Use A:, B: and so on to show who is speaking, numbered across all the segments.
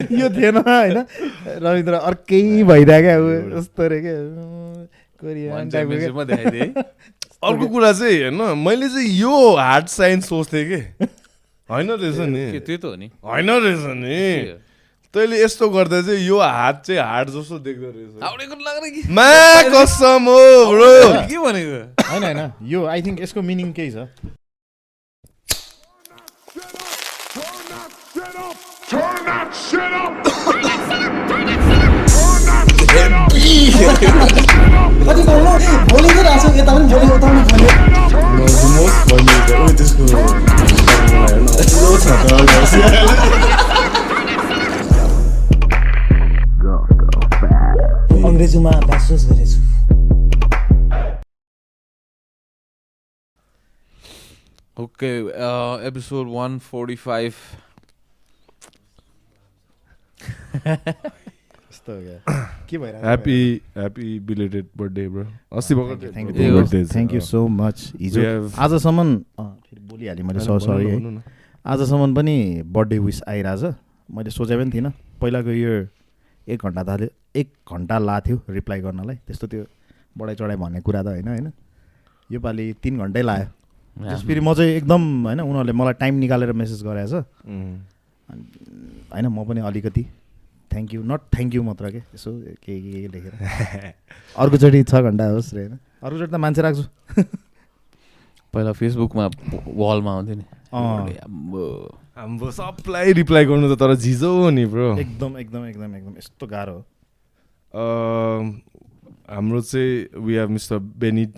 A: यो थिएन होइन? रविन्द्र अर्कै भइरहेको क्या अब कस्तो रे क्या।
B: अर्को कुरा चाहिँ होइन मैले चाहिँ यो हार्ड साइन्स सोच्थेँ कि। होइन रहेछ नि।
C: के त्यो त हो नि।
B: होइन रहेछ नि। तैँले यस्तो गर्दा चाहिँ यो हात चाहिँ हार्ड जस्तो देख्दो रहेछ।
C: हाउडेको लाग्ने कि?
B: मा कसम हो ब्रो।
C: के भनेको?
A: होइन होइन। यो आई थिङ्क यसको मिनिङ केही छ।
D: Turn that shit up! Turn that shit up! Turn that shit up!
E: बोलेंगे राशन के तमन बोलेंगे तो हम बोलेंगे मजमूस बोलेंगे वो इसको लो चाहता
C: है बस अंग्रेजमा बासोस गरेछु
A: Okay, uh, episode 145. के भइरहेको
B: happy happy belated birthday bro अस्ति
A: थ्याङ्क यू सो मच हिजो आजसम्म फेरि बोलिहालेँ मैले सर सरी है। आजसम्म पनि बर्थडे विस आइरहेछ। मैले सोचे पनि थिइनँ। पहिलाको इयर एक घन्टा थाल्यो एक घन्टा लाथ्यो रिप्लाई गर्नलाई। त्यस्तो त्यो बढाइ चढाइ भन्ने कुरा त होइन होइन। योपालि तिन घन्टै लायो। फेरि म चाहिँ एकदम होइन उनीहरूले मलाई टाइम निकालेर मेसेज गराएछ होइन म पनि अलिकति thank you not thank you मात्र के। यसो के के के लेखेर। अर्कोचोटि छ घन्टा होस् रे होइन? अर्कोचोटि त मान्छे राख्छु।
C: पहिला फेसबुकमा वालमा आउँथ्यो नि।
B: हाम्रो सबलाई रिप्लाई गर्नु त तर झिजो हो नि ब्रो।
A: एकदम एकदम एकदम एकदम। यस्तो गाह्रो हो।
B: हाम्रो चाहिँ वी हेभ मिस्टर बेनिड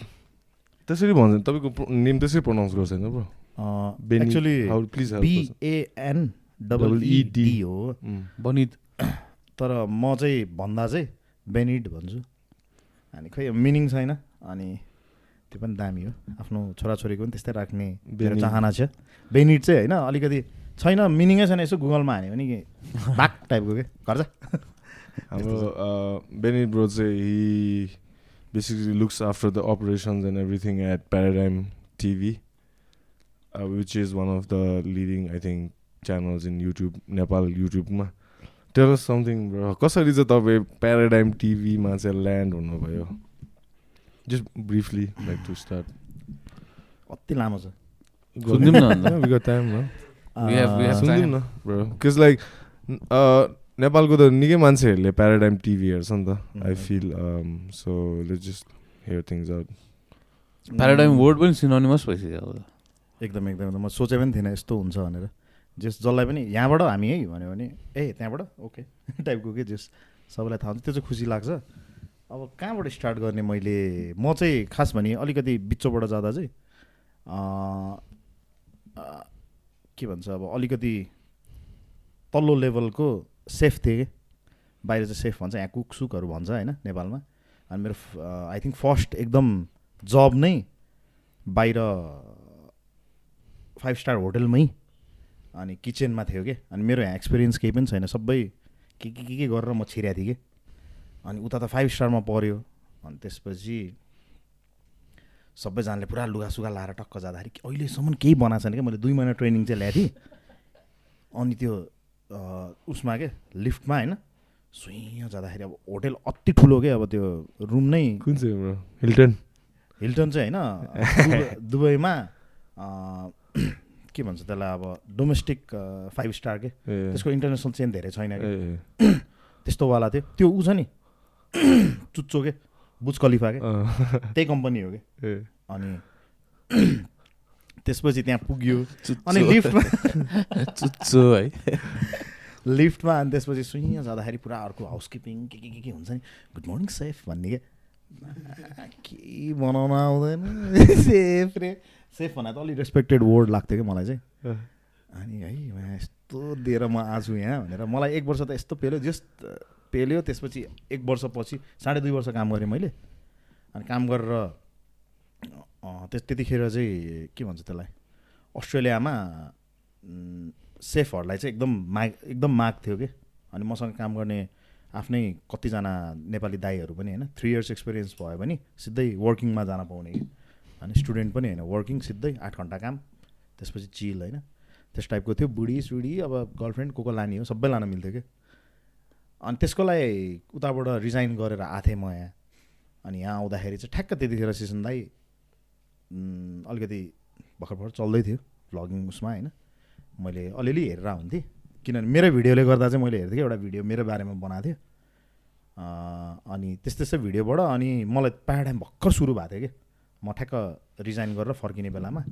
B: त्यसरी भन्छ तपाईँको नेम त्यसरी प्रनाउन्स गर्छ होइन bro. help us.
A: B A N
B: double E D.
A: हो।
C: बनित
A: तर म चाहिँ भन्दा चाहिँ बेनिड भन्छु। अनि खोइ मिनिङ छैन। अनि त्यो पनि दामी हो। आफ्नो छोराछोरीको पनि त्यस्तै राख्ने मेरो। चाहना छ। बेनिड चाहिँ होइन अलिकति छैन मिनिङै छैन यसो गुगलमा हान्यो भने कि बाक टाइपको के? गर्छ।
B: हाम्रो बेनिड ब्रो चाहिँ he basically looks after the operations and everything at Paradigm TV which is one of the leading I think channels in YouTube Nepal युट्युबमा टेल समथिङ ब्रो कसरी चाहिँ तपाईँ प्याराडाइम टिभीमा चाहिँ ल्यान्ड हुनुभयो? Just briefly like to start
A: कति लामो छ?
B: लाइक नेपालको त निकै मान्छेहरूले प्याराडाइम टिभी हेर्छ नि त I feel so just air things out
C: Paradigm word पनि सिनोनिमस भइसक्यो
A: एकदम एकदम। म सोचे पनि थिइनँ यस्तो हुन्छ भनेर। जस जसलाई पनि यहाँबाट हामी है भन्यो भने ए त्यहाँबाट? ओके टाइपको के जस सबैलाई थाहा हुन्छ। त्यो चाहिँ खुसी लाग्छ। अब कहाँबाट स्टार्ट गर्ने मैले? म चाहिँ खास भने अलिकति बिचोबाट जाँदा चाहिँ के भन्छ अब अलिकति तल्लो लेभलको सेफ थिएँ कि। बाहिर चाहिँ सेफ भन्छ। यहाँ कुक सुकहरू भन्छ होइन नेपालमा। अनि मेरो आई थिङ्क फर्स्ट एकदम जब नै बाहिर फाइभ स्टार होटलमै अनि किचनमा थियो कि? अनि मेरो यहाँ एक्सपिरियन्स केही पनि छैन। सबै के के के के गरेर म छिरेको थिएँ कि? अनि उता त फाइभ स्टारमा पऱ्यो। अनि त्यसपछि सबैजनाले पुरा लुगासुगा लाएर टक्क जाँदाखेरि अहिलेसम्म केही बनाएको छैन कि? मैले दुई महिना ट्रेनिङ चाहिँ ल्याएको थिएँ। अनि त्यो उसमा के? लिफ्टमा होइन? सुइँ जाँदाखेरि अब होटेल अति ठुलो के? अब त्यो रुम नै
B: कुन चाहिँ हिल्टन
A: हिल्टन चाहिँ होइन दुबई- दुबईमा के भन्छ त्यसलाई अब डोमेस्टिक फाइभ स्टार के? त्यसको इन्टरनेसनल चेन धेरै छैन कि? त्यस्तोवाला थियो। त्यो ऊ छ नि? चुच्चो के? बुज कलिफा के? त्यही कम्पनी हो कि? अनि त्यसपछि त्यहाँ पुग्यो। अनि लिफ्टमा
C: चुच्चो है।
A: लिफ्टमा अनि त्यसपछि सुइँ जाँदाखेरि पुरा अर्को हाउसकिपिङ के के के के हुन्छ नि? गुड मर्निङ सेफ भन्ने के? के बनाउन आउँदैन। सेफ रे सेफ भन्दा त अलिक रेस्पेक्टेड वर्ड लाग्थ्यो कि मलाई चाहिँ। अनि है यस्तो दिएर म आछु यहाँ भनेर मलाई एक वर्ष त यस्तो पेल्यो जस पेल्यो त्यसपछि एक वर्षपछि साढे दुई वर्ष काम गरेँ मैले। अनि काम गरेर त्यस त्यतिखेर चाहिँ के भन्छ त्यसलाई अस्ट्रेलियामा सेफहरूलाई चाहिँ एकदम माग एकदम माग थियो कि। अनि मसँग काम गर्ने आफ्नै कतिजना नेपाली दाईहरू पनि होइन थ्री इयर्स एक्सपिरियन्स भयो भने सिधै वर्किङमा जान पाउने अनि स्टुडेन्ट पनि होइन वर्किङ सिधै आठ घन्टा काम त्यसपछि चिल होइन। त्यस टाइपको थियो बुढी सुढी अब गर्लफ्रेन्ड को को लाने हो सबै लान मिल्थ्यो कि अनि त्यसको लागि उताबाट रिजाइन गरेर आएको थिएँ म यहाँ। अनि यहाँ आउँदाखेरि चाहिँ ठ्याक्क त्यतिखेर सिसन दाई अलिकति भर्खर भर्खर चल्दै थियो भ्लगिङ उसमा होइन। मैले अलिअलि हेरेर हुन्थेँ। किनभने मेरो भिडियोले गर्दा चाहिँ मैले हेर्थेँ कि एउटा भिडियो मेरो बारेमा बनाएको थियो। अनि त्यस्तै त्यस्तै भिडियोबाट अनि मलाई प्याराडाइम भर्खर सुरु भएको थियो कि। म ठ्याक्क रिजाइन गरेर फर्किने बेलामा।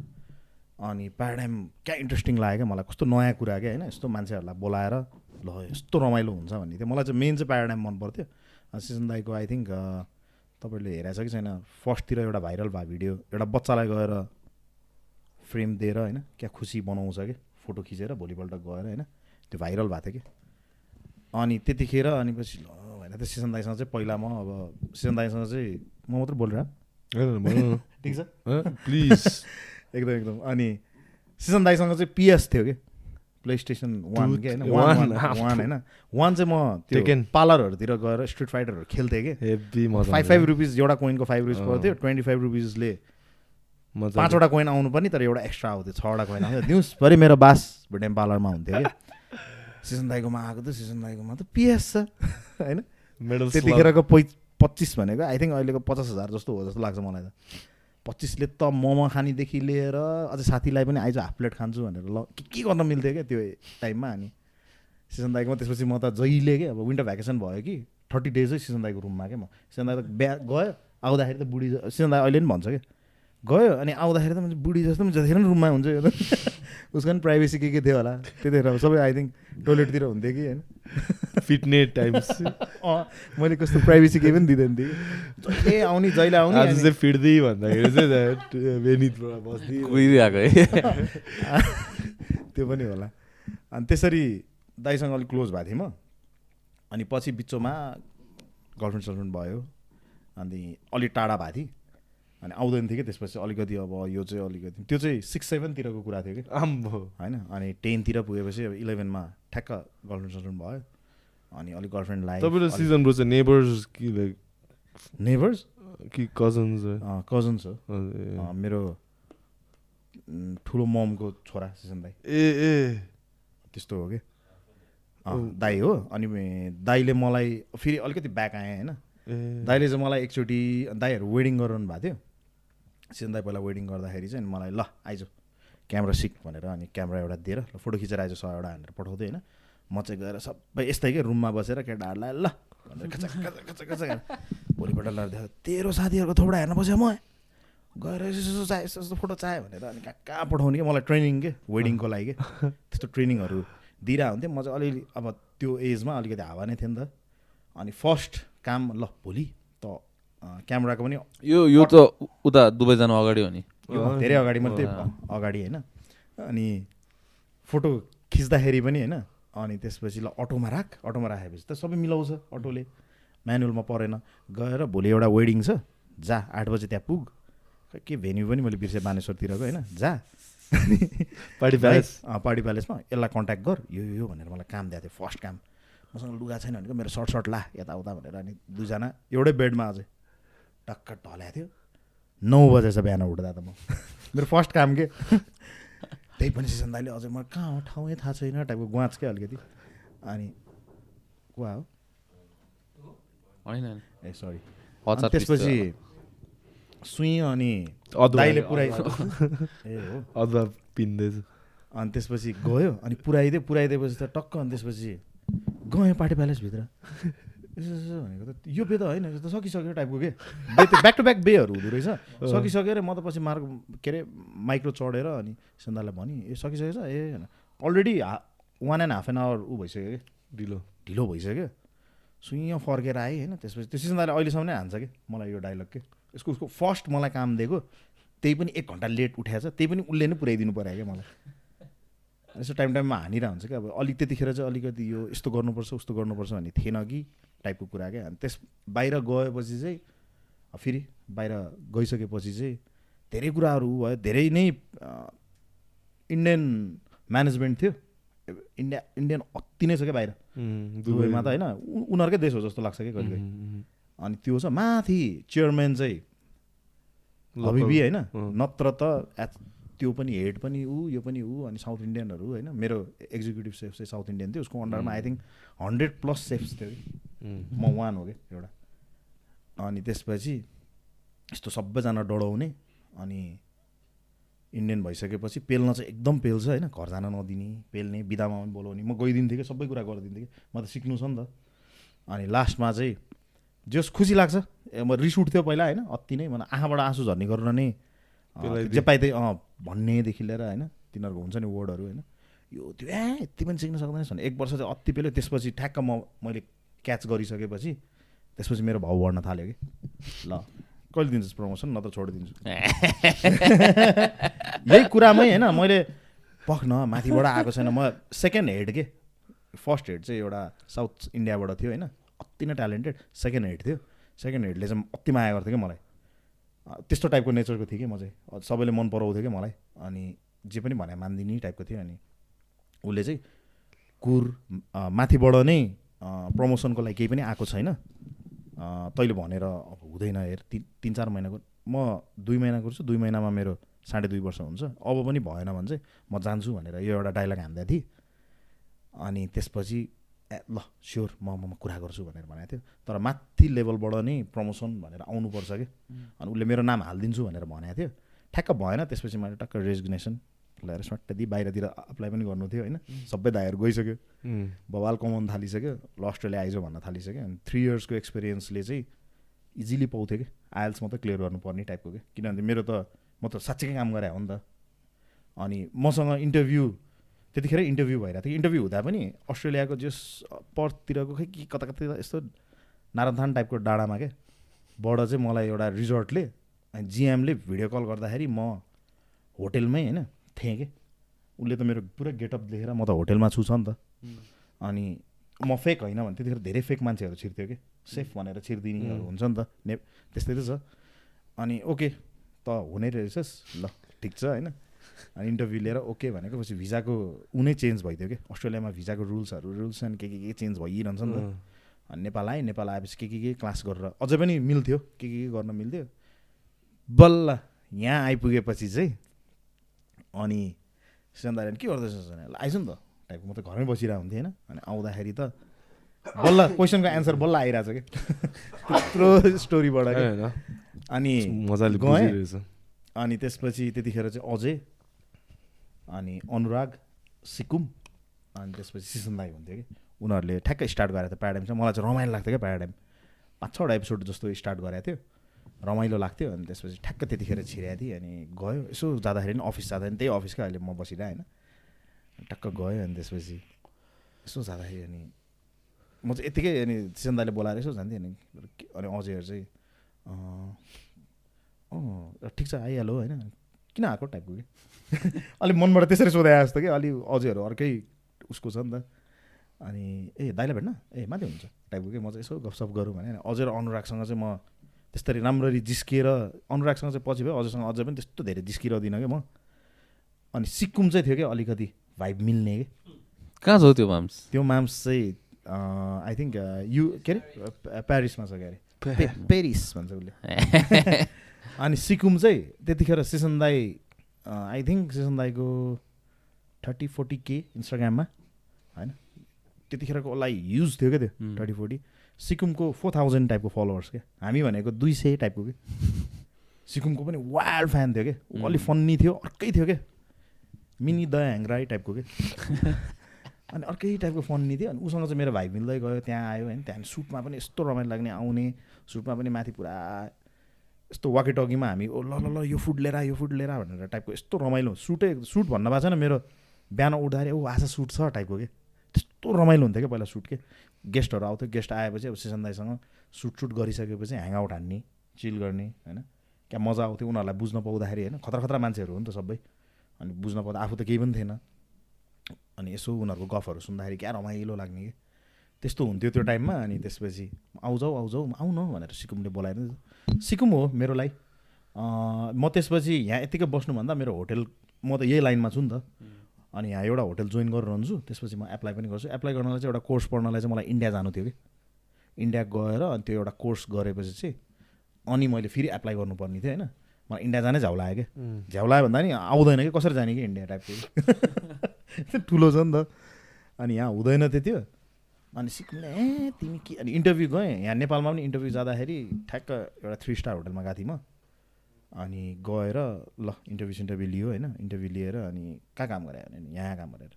A: अनि प्याराडाइम क्या इन्ट्रेस्टिङ लाग्यो क्या मलाई कस्तो नयाँ कुरा क्या होइन? यस्तो मान्छेहरूलाई बोलाएर ल यस्तो रमाइलो हुन्छ भन्ने थियो। मलाई चाहिँ मेन चाहिँ प्याराडाइम मन पर्थ्यो। सिजन दाईको आई थिङ्क तपाईँले हेरेको छ कि छैन फर्स्टतिर एउटा भाइरल भएको भिडियो एउटा बच्चालाई गएर फ्रेम दिएर होइन? क्या खुसी बनाउँछ कि? फोटो खिचेर भोलिपल्ट गएर होइन? त्यो भाइरल भएको थियो कि। अनि त्यतिखेर अनि पछि ल होइन त्यो सिजन दाईसँग चाहिँ पहिला म अब सिजन दाईसँग चाहिँ म मात्रै बोलिरहेँ ठिक छ?
B: प्लिज।
A: एकदम एकदम। अनि सिजन दाईसँग चाहिँ पिएस थियो कि। प्ले स्टेसन वान के होइन? वान वान होइन? वान चाहिँ म त्यो. पार्लरहरूतिर गएर स्ट्रिट फाइटरहरू खेल्थेँ कि। फाइभ फाइभ रुपिस एउटा कोइनको फाइभ रुपिस
B: अँ।
A: पर्थ्यो ट्वेन्टी फाइभ रुपिसले
B: मजा
A: पाँचवटा कोइन आउनु पनि तर एउटा एक्स्ट्रा आउँथ्यो छवटा कोइन आउँथ्यो। दिउँसभरि मेरो बास भेटेम पार्लरमा हुन्थ्यो कि। सिजन दाईकोमा आएको त सिजन दाईकोमा त पिएस छ। होइन?
B: मेडल
A: त्यतिखेरको पै पच्चिस भनेको। आई थिङ्क अहिलेको पचास हजार जस्तो हो जस्तो लाग्छ मलाई त। पच्चिसले त मोमो खानेदेखि लिएर अझ साथीलाई पनि आइज हाफ प्लेट खान्छु भनेर ल के के गर्न मिल्थ्यो क्या त्यो टाइममा अनि। सिजन दाईकोमा त्यसपछि म त जहिले के अब विन्टर भ्याकेसन भयो कि थर्टी डेजै सिजन दाईको रुममा क्या म सिजन दाई त बिहा गयो आउँदाखेरि त बुढी सिजन दाई अहिले पनि भन्छ क्या गयो अनि आउँदाखेरि त बुढी जस्तो पनि जतिखेर पनि रुममा हुन्छ यो त। उसको पनि प्राइभेसी के के थियो होला? त्यतिखेर अब सबै आई थिङ्क टोइलेटतिर हुन्थ्यो कि होइन?
B: फिट्ने टाइम्स
A: अँ मैले कस्तो प्राइभेसी केही पनि दिँदैन थिएँ। जहिले आउने जहिले आउने
B: आज चाहिँ फिट्दै भन्दाखेरि चाहिँ बेनितबाट बस्दै
C: कुहिरहेको है।
A: त्यो पनि होला। अनि त्यसरी दाइसँग अलिक क्लोज भएको थिएँ म। अनि पछि बिचमा गर्लफ्रेन्ड सर्लफ्रेन्ड भयो। अनि अलिक टाढा भएको थिएँ। अनि आउँदैन थियो कि त्यसपछि अलिकति अब यो चाहिँ अलिकति त्यो चाहिँ सिक्स सेभेनतिरको कुरा थियो कि।
B: आम्बो
A: होइन? अनि टेनतिर पुगेपछि अब इलेभेनमा ठ्याक्क गर्लफ्रेन्ड सर्लफ्रेन्ड भयो। अनि अलिक गर्लफ्रेन्ड
B: तपाईँको
A: लाग्यो
B: सिजन ब्रो चाहिँ नेबर्स कि लाइक
A: नेभर्स
B: कि कजन्स
A: कजन्स हो। मेरो ठुलो ममको छोरा सिजन दाई।
B: ए ए।
A: त्यस्तो हो कि? दाई हो। अनि दाईले मलाई फेरि अलिकति ब्याक आएँ होइन? दाईले चाहिँ मलाई एकचोटि दाईहरू वेडिङ गराउनु भएको थियो। सिजन दाई पहिला वेडिङ गर्दाखेरि चाहिँ मलाई ल आइज क्यामेरा सिक भनेर अनि क्यामेरा एउटा दिएर ल फोटो खिचेर आइज सयवटा भनेर पठाउँदै होइन। म चाहिँ गएर सबै यस्तै के रुममा बसेर केटाहरूलाई ल भनेर भोलिपल्ट लड्दै तेरो साथीहरूको थोपडा हेर्न बस्यो म। गएर यसो चाहे यस्तो यस्तो फोटो चाह्यो भनेर अनि कहाँ कहाँ पठाउने कि? मलाई ट्रेनिङ के? वेडिङको लागि के? त्यस्तो ट्रेनिङहरू दिइरहेको हुन्थ्यो म चाहिँ अलिअलि अब त्यो एजमा अलिकति हावा नै थियो नि त। अनि फर्स्ट काम ल भोलि त क्यामेराको पनि
C: यो यो त उता दुबई जानु अगाडि हो नि।
A: धेरै अगाडि मात्रै अगाडि होइन। अनि फोटो खिच्दाखेरि पनि होइन अनि त्यसपछि ल अटोमा राख अटोमा राखेपछि त सबै मिलाउँछ अटोले। म्यानुअलमा परेन। गएर भोलि एउटा वेडिङ छ। जा आठ बजी त्यहाँ पुग। के भेन्यू पनि मैले बिर्सेँ बानेश्वरतिरको होइन? जा।
B: Party palace.
A: पार्टी प्यालेसमा यसलाई कन्ट्याक्ट गर। यो यो भनेर मलाई काम दिएको थियो फर्स्ट काम। मसँग लुगा छैन भनेको मेरो सर्ट सर्ट ला यताउता भनेर। अनि दुईजना एउटै बेडमा अझै। टक्क ढल्याएको थियो। नौ बजेछ बिहान उठ्दा त म। मेरो फर्स्ट काम के? त्यही पनि सिजन दाइले अझै मलाई कहाँ हो ठाउँै थाहा छैन टाइपको गुवाच क्या अलिकति अनि गुवा हो। ए सरी त्यसपछि सुई अनि दाइले पुऱ्याइ ए हो।
B: अदुवा पिन्दैछ।
A: अनि त्यसपछि गयो। अनि पुऱ्याइदियो पुऱ्याइदिएपछि त टक्क अनि त्यसपछि गयो पार्टी प्यालेसभित्र। यसो यसो भनेको त यो बे त होइन यो त सकिसक्यो टाइपको के बे त ब्याक टु ब्याक बेहरू हुँदो रहेछ। सकिसक्यो अरे म त पछि मार्ग के अरे माइक्रो चढेर अनि सन्दालाई भने ए सकिसकेछ? ए already one and half an hour ऊ भइसक्यो कि?
B: ढिलो।
A: ढिलो भइसक्यो। सुइँ फर्केर आएँ होइन। त्यसपछि त्यो सिजनदाले अहिलेसम्म नै हान्छ कि? मलाई यो डाइलग के? यसको उसको फर्स्ट मलाई काम दिएको त्यही पनि एक घन्टा लेट उठाएछ त्यही पनि उसले नै पुऱ्याइदिनु पऱ्यो क्या मलाई? यसो टाइम टाइममा हानिरहेको हुन्छ कि? अब अलिक त्यतिखेर चाहिँ अलिकति यो यस्तो गर्नुपर्छ उस्तो गर्नुपर्छ भन्ने थिएन कि? टाइपको कुरा क्या अनि त्यस बाहिर गएपछि चाहिँ फेरि बाहिर गइसकेपछि चाहिँ धेरै कुराहरू भयो। धेरै नै इन्डियन म्यानेजमेन्ट थियो। इन्डिया इन्डियन अति नै छ क्या बाहिर। दुबईमा त होइन उनीहरूकै देश हो जस्तो लाग्छ कि कहिले अनि त्यो छ। माथि चेयरम्यान चाहिँ हबिबी होइन। नत्र त त्यो पनि हेड पनि ऊ यो पनि ऊ अनि साउथ इन्डियनहरू होइन? मेरो एक्जिक्युटिभ सेफ चाहिँ साउथ इन्डियन थियो उसको अन्डरमा I think hundred plus chefs थियो। कि म वान हो कि एउटा। अनि त्यसपछि यस्तो सबैजना डढाउने अनि इन्डियन भइसकेपछि पेल्न चाहिँ एकदम पेल्छ होइन? घर जान नदिने पेल्ने बिदामा पनि बोलाउने। म गइदिन्थेँ कि सबै कुरा गरिदिन्थेँ कि। म त सिक्नु छ नि त। अनि लास्टमा चाहिँ जस खुसी लाग्छ। ए म रिस उठ्थ्यो पहिला होइन? अति नै। मलाई आँखाबाट आँसु झर्ने गरेर नै। जे पाइ त्यही अँ भन्नेदेखि लिएर होइन तिनीहरूको हुन्छ नि वर्डहरू होइन यो त्यो ए यति पनि सिक्न सक्दैनस् भने एक वर्ष चाहिँ अति पेल्यो त्यसपछि ठ्याक्क म मैले क्याच गरिसकेपछि त्यसपछि मेरो भाउ बढ्न थाल्यो कि। ल कहिले दिन्छस् प्रमोसन? न त छोडिदिन्छु यही कुरामै होइन मैले पख न माथिबाट आएको छैन। म सेकेन्ड हेड के? फर्स्ट हेड चाहिँ एउटा साउथ इन्डियाबाट थियो होइन अति नै ट्यालेन्टेड सेकेन्ड हेड थियो। सेकेन्ड हेडले चाहिँ अति माया गर्थ्यो कि मलाई। त्यस्तो टाइपको नेचरको थिएँ कि म चाहिँ। सबैले मन पराउँथ्यो कि मलाई। अनि जे पनि भने मानिदिने टाइपको थियो अनि उसले चाहिँ कुर माथिबाट नै प्रमोसनको लागि केही पनि आएको छैन। तैँले भनेर अब हुँदैन हेर। तिन तिन चार महिनाको म दुई महिना गर्छु दुई महिनामा मेरो साढे दुई वर्ष हुन्छ। अब पनि भएन भने चाहिँ म जान्छु भनेर यो एउटा डाइलग हान्दै थिएँ। अनि त्यसपछि ल स्योर म म म कुरा गर्छु भनेर भनेको थियो तर माथि लेभलबाट नै प्रमोसन भनेर आउनुपर्छ कि। अनि उसले मेरो नाम हालिदिन्छु भनेर भनेको थियो। ठ्याक्क भएन त्यसपछि मैले टक्क रेजिग्नेसन ल्याएर स्वाट्ट दिई बाहिरतिर अप्लाई पनि गर्नु थियो होइन? सबै दाइहरू गइसक्यो। बवाल कमाउनु थालिसक्यो ल अस्ट्रेलिया आइज भन्न थालिसक्यो। अनि थ्री इयर्सको एक्सपिरियन्सले चाहिँ इजिली पाउँथ्यो कि। आइएल्स मात्रै क्लियर गर्नुपर्ने टाइपको कि किनभने मेरो त म त साँच्चीकै काम गरे हो नि त। अनि मसँग इन्टरभ्यू त्यतिखेर इन्टरभ्यू भइरहेको थियो। इन्टरभ्यू हुँदा पनि अस्ट्रेलियाको जस पर्थतिरको खै कि कता कता यस्तो नाराथान टाइपको डाँडामा के बाट चाहिँ मलाई एउटा रिजोर्टले अनि जिएमले भिडियो कल गर्दाखेरि म होटेलमै होइन थिएँ कि। उसले त मेरो पुरा गेटअप देखेर म त होटेलमा छु छ नि त। अनि म फेक होइन भने त्यतिखेर धेरै फेक मान्छेहरू छिर्थ्यो कि। सेफ भनेर छिरिदिनेहरू हुन्छ नि त। ने त्यस्तै त छ। अनि ओके त हुने रहेछस् ल ठिक छ होइन। अनि इन्टरभ्यू लिएर ओके भनेको पछि भिजाको उनै चेन्ज भइदियो कि? अस्ट्रेलियामा भिजाको रुल्सहरू रुल्स एन्ड के के के चेन्ज भइरहन्छ नि त। अनि नेपाल आएँ नेपाल आएपछि के के के क्लास गरेर अझै पनि मिल्थ्यो के के के गर्न मिल्थ्यो। बल्ल यहाँ आइपुगेपछि चाहिँ अनि सिजनदारले के गर्दैछ आइज नि त। टाइपको म त घरमै बसिरहेको हुन्थेँ होइन। अनि आउँदाखेरि त बल्ल क्वेसनको एन्सर बल्ल आइरहेछ कि? त्यत्रो स्टोरीबाट अनि
B: मजाले
A: गएँ। अनि त्यसपछि त्यतिखेर चाहिँ अजय अनि अनुराग सिकुम अनि त्यसपछि सिसन दाई हुन्थ्यो कि। उनीहरूले ठ्याक्कै स्टार्ट गरेको थियो प्याराडाइम चाहिँ। मलाई चाहिँ रमाइलो लाग्थ्यो क्या प्याराडाइम पाँच छवटा एपिसोड जस्तो स्टार्ट गरेको थियो। रमाइलो लाग्थ्यो अनि त्यसपछि ठ्याक्क त्यतिखेर छिराएको थिएँ अनि गयो। यसो जाँदाखेरि पनि अफिस जाँदा पनि त्यही अफिसकै अहिले म बसिरहेँ होइन। टक्क गयो अनि त्यसपछि यसो जाँदाखेरि अनि म चाहिँ यत्तिकै अनि सिसन दाईले बोलाएर यसो जान्थेँ अनि अनि अजयहरू चाहिँ अँ ठिक छ आइहाल्यो होइन। किन आएको टाइपको कि? अलिक मनबाट त्यसरी सोधाए जस्तो कि अलि अझैहरू अर्कै उसको छ नि त। अनि ए दाइलाई भेट्न? ए माथि हुन्छ टाइपको कि म चाहिँ यसो गफसफ गरौँ भने अझै र अनुरागसँग चाहिँ म त्यसरी राम्ररी जिस्किएर अनुरागसँग चाहिँ पछि भयो अझैसँग अझै पनि त्यस्तो धेरै जिस्किरहदिनँ कि म। अनि सिक्कुम चाहिँ थियो कि अलिकति भाइब मिल्ने कि।
C: कहाँ छ त्यो माम्स?
A: त्यो माम्स चाहिँ आई थिङ्क यु के अरे? प्या- प्यारिसमा छ क्या अरे? पेरिस भन्छ उसले। अनि सिकुम चाहिँ त्यतिखेर सेसन दाई आई थिङ्क सेसन दाईको थर्टी फोर्टी के इन्स्टाग्राममा होइन? त्यतिखेरको लागि युज थियो क्या त्यो। थर्टी फोर्टी सिकुमको फोर थाउजन्ड टाइपको फलोवर्स क्या? हामी भनेको दुई सय टाइपको कि सिकुमको पनि वाइल्ड फ्यान थियो क्या? ऊ अलिक फन्नी थियो अर्कै थियो क्या? मिनी द ह्याङ्राई टाइपको के अनि अर्कै टाइपको फन्नी थियो अनि उसँग चाहिँ मेरो भाइ मिल्दै गयो त्यहाँ आयो होइन? त्यहाँदेखि सुटमा पनि यस्तो रमाइलो लाग्ने आउने सुटमा पनि माथि पुरा यस्तो वाकेटकीमा हामी ओ ल ल ल यो फुड लिएर यो फुड लिएर भनेर टाइपको यस्तो रमाइलो सुटै सुट भन्न भएको छैन मेरो। बिहान उठ्दाखेरि ओ आज सुट छ टाइपको के त्यस्तो रमाइलो हुन्थ्यो क्या पहिला सुट के। गेस्टहरू आउँथ्यो गेस्ट आएपछि अब सेसन दाईसँग सुट सुट गरिसकेपछि ह्याङआउट हान्ने चिल गर्ने होइन। क्या मजा आउँथ्यो उनीहरूलाई बुझ्न पाउँदाखेरि होइन। खतरा खतरा मान्छेहरू हो नि त सबै। अनि बुझ्न पाउँदा आफू त केही पनि थिएन। अनि यसो उनीहरूको गफहरू सुन्दाखेरि क्या रमाइलो लाग्ने कि। त्यस्तो हुन्थ्यो त्यो टाइममा। अनि त्यसपछि आउजाउ आउजाउ आउ न भनेर सिकुमले बोलाएर सिकुम हो मेरो लागि म त्यसपछि यहाँ यत्तिकै बस्नुभन्दा मेरो होटेल म त यही लाइनमा छु नि त। अनि यहाँ एउटा होटेल जोइन गरेर रहन्छु त्यसपछि म एप्लाई पनि गर्छु। एप्लाई गर्नलाई चाहिँ एउटा कोर्स पढ्नलाई चाहिँ मलाई इन्डिया जानु थियो कि। इन्डिया गएर अनि त्यो एउटा कोर्स गरेपछि चाहिँ अनि मैले फेरि एप्लाई गर्नुपर्ने थियो होइन? मलाई इन्डिया जानै झ्याउ लाग्यो क्या। झ्याउ लाग्यो भन्दा नि आउँदैन कि कसरी जाने कि इन्डिया टाइपको ठुलो छ नि त। अनि यहाँ हुँदैन थियो त्यो अनि सिक्किमले ए तिमी के अनि इन्टरभ्यू गएँ। यहाँ नेपालमा पनि इन्टरभ्यू जाँदाखेरि ठ्याक्क एउटा थ्री स्टार होटलमा गएको थिएँ म। अनि गएर ल इन्टरभ्यू सिन्टरभ्यू लियो होइन। इन्टरभ्यू लिएर अनि कहाँ काम गरे भने? यहाँ काम गरेर।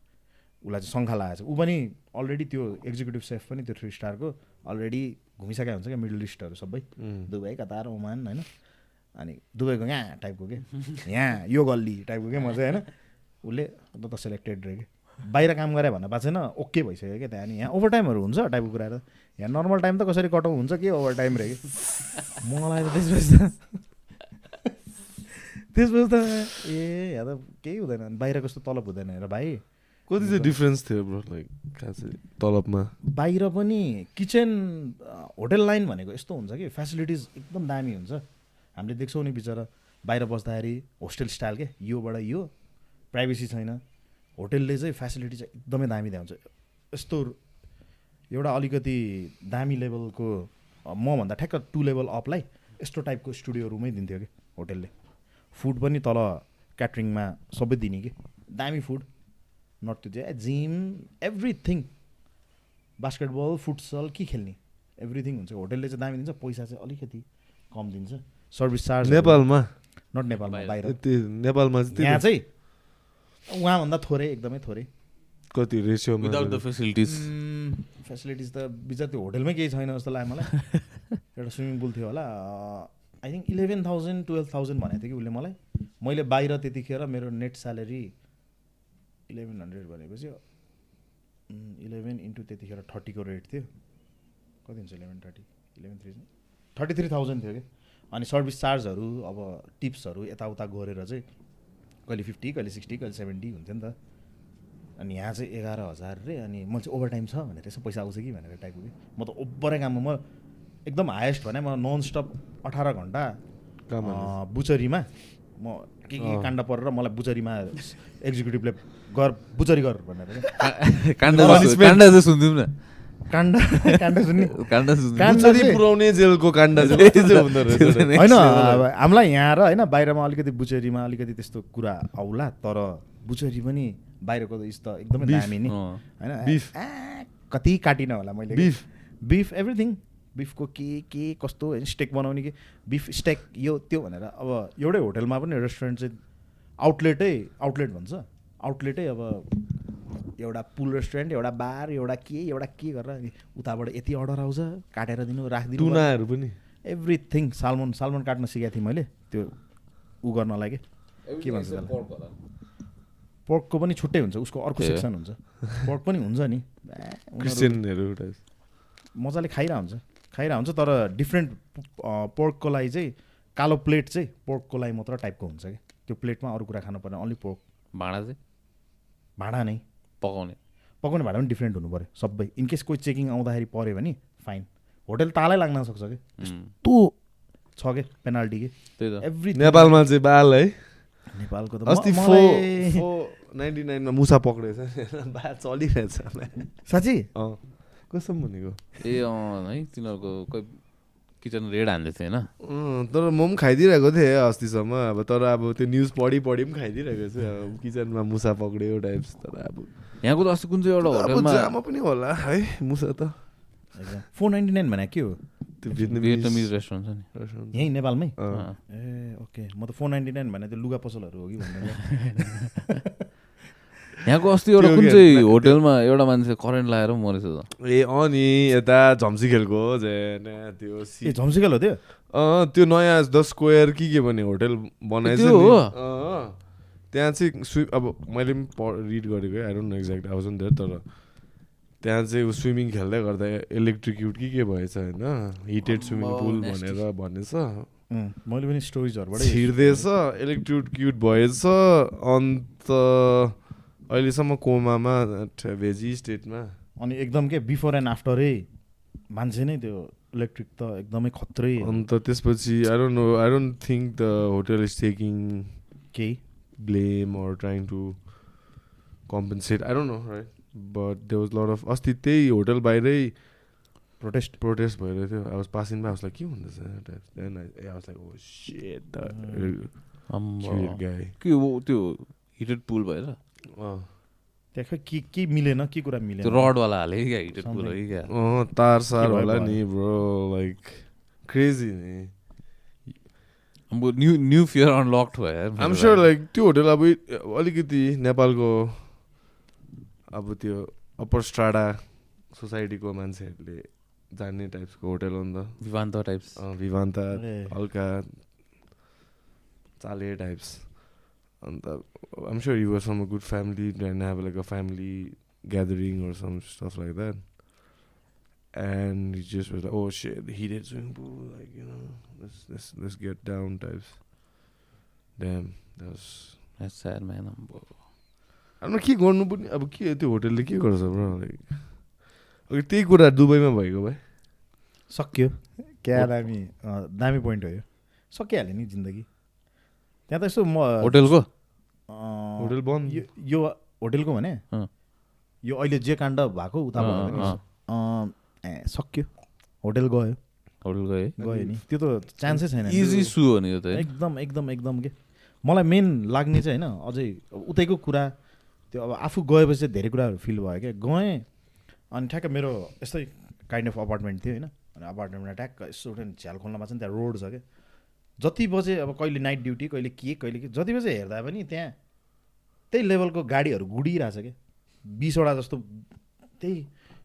A: उसलाई चाहिँ शङ्खा लगाएको छ। ऊ पनि अलरेडी त्यो एक्जिक्युटिभ सेफ पनि त्यो थ्री स्टारको अलरेडी घुमिसकेको हुन्छ क्या मिडल इस्टहरू सबै। दुबई कतार ओमान होइन। अनि दुबईको यहाँ टाइपको के यहाँ यो गल्ली टाइपको के म चाहिँ होइन। उसले त सेलेक्टेड रह्यो कि? बाहिर काम गरे भन्ने बात छैन ओके भइसक्यो क्या त्यहाँ अनि यहाँ ओभर टाइमहरू हुन्छ टाइपको कुराहरू यहाँ नर्मल टाइम त कसरी कटाउ हुन्छ के ओभर टाइम रह्यो कि मलाई त त्यसपछि त त्यसपछि त ए यहाँ त केही हुँदैन। बाहिर कस्तो तलब हुँदैन हेर भाइ।
B: कति चाहिँ डिफ्रेन्स थियो ब्रो लाइक तलबमा?
A: बाहिर पनि किचन होटेल लाइन भनेको यस्तो हुन्छ कि। फेसिलिटिज एकदम दामी हुन्छ। हामीले देख्छौँ नि बिचरा। बाहिर बस्दाखेरि होस्टेल स्टाइल के? योबाट यो। प्राइभेसी छैन। होटेलले चाहिँ फेसिलिटी चाहिँ एकदमै दामी दिएको हुन्छ यस्तो एउटा अलिकति दामी लेभलको मभन्दा ठ्याक्क टु लेभल अपलाई यस्तो टाइपको स्टुडियो रुमै दिन्थ्यो कि होटेलले। फुड पनि तल क्याटरिङमा सबै दिने कि। दामी फुड नट त्यो चाहिँ जिम एभ्रिथिङ बास्केटबल फुटसल के खेल्ने? एभ्रिथिङ हुन्छ। होटेलले चाहिँ दामी दिन्छ पैसा चाहिँ अलिकति कम दिन्छ। सर्भिस चार्ज
B: नेपालमा?
A: नट नेपालमा बाहिर।
B: नेपालमा
A: यहाँ चाहिँ उहाँभन्दा थोरै एकदमै थोरै।
B: कति रेसियोमा?
C: विदाउट द फेसिलिटिज
A: फेसिलिटिज त बिचरा त्यो होटेलमै केही छैन जस्तो लाग्यो मलाई। एउटा स्विमिङ पुल थियो होला। I think eleven thousand twelve thousand भनेको थियो कि उसले मलाई। मैले बाहिर त्यतिखेर मेरो नेट स्यालेरी इलेभेन हन्ड्रेड भनेपछि इलेभेन इन्टु त्यतिखेर थर्टीको रेट थियो। कति हुन्छ eleven thirty eleven three thirty three thousand थियो कि। अनि सर्भिस चार्जहरू अब टिप्सहरू यताउता गरेर चाहिँ कहिले फिफ्टी कहिले सिक्सटी कहिले सेभेन्टी हुन्थ्यो नि त। अनि यहाँ चाहिँ एघार हजार रे अनि म चाहिँ ओभर टाइम छ भनेर यसो पैसा आउँछ कि भनेर टाइपको कि। म त ओभरै काममा म एकदम हाएस्ट भने म नन स्टप अठार घन्टा बुचरीमा म के के। काण्ड परेर मलाई बुचरीमा एक्जिक्युटिभले गर बुचरी गर भनेर।
C: काण्ड. काण्ड
A: सुन्ने।
C: काण्ड
B: पुऱ्याउने जेलको काण्ड
A: होइन अब हामीलाई यहाँ र होइन बाहिरमा अलिकति बुचेरीमा अलिकति त्यस्तो कुरा आउला तर बुचेरी पनि बाहिरको त एकदमै. दामी नि। होइन कति काटिन होला मैले
B: Beef.
A: बिफ एभ्रिथिङ बिफको के के कस्तो होइन स्टेक बनाउने कि? बिफ स्टेक यो त्यो भनेर अब एउटै होटेलमा पनि रेस्टुरेन्ट चाहिँ आउटलेटै आउटलेट भन्छ। आउटलेटै अब एउटा पुल रेस्टुरेन्ट एउटा बार एउटा के एउटा के गरेर अनि उताबाट यति अर्डर आउँछ काटेर दिनु राखिदिनु
B: टुनाहरू पनि।
A: एभ्रिथिङ सालमन सालमन काट्न सिकाएको थिएँ मैले त्यो ऊ गर्नलाई के के भन्छ पोर्कको पनि छुट्टै हुन्छ उसको अर्को। सेक्सन हुन्छ। पोर्क पनि हुन्छ नि।
B: क्रिस्चियनहरू
A: मजाले खाइरह हुन्छ खाइरह हुन्छ तर डिफ्रेन्ट पोर्कको लागि चाहिँ कालो प्लेट चाहिँ पोर्कको लागि मात्र टाइपको हुन्छ कि? त्यो प्लेटमा अरू कुरा खानु पर्ने अन्ली पोर्क
C: भाँडा चाहिँ?
A: भाँडा नै।
C: पकाउने।
A: पकाउने भाँडा पनि डिफ्रेन्ट हुनु पऱ्यो सबै। इनकेस कोही चेकिङ आउँदाखेरि पऱ्यो भने फाइन होटेल तालै लाग्न सक्छ कि? त्यो छ कि? पेनाल्टी कि?
C: त्यही त।
A: एभ्री
B: नेपालमा चाहिँ बाल है।
A: नेपालको त
B: अस्ति नाइन्टी नाइनमा मुसा पक्रेछ। बाल चलिरहेछ।
A: साँच्ची?
B: अँ। कसम भनेको?
C: ए अँ है तिनीहरूको कोही किचन रेड हान्दै थियो होइन
B: तर म पनि खाइदिइरहेको थिएँ अस्तिसम्म। अब तर अब त्यो न्युज पढि पढि पनि खाइदिइरहेको छु। अब किचनमा मुसा पक्रियो टाइप्स तर अब
C: यहाँको त अस्ति कुन चाहिँ एउटा होटेलमा?
B: जामा पनि होला है मुसा त
A: फोर नाइन्टी नाइन भने के हो?
B: त्यो
C: भियतनामिज रेस्टुरेन्ट छ नि।
B: रेस्टुरेन्ट
A: यहीँ नेपालमै। ए ओके। म त फोर नाइन्टी नाइन भने त्यो लुगा पसलहरू हो कि भन्ने
C: यहाँको अस्ति एउटा कुन
B: के-
C: चाहिँ होटेलमा एउटा मान्छे करेन्ट लगाएर मरेछ त?
B: ए अँ नि यता झम्सी खेलको जे त्यो
A: ए
B: सि
A: झम्सिकल हो त्यो?
B: अँ त्यो नयाँ द स्क्वायर के के भन्ने होटेल बनाएछ
C: हो?
B: त्यहाँ चाहिँ स्विम अब मैले पनि प रिड गरेको आई डोन्ट नो एक्ज्याक्ट आवाज नि धेरै तर त्यहाँ चाहिँ ऊ स्विमिङ खेल्दै गर्दा इलेक्ट्रिक्युट के के भएछ होइन?
C: Heated
B: swimming
C: pool.
B: भनेर भनेछ।
A: मैले पनि स्टोरिजहरूबाट
B: छिर्दैछ इलेक्ट्रिक क्युट भएछ अन्त अहिलेसम्म कोमामा भेजी स्टेटमा।
A: अनि एकदम के बिफोर एन्ड आफ्टरै मान्छे नै त्यो इलेक्ट्रिक त एकदमै खत्रै
B: अन्त त्यसपछि I don't know I don't think the hotel is taking
A: केही?
B: Blame or trying to compensate. I don't know, right? But there was a lot of अस्ति त्यही होटल बाहिरै
A: प्रोटेस्ट
B: प्रोटेस्ट भइरहेको थियो। I was passing by like के हुँदैछ I was
C: अम्बो।
B: गाई
C: के हो त्यो हिटेड पुल भएर
A: त्यहाँ खै के के मिलेन के कुरा मिलेन?
C: रडवाला हाले क्या हिटेड पुल हो क्या?
B: तार सार होला? नि ब्रो लाइक क्रेजी नि।
C: न्यू न्यू फियर अनलक्ड भयो
B: आम स्योर। लाइक त्यो होटल अब अलिकति नेपालको अब त्यो अप्पर स्ट्राडा सोसाइटीको मान्छेहरूले जान्ने टाइप्सको होटल हो नि त
C: विवान्त टाइप्स
A: ए।
B: हल्का चाले टाइप्स अन्त I'm sure you were some a good family and have like a family gathering or some stuff like that and he just was like oh shit the heated swimming pool like you know let's let's let's get down types. Damn that was
C: sad man अम्बो
B: अब के गर्नु पनि अब के त्यो होटलले के गर्छ bro like अघि त्यही कुरा दुबईमा भएको भए
A: सक्यो क्या दामी दामी पोइन्ट हो यो सकिहाल्यो नि जिन्दगी त्यहाँ त यसो म
C: होटेलको
B: होटल बन्द
A: यो यो होटेलको भने। यो अहिले जे काण्ड भएको उता ए सक्यो होटेल गयो
C: होटेल गयो
A: गयो नि त्यो त चान्सै छैन नि।
C: इजी सु हो नि यो त है।
A: एकदम एकदम एकदम के मलाई मेन लाग्ने चाहिँ होइन अझै अब उतैको कुरा त्यो अब आफू गएपछि चाहिँ धेरै कुराहरू फिल भयो क्या। गएँ अनि ठ्याक्क मेरो यस्तै काइन्ड अफ अपार्टमेन्ट थियो होइन। अनि अपार्टमेन्टमा ट्याक्क यसो झ्याल खोल्नमा चाहिँ त्यहाँ रोड छ क्या। जति बजे अब कहिले नाइट ड्युटी कहिले के कहिले के जति बजे हेर्दा पनि त्यहाँ त्यही लेभलको गाडीहरू गुडिरहेछ क्या। बिसवटा जस्तो त्यही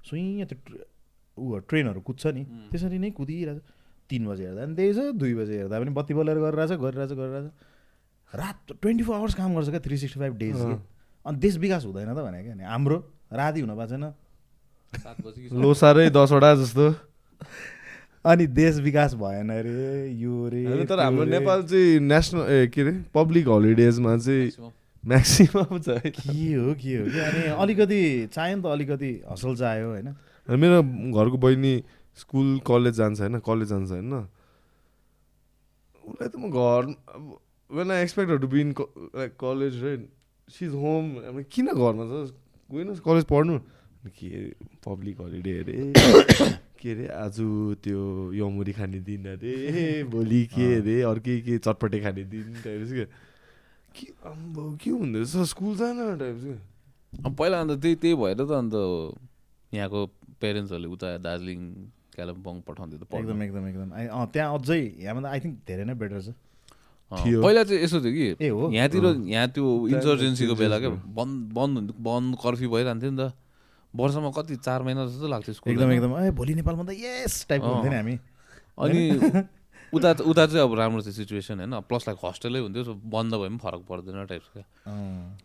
A: सुइँ त्यो ऊ ट्रेनहरू कुद्छ नि। त्यसरी नै कुदिरहेछ। तिन बजे हेर्दा पनि त्यही छ दुई बजे हेर्दा पनि बत्ती बलेर गरिरहेछ गरिरहेछ गरिरहेछ। रात ट्वेन्टी फोर आवर्स काम गर्छ क्या थ्री सिक्सटी फाइभ डेज। अनि देश विकास हुँदैन त भने क्या हाम्रो राति हुन पाएको छैन।
B: लोसारै दसवटा जस्तो।
A: अनि देश विकास भएन रे यो रे
B: तर हाम्रो। नेपाल चाहिँ नेसनल ए के अरे पब्लिक हलिडेजमा चाहिँ
C: maximum।
B: म्याक्सिमम् छ है
A: के हो के हो? कि अनि अलिकति चाहियो नि त अलिकति हसल चाहियो होइन।
B: मेरो घरको बहिनी स्कुल कलेज जान्छ होइन कलेज जान्छ होइन। उसलाई त म घर when I expect to be in like college रे सी इज होम अब किन घरमा छ? गएन कलेज पढ्नु? के अरे पब्लिक हलिडे अरे। के अरे आज त्यो यमुरी खाने दिन अरे भोलि के अरे अर्कै के चटपटे खाने दिन टाइप्स क्या के अम्बो के हुँदैछ स्कुल जान टाइप्स क्या
C: अब पहिला अन्त त्यही त्यही भएर त अन्त यहाँको पेरेन्ट्सहरूले उता दार्जिलिङ कालिम्पोङ पठाउँथ्यो त पढ्नु।
A: एकदम एकदम एकदम। अँ, त्यहाँ अझै यहाँभन्दा आई थिङ्क धेरै नै बेटर छ।
C: पहिला चाहिँ यसो थियो कि यहाँतिर यहाँ त्यो इन्सर्जेन्सीको बेला क्या। बन्द बन्द हुन्थ्यो बन्द कर्फ्यू भइरहन्थ्यो नि त। वर्षमा कति चार महिना जस्तो लाग्थ्यो स्कुल
A: एकदम? एकदम। ए भोलि नेपालमा त यस टाइपको। हुन्थ्यो नि हामी।
C: अनि उता उता चाहिँ अब राम्रो थियो सिचुएसन होइन? प्लस लाइक हस्टेलै हुन्थ्यो सो बन्द भए पनि फरक पर्दैन टाइप्स क्या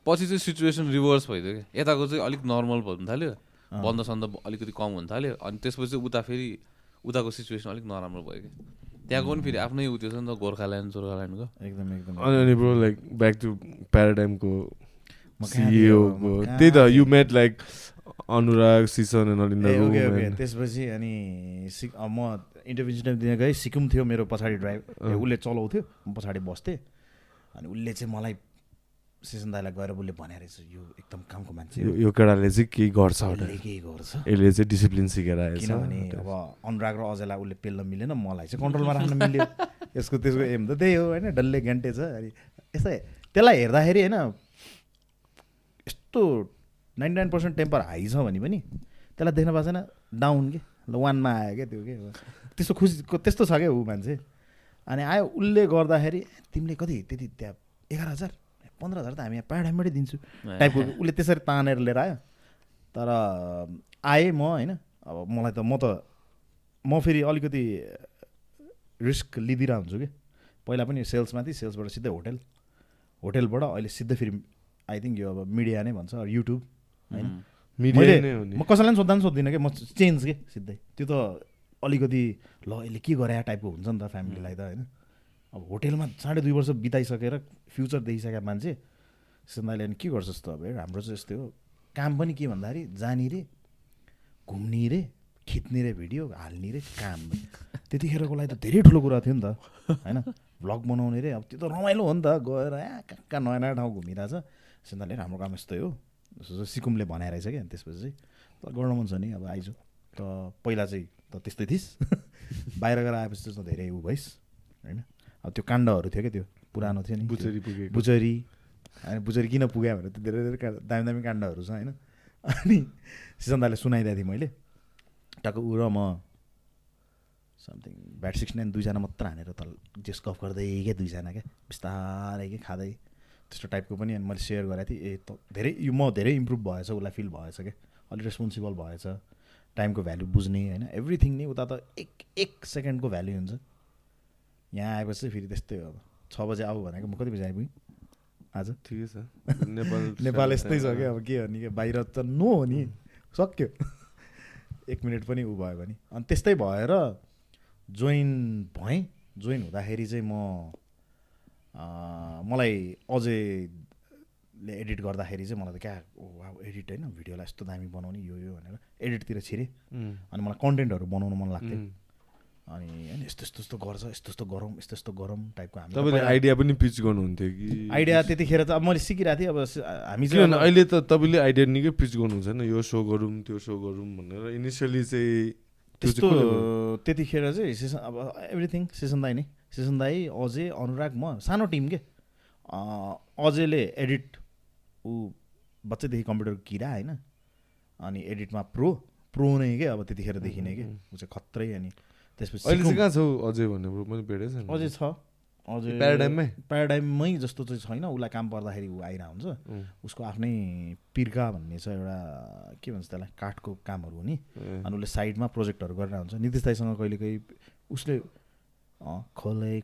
C: पछि चाहिँ सिचुएसन रिभर्स भइदियो क्या यताको चाहिँ अलिक नर्मल हुन थाल्यो। बन्द सन्द अलिकति कम हुन थाल्यो। अनि त्यसपछि उता फेरि उताको सिचुएसन अलिक नराम्रो भयो क्या। त्यहाँको पनि फेरि आफ्नै उ त्यो छ नि त गोर्खाल्यान्ड सोर्खाल्यान्डको
A: एकदम एकदम।
B: अनि अनि ब्रो लाइक ब्याक टु प्याराडाइमको त्यही त you.
A: Met like
B: Anurag
A: Sijan त्यसपछि अनि सिक म इन्टरभ्यू दिन गएँ सिक्किम थियो मेरो पछाडि ड्राइभ। उसले चलाउँथ्यो म पछाडि बस्थेँ। अनि उसले चाहिँ मलाई सेसन दाईलाई गएर उसले भने रहेछ यो एकदम कामको मान्छे।
B: यो केटाले चाहिँ केही गर्छ।
A: केही गर्छ।
B: यसले चाहिँ डिसिप्लिन सिकेर आएछ
A: किनभने अब अनुराग र अजयलाई उसले पेल्न मिलेन मलाई चाहिँ कन्ट्रोलमा राख्न मिल्यो। यसको त्यसको एम त त्यही हो होइन? डल्ले घन्टे छ। अनि यस्तै त्यसलाई हेर्दाखेरि होइन यस्तो ninety nine percent temper high छ भने पनि त्यसलाई देख्न पाएको छैन। डाउन के? ल वानमा आयो क्या त्यो के? त्यस्तो खुसी त्यस्तो छ क्या ऊ मान्छे? अनि आयो उसले गर्दाखेरि तिमीले कति त्यति त्यहाँ एघार हजार? पन्ध्र हजार त हामी यहाँ प्याडामबाटै दिन्छु। टाइपको उसले त्यसरी तानेर लिएर आयो। तर आएँ म होइन। अब मलाई त म त म फेरि अलिकति रिस्क लिइदिरहेको हुन्छु कि। पहिला पनि सेल्समा थिएँ सेल्सबाट सिधै होटेल। होटेलबाट अहिले सिधै फेरि आई थिङ्क यो अब मिडिया नै भन्छ युट्युब होइन।
B: मिडिया
A: मैले
B: नै हो नि।
A: म कसैलाई पनि सोद्धा पनि सोध्दिनँ कि म चेन्ज के सिधै। त्यो त अलिकति ल यसले के गरे टाइपको हुन्छ नि त फ्यामिलीलाई त होइन। अब होटेलमा साढे दुई वर्ष बिताइसकेर फ्युचर देखिसकेको मान्छे सिन्दाले के गर्छस् त अब हाम्रो चाहिँ यस्तै हो। काम पनि के भन्दाखेरि जाने रे घुम्ने रे खिच्ने रे भिडियो हाल्ने रे काम। त्यतिखेरको लागि त धेरै ठुलो कुरा थियो नि त होइन? भ्लग बनाउने रे अब त्यो त रमाइलो हो नि त गएर यहाँ कहाँ कहाँ नयाँ नयाँ ठाउँ घुमिरहेछ सिन्दाले हाम्रो काम यस्तै हो। जस्तो सिकुमले भनेर रहेछ क्या त्यसपछि त गर्न मन छ नि अब आइज। त पहिला चाहिँ त त्यस्तै थिइस्। बाहिर गएर आएपछि चाहिँ धेरै ऊ भइस् होइन? त्यो काण्डहरू थियो क्या त्यो? पुरानो थियो नि।
B: बुचरी पुगेको।
A: बुचरी। होइन बुचरी किन पुग्यो भनेर त्यो धेरै धेरै का- दामी दामी काण्डहरू छ होइन? अनि सिजन दाले सुनाइदिएको थिएँ मैले। टक्क ऊ र म समथिङ ब्याट सिक्स नाइन दुईजना मात्र हानेर तल जेस गफ गर्दै क्या दुईजना क्या बिस्तारै के खाँदै। त्यस्तो टाइपको पनि अनि मैले सेयर गरेको थिएँ। ए त धेरै यो म धेरै इम्प्रुभ भएछ उसलाई फिल भएछ क्या अलिक रेस्पोन्सिबल भएछ। टाइमको भ्याल्यु बुझ्ने होइन? एभ्रिथिङ नै उता त एक एक सेकेन्डको भ्याल्यु हुन्छ। यहाँ आएपछि फेरि त्यस्तै हो अब। छ बजे आऊ भनेको म कति बजी आइपुगेँ? आज?
B: ठिकै छ। नेपाल
A: नेपाल यस्तै छ क्या अब के गर्ने क्या बाहिर त नो हो नि। सक्यो। एक मिनट पनि ऊ भयो भने। अनि त्यस्तै भएर जोइन भएँ। जोइन हुँदाखेरि चाहिँ म मलाई अझैले एडिट गर्दाखेरि चाहिँ मलाई त क्या ओ वा एडिट होइन। भिडियोलाई यस्तो दामी बनाउने यो यो भनेर एडिटतिर छिरेँ। अनि मलाई कन्टेन्टहरू बनाउनु मन लाग्थ्यो। अनि होइन यस्तो यस्तो यस्तो गर्छ यस्तो यस्तो गरौँ यस्तो यस्तो गरौँ टाइपको हामी।
B: तपाईँले आइडिया पनि पिच गर्नुहुन्थ्यो कि?
A: आइडिया त्यतिखेर त अब मैले सिकिरहेको थिएँ अब हामी चाहिँ
B: किनभने अहिले त तपाईँले आइडिया निकै पिच गर्नुहुन्छ होइन यो सो गरौँ त्यो सो गरौँ भनेर इनिसियली चाहिँ त्यो
A: त्यस्तो? त्यतिखेर चाहिँ सेसन अब एभ्रिथिङ सेसन दाई नै सेसन दाई अजय अनुराग म सानो टिम के? अजयले एडिट ऊ बच्चैदेखि कम्प्युटरको किरा होइन अनि एडिटमा प्रो प्रो नै के अब त्यतिखेरदेखि नै के? ऊ चाहिँ खत्रै अनि त्यसपछि
B: अहिले। कहाँ छौ अझै भन्ने भेटेको छैन।
A: अझै छ। अझै
B: प्याराडाइममै?
A: प्याराडाइममै जस्तो चाहिँ छैन। उसलाई काम पर्दाखेरि ऊ आइरह हुन्छ उसको आफ्नै पिर्का भन्ने छ एउटा के भन्छ त्यसलाई काठको कामहरू हो नि अनि उसले साइडमा प्रोजेक्टहरू गरेर हुन्छ नितिश दाईसँग कहिले कहीँ उसले अँ, खोलै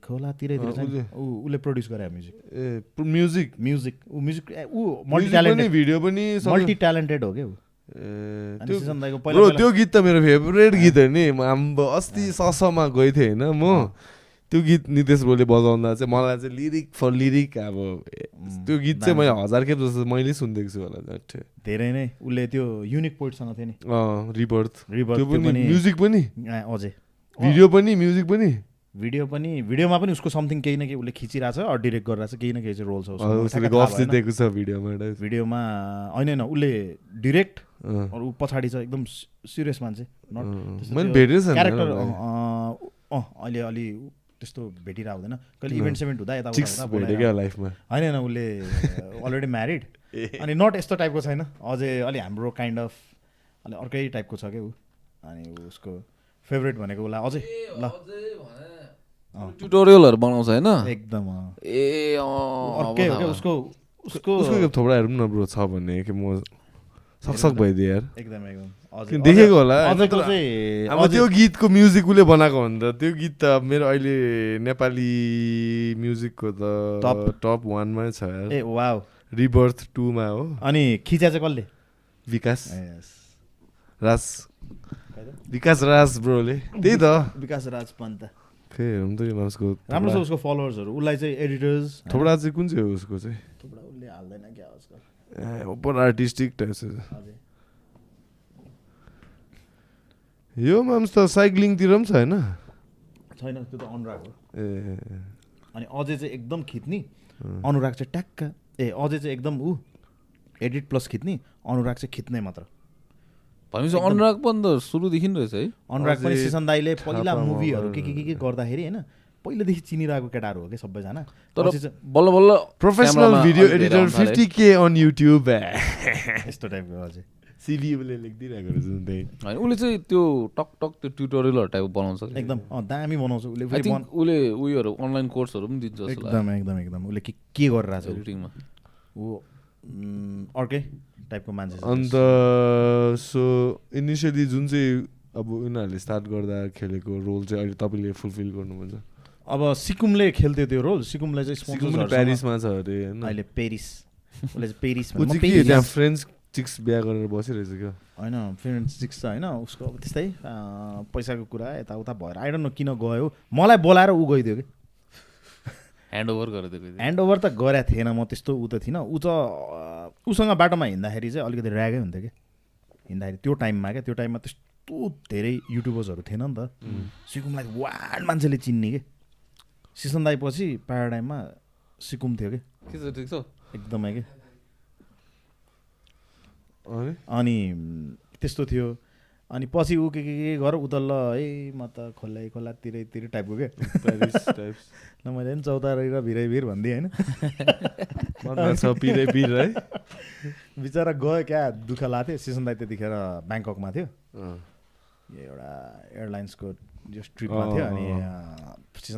B: उसले-
A: ऊ उसले प्रड्युस गरे म्युजिक।
B: ए म्युजिक
A: म्युजिक ऊ म्युजिक ऊ मल्टी
B: पनि
A: ट्यालेन्टेड
B: भिडियो पनि
A: मल्टी ट्यालेन्टेड हो क्या ऊ।
B: त्यो त्यो गीत त मेरो फेभरेट गीत हो नि। म हाम्रो अस्ति ससमा गएको थिएँ होइन म। त्यो गीत नितेश ब्रोले बजाउँदा चाहिँ मलाई चाहिँ लिरिक फर लिरिक अब त्यो गीत चाहिँ मैले हजार खेप जस्तो मैले सुनिदिएको छु होला
A: धेरै नै। उसले त्यो युनिक पोइन्टसँग थियो नि।
B: रिबर्थ। त्यो
A: त्यो
B: पनि म्युजिक पनि?
A: अझै।
B: भिडियो पनि म्युजिक पनि?
A: भिडियो पनि। भिडियोमा पनि उसको समथिङ केही न केही उसले खिचिरहेको छ अरू डिरेक्ट गरिरहेको छ केही न केही चाहिँ रोल छ
B: भिडियोमा
A: भिडियोमा होइन होइन उसले डिरेक्ट अरू ऊ पछाडि छ एकदम सिरियस मान्छे क्यारेक्टर
B: यार
A: अँ अँ, अहिले अलि त्यस्तो भेटिरहेको हुँदैन। कहिले। इभेन्ट सेभेन्ट हुँदा यता होइन होइन उसले अलरेडी म्यारिड अनि नट यस्तो टाइपको छैन। अझै अलि हाम्रो काइन्ड अफ अलि अर्कै टाइपको छ क्या ऊ? अनि उसको फेभरेट भनेको उसलाई अझै ल।
C: ट्युटोरियलहरू बनाउँछ होइन?
A: एकदम अँ।
C: ए
A: अर्कै हो क्या उसको उसको
B: उसको एक थोडा हेरौँ न ब्रो छ भन्ने कि म सकसक भइदिएँ यार
A: एकदम एकदम
B: देखेको होला अब त्यो गीतको म्युजिक उसले बनाएको हो नि त त्यो गीत त मेरो अहिले नेपाली म्युजिकको त
A: Top.
B: टप वानमै छ यार
A: ए वाउ
B: रिबर्थ टूमा हो
A: अनि खिचा चाहिँ कसले
B: विकास. राज विकास राज ब्रोले त्यही त
A: विकास राज पन्त
B: खै हेरौँ त यो मान्छेको
A: राम्रो छ उसको फलोवर्सहरू उसलाई चाहिँ एडिटर्स
B: थोपडा चाहिँ कुन चाहिँ हो उसको चाहिँ
A: थोपडा उसले हाल्दैन क्या
B: ओपर आर्टिस्टिक यो माम्स त साइक्लिङतिर पनि छ होइन
A: छैन त्यो त अनुराग हो
B: ए
A: अनि अझै चाहिँ एकदम खिच्ने अनुराग चाहिँ ट्याक्क ए अझै चाहिँ एकदम ऊ एडिट प्लस खिच्ने अनुराग चाहिँ खिच्ने मात्र
C: भनेपछि अनुराग पनि त सुरुदेखि रहेछ है
A: अनुराग पनि सिसन दाईले पहिला मुभीहरू के। के के के गर्दाखेरि होइन पहिलादेखि चिनिरहेको केटाहरू हो कि सबैजना?
C: तर
A: चाहिँ
C: बल्ल बल्ल
B: प्रोफेसनल भिडियो एडिटर। फिफ्टी के अन युट्युब
A: यस्तो टाइपको हजुर
B: सिभी उसले लेखिदिइरहेको रहेछ त्यही
C: होइन उसले चाहिँ त्यो टक टक त्यो ट्युटोरियलहरू टाइप बनाउँछ कि।
A: एकदम अँ दामी बनाउँछ उसले
C: उसले उयोहरू अनलाइन कोर्सहरू पनि दिन्छ
A: एकदम एकदम एकदम। उसले के के गरिरहेको छ
C: एडिटिङमा
A: ऊ अर्कै टाइपको मान्छे
B: अन्त सो इनिसियली जुन चाहिँ अब उनीहरूले स्टार्ट गर्दा खेलेको रोल चाहिँ अहिले तपाईँले फुलफिल गर्नुहुन्छ?
A: अब सिकुमले खेल्थ्यो त्यो रोल। सिकुमलाई चाहिँ स्पोन्सर्सहरूसँग-
B: प्यारिसमा छ अरे होइन?
A: अहिले पेरिस। उसले चाहिँ पेरिस
B: ऊ
A: भन्दा-
B: चाहिँ
A: म
B: के
A: पेरिस-
B: त्यहाँ फ्रेन्च चिक्स बिहा गरेर बसिरहेछ क्या?
A: होइन फ्रेन्ड सिक्स छ होइन? उसको अब त्यस्तै पैसाको कुरा यताउता भएर। आइडन न किन गयो। मलाई बोलाएर ऊ गइदियो कि?
C: ह्यान्ड ओभर गरेर दिएको थियो।
A: ह्यान्ड ओभर त गरेको थिएन म त्यस्तो ऊ त थिइनँ। ऊ त उसँग बाटोमा हिँड्दाखेरि चाहिँ अलिकति ऱ्यागै हुन्थ्यो कि? हिँड्दाखेरि त्यो टाइममा क्या? त्यो टाइममा त्यस्तो धेरै युट्युबर्सहरू थिएन नि त। सिकुमलाई वान मान्छेले चिन्ने कि? सिसन दाई पछि प्याराडाइममा सिकुम थियो कि? एकदमै कि।
B: अनि?
A: त्यस्तो थियो। अनि पछि ऊ के के के गर ऊ त ल है म त खोला खोला तिरै तिरै टाइपको के ल मैले पनि चौतारी र भिरै भिर भनिदिएँ होइन? बिचरा गयो क्या दुःख लाग्थ्यो। सिसन दाई त्यतिखेर ब्याङ्ककमा थियो। एउटा एयरलाइन्सको जो ट्रिपमा थियो अनि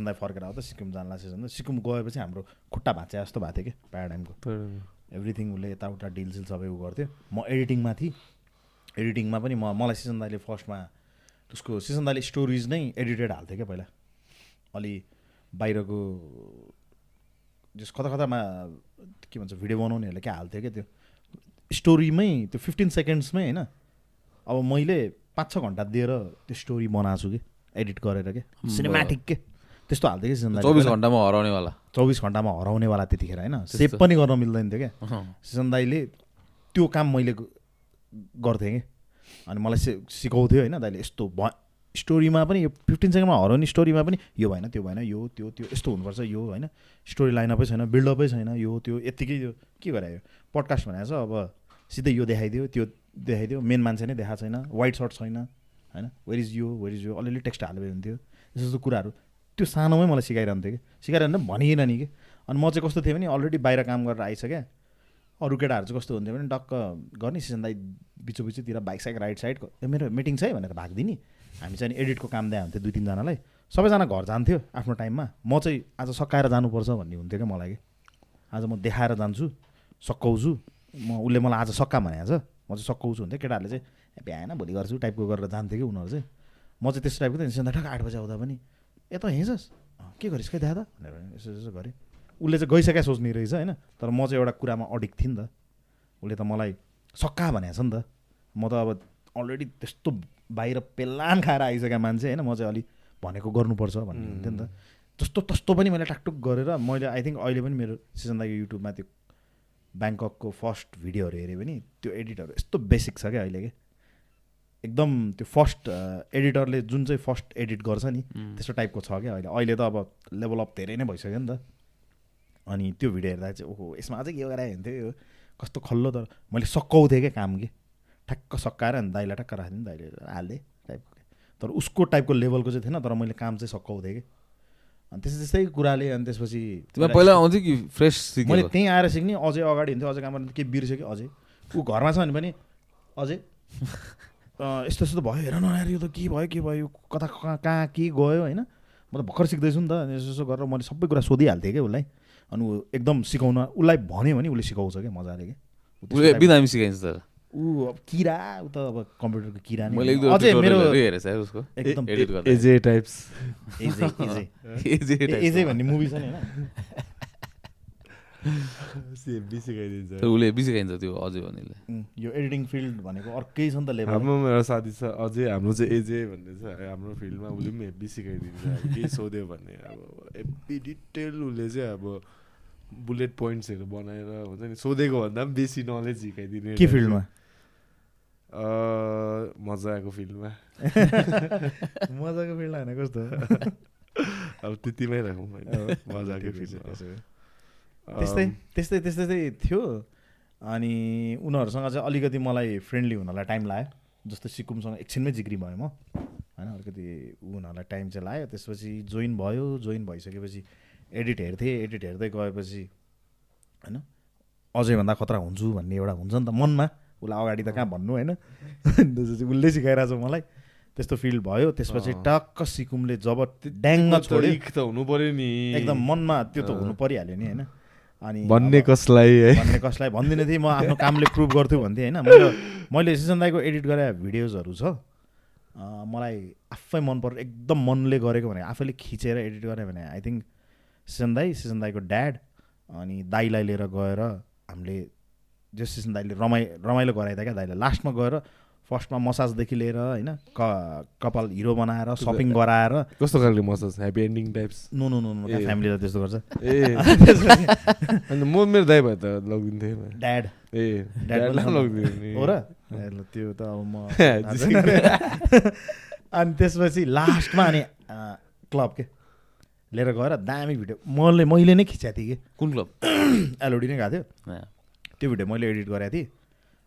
A: दाई फर्केर आउँदा सिक्किम जानला दाई सिक्किम गएपछि हाम्रो खुट्टा भाँचे जस्तो भएको थियो कि प्याराडाइमको एभ्रिथिङ उसले यताउता डिलसिल सबै उ गर्थ्यो। म एडिटिङमा थिएँ एडिटिङमा पनि म मलाई सिसन दाईले फर्स्टमा उसको सिसन दाईले स्टोरिज नै एडिटेड हाल्थ्यो क्या पहिला। अलि बाहिरको जस कता कतामा के भन्छ भिडियो बनाउनेहरूले क्या हाल्थ्यो क्या त्यो। स्टोरीमै त्यो फिफ्टिन सेकेन्ड्समै होइन अब मैले पाँच छ घन्टा दिएर त्यो स्टोरी बनाएको छु कि। एडिट गरेर के? सिनेमेटिक के? त्यस्तो हाल्थ्यो कि दाईले
C: चौबिस। घन्टामा हराउनेवाला।
A: चौबिस घन्टामा हराउनेवाला त्यतिखेर होइन? सेभ पनि गर्न मिल्दैन थियो क्या। सिसन दाईले त्यो काम मैले गर्थेँ कि। अनि मलाई सि सिकाउँथ्यो होइन? दाइले यस्तो भ स्टोरीमा पनि यो फिफ्टिन सेकेन्डमा हराउने स्टोरीमा पनि यो भएन त्यो भएन यो त्यो त्यो यस्तो हुनुपर्छ यो होइन? स्टोरी लाइनअपै छैन बिल्डअपै छैन यो त्यो यत्तिकै यो के गरायो पडकास्ट भनेको छ अब सिधै यो देखाइदियो त्यो देखाइदियो मेन मान्छे नै देखाएको छैन वाइट सर्ट छैन। होइन वेयर इज यो वेयर इज यो अलिअलि टेक्स्ट हाल्यो भने हुन्थ्यो। यस्तो यस्तो कुराहरू। त्यो सानोमै मलाई सिकाइरहन्थ्यो कि। सिकाइरहनु भनिएन नि कि। अनि म चाहिँ कस्तो थिएँ भने अलरेडी बाहिर काम गरेर आइसकेँ। अरू केटाहरू चाहिँ कस्तो हुन्थ्यो भने टक्क गर्ने सिजन दाइ बिचो बाइक साइक राइड साइड मेरो मिटिङ छ है भनेर भागिदिने। हामी चाहिँ एडिटको काम दिए हुन्थ्यो दुई तिनजनालाई। सबैजना घर जान्थ्यो आफ्नो टाइममा। म चाहिँ आज सकाएर जानुपर्छ भन्ने हुन्थ्यो क्या मलाई कि। आज म देखाएर जान्छु सकाउँछु। म उसले मलाई आज सक्का भनेको छ। म चाहिँ सकाउँछु हुन्थ्यो। केटाहरूले चाहिँ भ्याएन भोलि गर्छु टाइपको गरेर जान्थ्यो कि उनीहरू चाहिँ। म चाहिँ त्यस्तो टाइपको थिएँ सिजन ठ्याक्क आठ बजी आउँदा पनि। ए त हिँड्छस् के गरिस् खै त भनेर यसो यसो गरेँ उसले चाहिँ गइसक्या सोच्ने रहेछ होइन तर म चाहिँ एउटा कुरामा अडिक थिएँ नि त। उसले त मलाई सक्का भनेको छ नि त। म त अब अलरेडी त्यस्तो बाहिर पेल्लान खाएर आइसकेको मान्छे होइन म चाहिँ अलिक भनेको गर्नुपर्छ भन्ने हुन्थ्यो नि त। जस्तो तस्तो पनि मैले टाकटुक गरेर मैले आई थिङ्क अहिले पनि मेरो सिजन दाइको युट्युबमा त्यो ब्याङ्ककको फर्स्ट भिडियोहरू हेऱ्यो भने त्यो एडिटहरू यस्तो बेसिक छ क्या अहिले के। एकदम त्यो फर्स्ट एडिटरले जुन चाहिँ फर्स्ट एडिट गर्छ नि त्यस्तो टाइपको छ क्या अहिले। अहिले त अब लेभल अप धेरै नै भइसक्यो नि त। अनि त्यो भिडियो हेर्दा चाहिँ ओहो यसमा अझै के गरायो हुन्थ्यो यो कस्तो खल्लो तर मैले सकाउँथेँ क्या काम कि। ठ्याक्क सकाएर अनि दाइलाई ठ्याक्क राखिदिनु दाइले हालिदिएँ टाइपको। के तर उसको टाइपको लेभलको चाहिँ थिएन तर मैले काम चाहिँ सकाउँथेँ कि। अनि त्यस्तै त्यस्तै कुराले अनि त्यसपछि
C: पहिला आउँथ्यो कि फ्रेस
A: मैले त्यहीँ आएर सिक्ने अझै अगाडि हुन्थ्यो अझै काम गर्नु के बिर्स्यो कि अझै। ऊ घरमा छ भने पनि अझै। यस्तो यस्तो त भयो हेर न यार यो त के भयो के भयो कता कहाँ कहाँ के गयो होइन? म त भर्खर सिक्दैछु नि त यसो यसो गरेर मैले सबै कुरा सोधिहाल्थेँ क्या उसलाई। अनि ऊ एकदम सिकाउन उसलाई भन्यो भने उसले सिकाउँछ क्या मजाले क्या।
C: उसले बिरामी सिकाइन्छ तर।
A: ऊ अब किरा ऊ त अब कम्प्युटरको किरा नै अझै मेरो एकदम
B: एजे टाइप्स
A: एजै एजै भन्ने मुभी छ नि होइन?
B: हेब्बी सिकाइदिन्छ
C: तर उसले बेसी खाइन्छ त्यो अझै भन्नेले।
A: यो एडिटिङ फिल्ड भनेको अर्कै छ नि त लेभल।
B: हाम्रो एउटा साथी छ अझै हाम्रो चाहिँ एजे भन्ने छ। हाम्रो फिल्डमा उसले पनि हेब्बी सिकाइदिन्छ केही सोध्यो भने अब हेब्बी डिटेल उसले चाहिँ अब बुलेट पोइन्ट्सहरू बनाएर हुन्छ नि सोधेको भन्दा पनि बेसी नलेज सिकाइदिने
A: के फिल्डमा?
B: अँ, मजाको फिल्डमा।
A: मजाको फिल्ड होइन कस्तो?
B: अब त्यतिमै राखौँ होइन मजाको फिल्डमा।
A: त्यस्तै त्यस्तै त्यस्तै त्यस्तै थियो। अनि उनीहरूसँग चाहिँ अलिकति मलाई फ्रेन्डली हुनलाई टाइम लाग्यो। जस्तो सिक्कुमसँग एकछिनमै जिग्री भयो म। होइन अलिकति ऊ हुनलाई टाइम चाहिँ लाग्यो। त्यसपछि जोइन भयो। जोइन भइसकेपछि एडिट हेर्थेँ। एडिट हेर्दै गएपछि होइन अझैभन्दा खतरा हुन्छु भन्ने एउटा हुन्छ नि त मनमा। उसलाई अगाडि त कहाँ भन्नु होइन? त्यसपछि उसले सिकाइरहेछ मलाई। त्यस्तो फिल्ड भयो। त्यसपछि। टक्क सिकुमले जब ड्याङ्ग छोड्यो।
B: त हुनु पर्यो नि।
A: एकदम मनमा त्यो त। हुनु परिहाल्यो नि होइन? अनि
B: भन्ने कसलाई है?
A: भन्ने कसलाई भन्दिनँ थिएँ। म आफ्नो कामले प्रुभ गर्थ्छु भन्थेँ होइन? मैले मैले सिजन दाईको एडिट गरे भिडियोजहरू छ मलाई आफै मन पर्यो एकदम मनले गरेको भने आफैले खिचेर एडिट गरेँ भने आई थिङ्क सिजन दाई सिजन दाईको ड्याड अनि दाईलाई लिएर गएर हामीले जो सिजन दाईले रमाइ रमाइलो गराइदियो क्या दाईले लास्टमा गएर फर्स्टमा मसाजदेखि लिएर होइन क कपाल हिरो बनाएर सपिङ गराएर।
B: कस्तो खालको massage? Happy ending types
A: no no no no
B: ए।
A: फ्यामिलीले त्यस्तो गर्छ।
B: ए। म मेरो दाइ भए त लगिदिन्थेँ।
A: ड्याड
B: ए
A: हो र? त्यो त अब म। अनि त्यसपछि लास्टमा अनि क्लब के? लिएर गएर दामी भिडियो। मैले मैले नै खिचाएको थिएँ कि।
C: कुन क्लब?
A: एलओडी नै गएको थियो। त्यो भिडियो मैले एडिट गरेको थिएँ।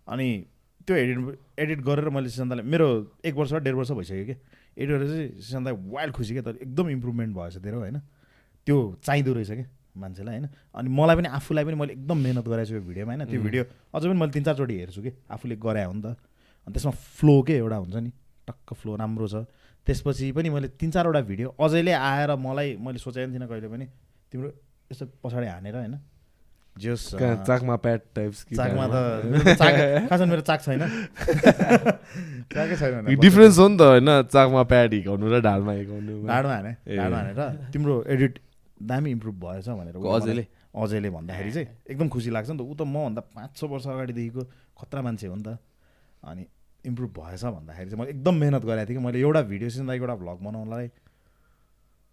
A: अनि त्यो एडिट एडिट गरेर मैले सिसन्दालाई मेरो एक वर्ष डेढ वर्ष भइसक्यो कि? एडिट गरेर चाहिँ सिसन्दा वाइल्ड खुसी क्या तर एकदम इम्प्रुभमेन्ट भएछ तेरो होइन? त्यो चाहिँदो रहेछ क्या मान्छेलाई होइन? अनि मलाई पनि आफूलाई पनि मैले एकदम मिहिनेत गराएको छु यो भिडियोमा होइन? त्यो भिडियो अझ पनि मैले तिन चारचोटि हेर्छु कि? आफूले गराए हो नि त। अनि त्यसमा फ्लो के एउटा हुन्छ नि टक्क फ्लो राम्रो छ। त्यसपछि पनि मैले तिन चारवटा भिडियो अझैले आएर मलाई मैले सोचेको पनि थिइनँ कहिले पनि। तिम्रो यस्तो पछाडि हानेर होइन? जस
B: चाकमा प्याट टाइप्स
A: चाकमा त मेरो त चाक खास मेरो चाक छैन। चाकै छैन
B: डिफ्रेन्स हो नि त होइन? चाकमा प्याड हिर्काउनु र ढाडमा हिर्काउनु
A: ढाडमा हाने। ढाडमा हानेर तिम्रो एडिट दामी इम्प्रुभ भएछ भनेर
C: अझैले?
A: अझैले भन्दाखेरि चाहिँ एकदम खुसी लाग्छ नि त। ऊ त मभन्दा पाँच छ वर्ष अगाडिदेखिको खतरा मान्छे हो नि त। अनि इम्प्रुभ भएछ भन्दाखेरि चाहिँ मैले एकदम मिहिनेत गरेको थिएँ कि। मैले एउटा भिडियो सिन्दा एउटा भ्लग बनाउनलाई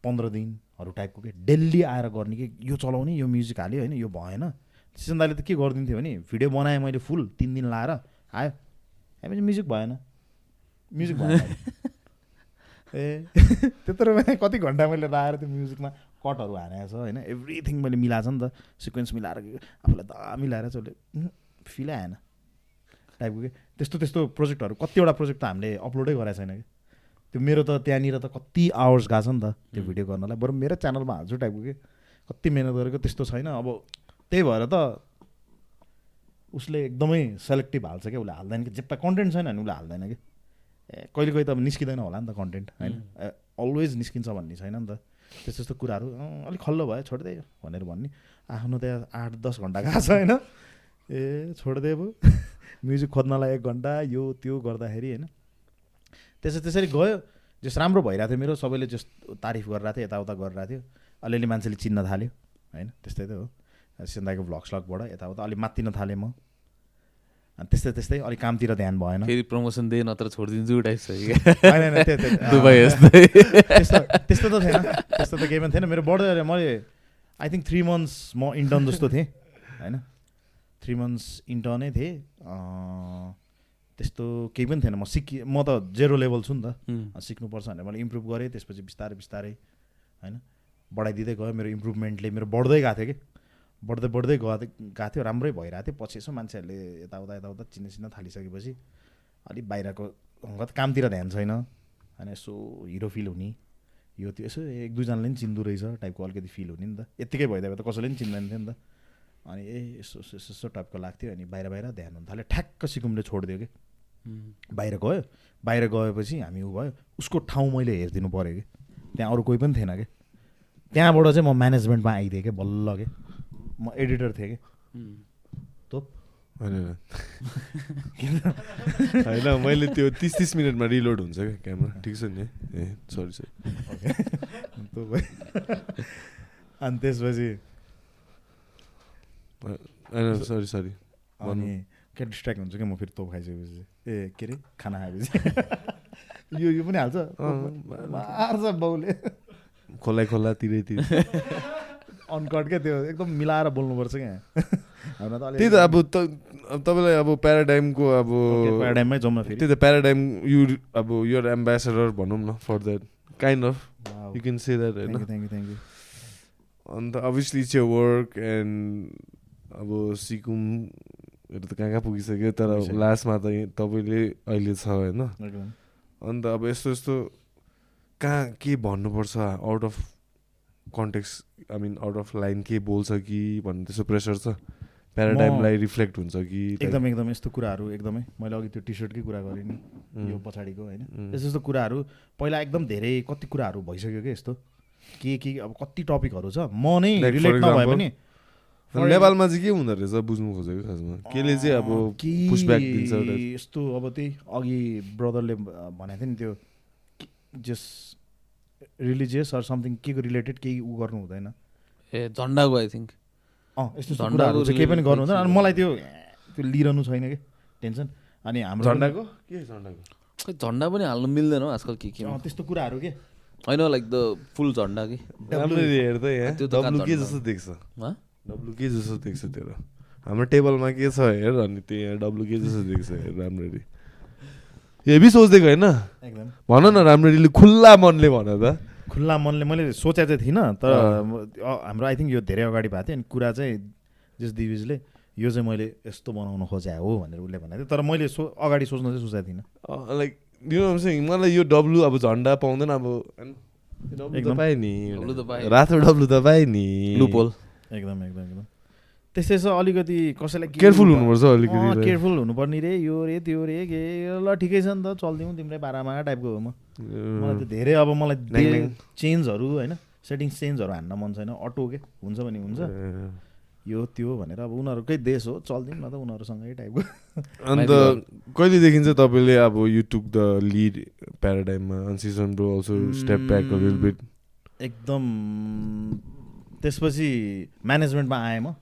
A: पन्ध्र दिनहरू टाइपको के? डेली आएर गर्ने कि? यो चलाउने यो म्युजिक हाल्यो होइन यो भएन। सिसन दाले त के गरिदिन्थ्यो भने भिडियो बनाएँ मैले फुल तिन दिन लाएर आयो। हामी म्युजिक भएन। म्युजिक भएन। ए त्यत्रो भने कति घन्टा मैले लाएर त्यो म्युजिकमा कटहरू हानेको छ होइन? एभ्रिथिङ मैले मिलाएको छ नि त। सिक्वेन्स मिलाएर आफूलाई द मिलाएर चाहिँ उसले फिलै आएन। टाइपको के त्यस्तो त्यस्तो प्रोजेक्टहरू कतिवटा प्रोजेक्ट त हामीले अपलोडै गरेको छैन कि? त्यो मेरो त त्यहाँनिर त कति आवर्स गएको छ नि त त्यो भिडियो गर्नलाई। बरु मेरो च्यानलमा हाल्छु टाइपको के? कति मिहिनेत गरेको त्यस्तो छैन। अब त्यही भएर त उसले एकदमै सेलेक्टिभ हाल्छ क्या। उसले हाल्दैन कि। जेप्पा कन्टेन्ट छैन भने उसले हाल्दैन कि। ए कहिले कहिले त अब निस्किँदैन होला नि त कन्टेन्ट होइन? अलवेज निस्किन्छ भन्ने छैन नि त। त्यस्तो त्यस्तो कुराहरू अलिक खल्लो भयो छोडिदिए भनेर भन्ने। आफ्नो त्यहाँ आठ दस घन्टा गएको छ होइन? ए छोडिदिए भयो म्युजिक खोज्नलाई एक घन्टा यो त्यो गर्दाखेरि होइन? त्यसै त्यसरी गयो। जस राम्रो भइरहेको थियो मेरो सबैले जस तारिफ गरिरहेको थियो यताउता गरिरहेको थियो। अलिअलि मान्छेले चिन्न थाल्यो होइन? त्यस्तै त हो। सिन्दाको भ्लग स्लगबाट यताउता। अलिक मात्तिन थालेँ म। अनि त्यस्तै त्यस्तै अलिक कामतिर ध्यान भएन।
C: फेरि प्रमोसन दिए नत्र छोडिदिन्छु टाइप छ
A: त्यस्तो त्यस्तो त थिएन। त्यस्तो त केही पनि थिएन। मेरो बढ्दै मैले आई थिङ्क थ्री मन्थ्स म इन्टर्न जस्तो थिएँ होइन? थ्री मन्थ्स इन्टर्नै थिएँ। त्यस्तो केही पनि थिएन। म सिकि म त जेरो लेभल छु नि त। सिक्नुपर्छ भनेर मैले इम्प्रुभ गरेँ त्यसपछि बिस्तारै बिस्तारै होइन? बढाइदिँदै गयो मेरो इम्प्रुभमेन्टले मेरो बढ्दै गएको थियो कि? बढ्दै बढ्दै गएको गएको थियो राम्रै भइरहेको थियो। पछि यसो मान्छेहरूले यताउता यताउता चिन्न चिन्न थालिसकेपछि अलिक बाहिरको कामतिर ध्यान छैन। होइन यसो हिरो फिल हुने। यो त्यो यसो एक दुईजनाले पनि चिन्दो रहेछ टाइपको अलिकति फिल हुने नि त। यत्तिकै भइदियो त कसैले पनि चिन्दैन थियो नि त। अनि ए यसो यसो टाइपको लाग्थ्यो अनि बाहिर बाहिर ध्यान हुन थाल्यो। ठ्याक्क सिकुमले छोडिदियो कि? बाहिर गयो। बाहिर गएपछि हामी उ भयो। उसको ठाउँ मैले हेरिदिनु पऱ्यो कि? त्यहाँ अरू कोही पनि थिएन कि? त्यहाँबाट चाहिँ म म्यानेजमेन्टमा आइदिएँ कि? बल्ल के? म एडिटर थिएँ कि?
B: होइन मैले त्यो तिस तिस मिनटमा रिलोड हुन्छ क्या क्यामेरा। ठिक छ नि? ए सरी सरी।
A: अनि त्यसपछि
B: सरी सरी
A: अनि क्या डिस्ट्र्याक्ट हुन्छ क्या म फेरि तोप खाइसकेपछि ए के अरे? खाना खाएपछि। यो यो पनि हाल्छ? मार्छ बाउले।
B: खोला खोला तिरै तिर।
A: अनकट क्या त्यो एकदम मिलाएर बोल्नुपर्छ क्या।
B: त्यही त अब तपाईँलाई अब प्याराडाइमको अब
A: प्याराडाइममै न फेरि।
B: त्यही त प्याराडाइम यु अब यो एम्बेसेडर भनौँ न for
A: that
B: kind of. You can
A: say that
B: होइन?
A: thank you.
B: अन्त अभियसली इट्स वर्क एन्ड अब सिकुमहरू त कहाँ कहाँ पुगिसक्यो तर। लास्टमा त तपाईँले अहिले छ होइन। अन्त अब यस्तो यस्तो कहाँ के भन्नुपर्छ? Out of context I mean out of line के बोल्छ कि भन्ने त्यस्तो प्रेसर छ। प्याराडाइमलाई रिफ्लेक्ट हुन्छ कि
A: एकदम एकदम यस्तो कुराहरू एकदमै। मैले अघि त्यो टी सर्टकै कुरा गरेँ नि यो पछाडिको होइन। यस्तो यस्तो कुराहरू पहिला एकदम धेरै कति कुराहरू भइसक्यो क्या यस्तो? के के अब कति टपिकहरू छ? म नै रिलेट नभए? पनि
B: नेपालमा चाहिँ के हुँदो रहेछ बुझ्नु खोजेको खासमा केले चाहिँ अब pushback दिन्छ
A: यस्तो अब त्यही अघि ब्रदरले भनेको थियो नि त्यो जस रिलिजियस अर समथिङ के को रिलेटेड केही उ गर्नु हुँदैन
C: ए झन्डाको आई थिङ्क
A: अँ यस्तो कुराहरू चाहिँ केही पनि गर्नु हुँदैन अनि मलाई त्यो त्यो लिइरहनु छैन कि टेन्सन अनि हाम्रो
B: झन्डाको के झन्डाको
C: खै झन्डा पनि हाल्नु मिल्दैन हौ आजकल के के
A: अँ, त्यस्तो कुराहरू के
C: होइन लाइक द फुल झन्डा कि
B: हेर्दा
C: त्यो
B: के? जस्तो देख्छ
C: हँ?
B: डब्लु के जस्तो देख्छ तेरो। हाम्रो टेबलमा के छ हेर अनि त्यो यहाँ डब्लु के जस्तो देख्छ हेर राम्ररी। हेभी सोचिदिएको होइन
A: एकदम।
B: भन न राम्ररी खुल्ला मनले भन त।
A: खुल्ला मनले मैले सोचेको चाहिँ थिइनँ तर हाम्रो आई थिङ्क यो धेरै अगाडि भएको थियो अनि कुरा चाहिँ जस दिविजले यो चाहिँ मैले यस्तो बनाउन खोजे हो भनेर उसले भनेको थियो। तर मैले सो अगाडि सोच्न चाहिँ सोचेको थिइनँ।
B: लाइक यु नो मलाई यो डब्लु अब झन्डा पाउँदैन अब। पाएँ नि। रातो डब्लु त पाएँ नि।
C: लुपोल
A: एकदम एकदम एकदम। त्यस्तै छ अलिकति कसैलाई के
B: केयरफुल
A: हुनु-
B: हुनुपर्छ अलिकति
A: केयरफुल हुनुपर्ने रे यो रे त्यो रे के ल ठिकै छ नि त चलिदिउँ तिम्रै बाह्रमा टाइपको हो म। मलाई त धेरै अब मलाई। चेन्जहरू होइन सेटिङ्स चेन्जहरू हान्न मन छैन। अटो के? हुन्छ भने हुन्छ। यो त्यो भनेर अब उनीहरूकै देश हो चलिदिउँ न त उनीहरूसँगै टाइपको।
B: अन्त कहिलेदेखि चाहिँ तपाईँले अब यु टुक द लिड प्याराडाइममा अल्सो स्टेप ब्याक
A: एकदम त्यसपछि म्यानेजमेन्टमा आएँ म।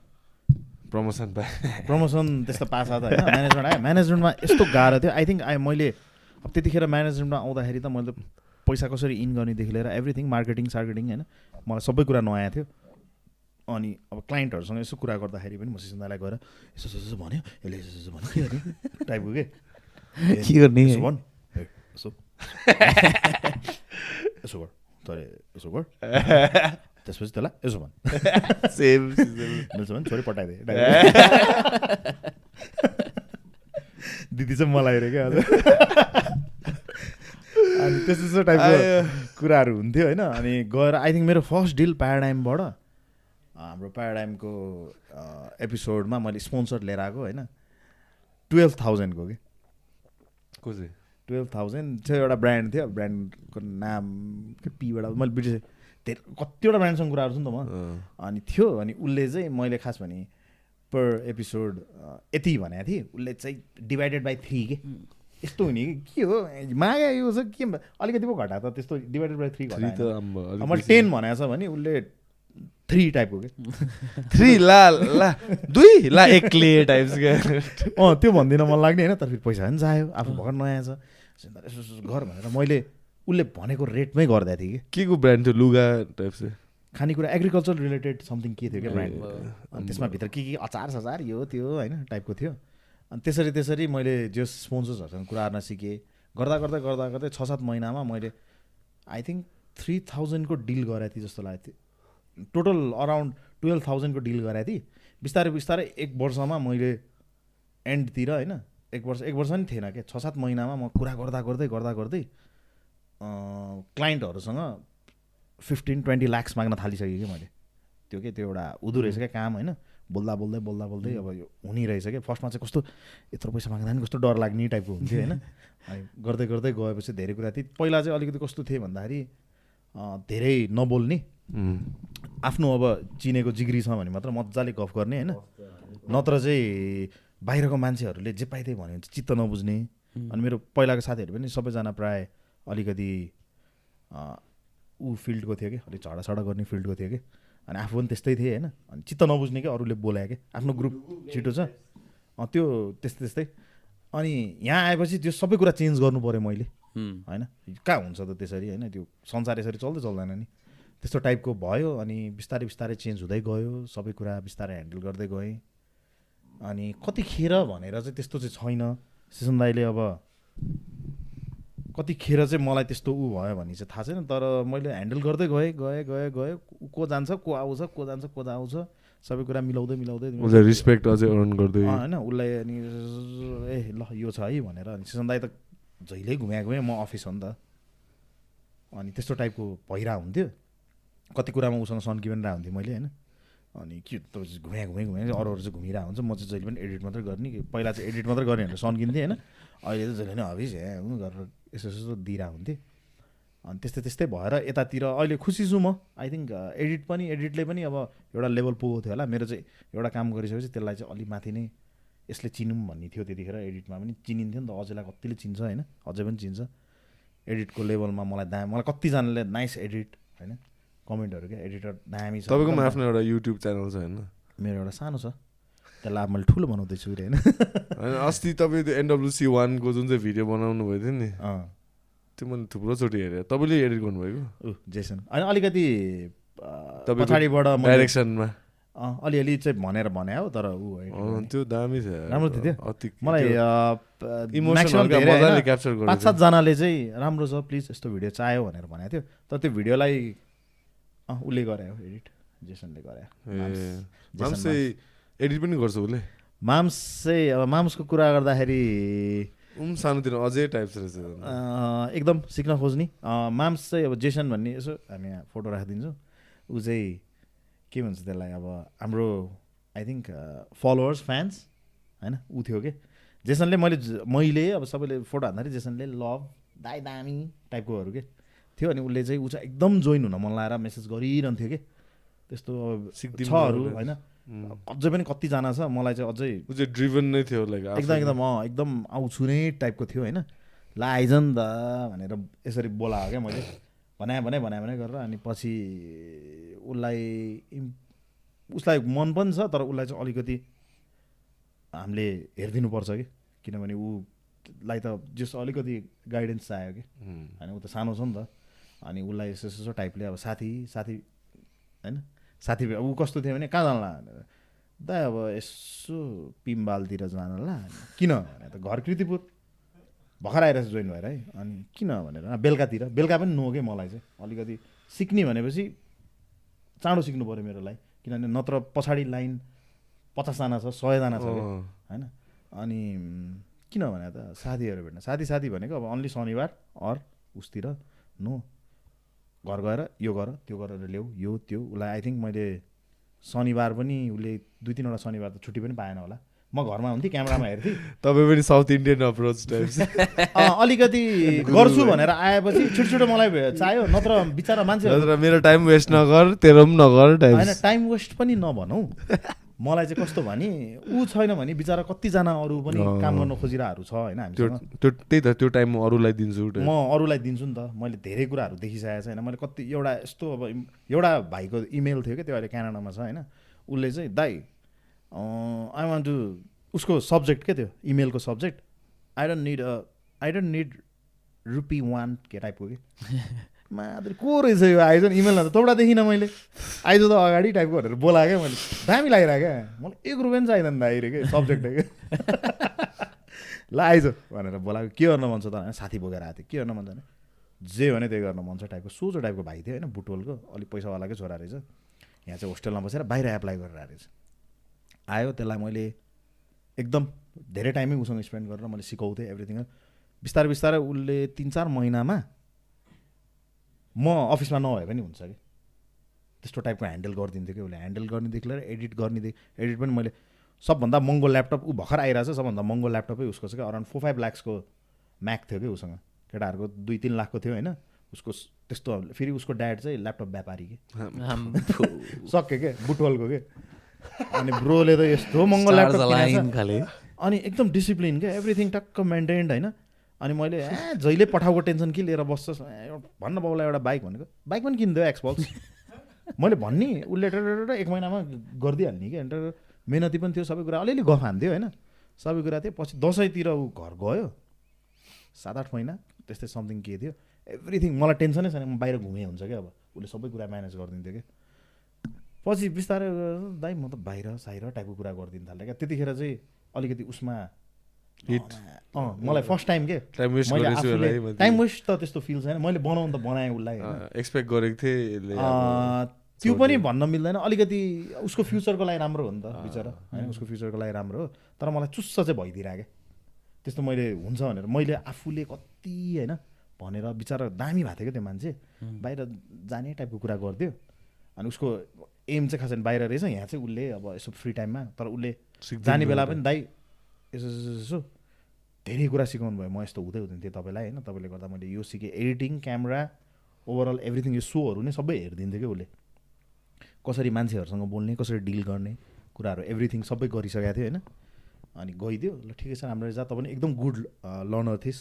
B: प्रमोसन पाएँ।
A: प्रमोसन त्यस्तो पास त होइन म्यानेजमेन्ट आयो। म्यानेजमेन्टमा यस्तो गाह्रो थियो। आई थिङ्क आई मैले अब त्यतिखेर म्यानेजमेन्टमा आउँदाखेरि त मैले पैसा कसरी इन गर्नेदेखि लिएर एभ्रिथिङ मार्केटिङ सार्केटिङ होइन मलाई सबै कुरा नयाँ थियो। अनि अब क्लाइन्टहरूसँग यसो कुरा गर्दाखेरि पनि म सिसन दाईलाई गएर यसो यसो भन्यो। यसले यसो यसो भन्यो के गर्ने टाइपको के?
C: के गर्ने?
A: यसो भन्। यसो। यसो गर। तैँले यसो गर। त्यसपछि त्यसलाई यसो भन्
B: सेम
A: मिल्छ भने छोरी पठाइदिए दिदी चाहिँ मलाई अरे क्या अनि त्यस्तो त्यस्तो टाइपको कुराहरू हुन्थ्यो होइन अनि गएर आई थिङ्क मेरो फर्स्ट डिल प्याराडाइमबाट हाम्रो प्याराडाइमको एपिसोडमा मैले स्पोन्सर लिएर आएको होइन टुवेल्भ थाउजन्डको कि
B: को चाहिँ
A: टुवेल्भ थाउजन्ड थियो एउटा ब्रान्ड थियो ब्रान्डको नाम के पीबाट मैले बिर्सेँ धेरै कतिवटा ब्रान्डसँग कुराहरू छु नि त म। अनि थियो अनि उसले चाहिँ मैले खास भने पर एपिसोड यति भनेको थिएँ। उसले चाहिँ डिभाइडेड बाई थ्री के। यस्तो हुने कि? के हो? माया यो छ के? अलिकति पो घटा त त्यस्तो डिभाइडेड बाई थ्री घटा मैले। टेन भनेको छ भने उसले थ्री टाइपको के?
B: थ्री ला ला दुई ला एकले टाइप्स क्या
A: अँ त्यो भन्दिनँ मन लाग्ने होइन तर फेरि पैसा पनि चाहियो। आफू भर्खर नयाँ छ। यसो यसो यसो गर भनेर मैले उसले भनेको रेटमै गर्दा थिएँ कि।
B: के को ब्रान्ड थियो? लुगा टाइप
A: खानेकुरा एग्रिकल्चर रिलेटेड समथिङ के थियो क्या ब्रान्ड? अनि त्यसमा भित्र के के अचार सचार यो त्यो होइन टाइपको थियो। अनि त्यसरी त्यसरी मैले जो स्पोन्सर्सहरूसँग कुरा गर्न सिकेँ। गर्दा गर्दै गर्दा गर्दै छ सात महिनामा मैले आई थिङ्क थ्री थाउजन्डको डिल गराएको थिएँ जस्तो लागेको थियो। टोटल अराउन्ड टुवेल्भ थाउजन्डको डिल गराएको थिएँ। बिस्तारै बिस्तारै एक वर्षमा मैले एन्डतिर होइन एक वर्ष एक वर्ष पनि थिएन क्या। छ सात महिनामा म कुरा गर्दा गर्दै गर्दा गर्दै क्लाइन्टहरूसँग फिफ्टिन ट्वेन्टी लाक्स माग्न थालिसकेँ कि मैले। त्यो के त्यो एउटा हुँदो रहेछ क्या काम होइन? बोल्दा बोल्दै बोल्दा बोल्दै अब यो हुने रहेछ क्या। फर्स्टमा चाहिँ कस्तो यत्रो पैसा माग्दा पनि कस्तो डर लाग्ने टाइपको हुन्थ्यो होइन? गर्दै गर्दै गएपछि धेरै कुरा थिए। पहिला चाहिँ अलिकति कस्तो थियो भन्दाखेरि धेरै नबोल्ने। आफ्नो अब चिनेको जिग्री छ भने मात्र मजाले गफ गर्ने होइन? नत्र चाहिँ बाहिरको मान्छेहरूले जे पाइदिए भन्यो भने चित्त नबुझ्ने। अनि मेरो पहिलाको साथीहरू पनि सबैजना प्राय अलिकति ऊ फिल्डको थियो कि अलिक झडासडा गर्ने फिल्डको थियो कि। अनि आफू पनि त्यस्तै थिएँ होइन। अनि चित्त नबुझ्ने कि अरूले बोलायो कि। आफ्नो ग्रुप छिटो छ। त्यो त्यस्तै त्यस्तै। अनि यहाँ आएपछि त्यो सबै कुरा चेन्ज गर्नु पऱ्यो मैले। होइन? कहाँ हुन्छ त त्यसरी होइन? त्यो संसार यसरी चल्दै चल्दैन नि। त्यस्तो टाइपको भयो अनि बिस्तारै बिस्तारै चेन्ज हुँदै गयो। सबै कुरा बिस्तारै ह्यान्डल गर्दै गएँ। अनि कतिखेर भनेर चाहिँ त्यस्तो चाहिँ छैन। सिसन दाईले अब कतिखेर चाहिँ मलाई त्यस्तो ऊ भयो भने चाहिँ थाहा छैन तर मैले ह्यान्डल गर्दै गएँ गएँ गएँ गएँ। को जान्छ को आउँछ को जान्छ को आउँछ सबै कुरा मिलाउँदै मिलाउँदै
B: उसलाई रिस्पेक्ट अझै अर्न गर्दै।
A: होइन उसलाई अनि ए ल यो छ है भनेर। अनि सिसन दाई त जहिल्यै घुम्या घुमेँ म अफिस हो नि त। अनि त्यस्तो टाइपको भइरह हुन्थ्यो। कति कुरामा उसँग सन्की पनि रह हुन्थेँ मैले होइन। अनि के त घुम्या घुमेँ घुमेँ अरू अरू चाहिँ घुमिरहेको हुन्छ। म चाहिँ जहिले पनि एडिट मात्रै गर्ने पहिला चाहिँ एडिट मात्रै गर्ने भनेर सन्किन्थेँ होइन। अहिले चाहिँ जहिले नै हबिस हुँ गरेर यसो यसो दिइरहेको हुन्थेँ। अनि त्यस्तै त्यस्तै भएर यतातिर अहिले खुसी छु म। आई थिङ्क एडिट पनि एडिटले पनि अब एउटा लेभल पुगेको थियो होला। मेरो चाहिँ एउटा काम गरिसकेपछि त्यसलाई चाहिँ अलिक माथि नै यसले चिनौँ भन्ने थियो त्यतिखेर एडिटमा पनि। चिनिन्थ्यो नि त अझैलाई कतिले चिन्छ होइन? अझै पनि चिन्छ। एडिटको लेभलमा मलाई दा मलाई कतिजनाले नाइस एडिट होइन? कमेन्टहरू क्या एडिटर दामी छ।
B: तपाईँकोमा आफ्नो एउटा युट्युब च्यानल छ होइन?
A: मेरो एउटा सानो छ। त्यसलाई मैले ठुलो बनाउँदैछु अरे होइन?
B: होइन अस्ति तपाईँ त्यो एनडब्लुसी वानको जुन चाहिँ भिडियो बनाउनु भएको थियो नि त्यो मैले थुप्रोचोटि हेरेँ। तपाईँले एडिट गर्नुभएको?
A: जेसन। अनि अलिकति पछाडिबाट
B: डाइरेक्सनमा।
A: अलिअलि चाहिँ भनेर भने हो तर ऊ होइन।
B: त्यो दामी छ।
A: राम्रो थियो त्यो? मलाई होइन, पाँच सातजनाले चाहिँ राम्रो छ प्लिज यस्तो भिडियो चाहियो भनेर भनेको थियो। तर त्यो भिडियोलाई उसले गरायो एडिट। जेसनले गरायो
B: एडिट पनि गर्छ उसले।
A: माम्स चाहिँ अब माम्सको कुरा गर्दाखेरि
B: उम् सानोतिर अझै टाइप्स रहेछ
A: एकदम सिक्न खोज्ने। माम्स चाहिँ अब जेसन भन्ने यसो हामी यहाँ फोटो राखिदिन्छौँ। ऊ चाहिँ के भन्छ त्यसलाई अब हाम्रो आई थिङ्क फलोवर्स फ्यान्स होइन? ऊ थियो कि? जेसनले मैले मैले अब सबैले फोटो हान्दाखेरि जेसनले लभ दाई दामी टाइपकोहरू के? थियो अनि उसले चाहिँ ऊ चाहिँ एकदम जोइन हुन मन लाएर मेसेज गरिरहन्थ्यो कि? त्यस्तो अब छहरू। होइन? अझै पनि कतिजना छ मलाई चाहिँ अझै
B: ड्रिभन नै थियो लाइक
A: एकदम एकदम अँ एकदम आउँछु नै टाइपको थियो होइन? ल आइज नि त भनेर यसरी बोलायो क्या मैले। भने भने भने भने गरेर अनि पछि उसलाई उसलाई मन पनि छ तर उसलाई चाहिँ अलिकति हामीले हेरिदिनुपर्छ कि। किनभने ऊलाई त जस अलिकति गाइडेन्स चाहियो कि। होइन ऊ त सानो छ नि त। अनि उसलाई यसो यसो टाइपले अब साथी साथी होइन? साथी ऊ कस्तो थियो भने कहाँ जानला भनेर दा अब यसो पिम्बालतिर जानला किन? भने त घर कृतिपुर। भर्खर आइरहेछ जोइन भएर है। अनि किन भनेर "आ, बेलुकातिर। बेलुका पनि नो के मलाई चाहिँ। अलिकति सिक्ने भनेपछि चाँडो सिक्नु पऱ्यो मेरो लागि किनभने नत्र पछाडि लाइन पचासजना छ सयजना छ होइन? अनि किन भने त साथीहरू भेट्न साथी साथी भनेको अब अन्ली शनिबार अर उसतिर नो। घर गएर यो गर त्यो गरेर ल्याऊ यो त्यो। उसलाई आई थिङ्क मैले शनिबार पनि उसले दुई तिनवटा शनिबार त छुट्टी पनि पाएन होला। म घरमा हुन्थेँ क्यामेरामा हेर्थेँ।
B: तपाईँ पनि साउथ इन्डियन अप्रोच
A: अलिकति गर्छु भनेर आएपछि छिटो छिटो मलाई चाहियो नत्र बिचरा मान्छे
B: मेरो टाइम वेस्ट नगर तेरो पनि नगर
A: होइन टाइम वेस्ट पनि नभनौँ। मलाई चाहिँ कस्तो भने ऊ छैन भने बिचरा कतिजना अरू पनि। काम गर्न खोजिरहेहरू छ होइन
B: त्यो त्यही त त्यो टाइम म अरूलाई दिन्छु
A: म अरूलाई दिन्छु नि त मैले धेरै कुराहरू देखिसकेको छ होइन मैले कति एउटा यस्तो अब एउटा भाइको इमेल थियो क्या त्यो अहिले क्यानाडामा छ होइन? उसले चाहिँ दाइ आई वान्ट टु उसको सब्जेक्ट के त्यो इमेलको subject. I don't need a I don't need rupee one के टाइपको कि? माधुरी को रहेछ यो आइज इमेल त तौडा देखिनँ मैले। आइज त अगाडि टाइपको भनेर बोलाएँ क्या मैले। दामी लागिरहेको क्या। मलाई एक रुपियाँ पनि चाहिँदैन दाइ रे के? सब्जेक्ट क्या ल आइज भनेर बोलाएको के गर्न मन छ त होइन साथी बोकेर आएको थियो के गर्न मन छ भने जे भने त्यही गर्न मन छ टाइपको सोझो टाइपको भाइ थियो होइन बुटोलको। अलिक पैसावालाकै छोरा रहेछ। यहाँ चाहिँ होस्टेलमा बसेर बाहिर एप्लाई गरेर रहेछ। आयो त्यसलाई मैले एकदम धेरै टाइमै उसँग स्पेन्ड गरेर मैले सिकाउँथेँ एभ्रिथिङ बिस्तारै बिस्तारै उसले तिन चार महिनामा म अफिसमा नभए पनि हुन्छ कि? त्यस्तो टाइपको ह्यान्डल गरिदिन्थ्यो कि उसले ह्यान्डल गर्नेदेखि लिएर एडिट गर्नेदेखि एडिट पनि मैले सबभन्दा महँगो ल्यापटप ऊ भर्खर आइरहेछ सबभन्दा महँगो ल्यापटपै उसको छ कि अराउन्ड फोर फाइभ लाक्सको म्याक थियो कि उसँग। केटाहरूको दुई तिन लाखको थियो होइन। उसको स- त्यस्तो फेरि उसको ड्याड चाहिँ ल्यापटप व्यापारी कि। सक्यो के? बुटवलको के? अनि ब्रोले त यस्तो महँगो ल्यापटप छ। अनि एकदम डिसिप्लिन क्या एभ्रिथिङ टक्क मेन्टेन्ड होइन। अनि मैले ए जहिले पठाएको टेन्सन के लिएर बस्छस्? भन्न बाउलाई एउटा बाइक भनेको। बाइक पनि किनिदियो एक्सबक्स मैले भन्ने उसले एक महिनामा गरिदिइहाल्ने कि। अन्त मेहनती पनि थियो सबै कुरा। अलिअलि गफ हान्थ्यो होइन? सबै कुरा थियो। पछि दसैँतिर ऊ घर गयो। सात आठ महिना त्यस्तै समथिङ के थियो। एभ्रिथिङ मलाई टेन्सनै छैन। म बाहिर घुमेँ हुन्छ क्या अब। उसले सबै कुरा म्यानेज गरिदिन्थ्यो कि पछि बिस्तारै दाइ म त बाहिर साहिर टाइपको कुरा गरिदिनु थालेँ क्या। त्यतिखेर चाहिँ अलिकति उसमा मलाई फर्स्ट टाइम के?
B: टाइम वेस्ट
A: त त्यस्तो फिल छैन। मैले बनाउनु त बनाएँ उसलाई।
B: एक्सपेक्ट गरेको थिएँ
A: त्यो। पनि भन्न मिल्दैन। अलिकति उसको फ्युचरको लागि राम्रो हो नि त बिचरा होइन? उसको फ्युचरको लागि राम्रो हो। तर मलाई चुस्स चाहिँ भइदिरहेको क्या। त्यस्तो मैले हुन्छ भनेर। मैले आफूले कति होइन? भनेर बिचरा दामी भएको थियो क्या त्यो मान्छे। बाहिर जाने टाइपको कुरा गरिदियो अनि उसको एम चाहिँ खास बाहिर रहेछ। यहाँ चाहिँ उसले अब यसो फ्री टाइममा तर उसले जाने बेला। पनि दाइ यसो यसो धेरै कुरा सिकाउनु भयो। म यस्तो हुँदै हुँदैन थिएँ तपाईँलाई होइन? तपाईँले गर्दा मैले यो सिकेँ। एडिटिङ क्यामेरा ओभरअल एभ्रिथिङ यो सोहरू नै सबै हेरिदिन्थ्यो क्या उसले। कसरी मान्छेहरूसँग बोल्ने कसरी डिल गर्ने कुराहरू एभ्रिथिङ सबै गरिसकेको थियो होइन? अनि गइदियो। ल ठिकै छ राम्रो रहेछ त पनि एकदम गुड लर्नर थिइस्।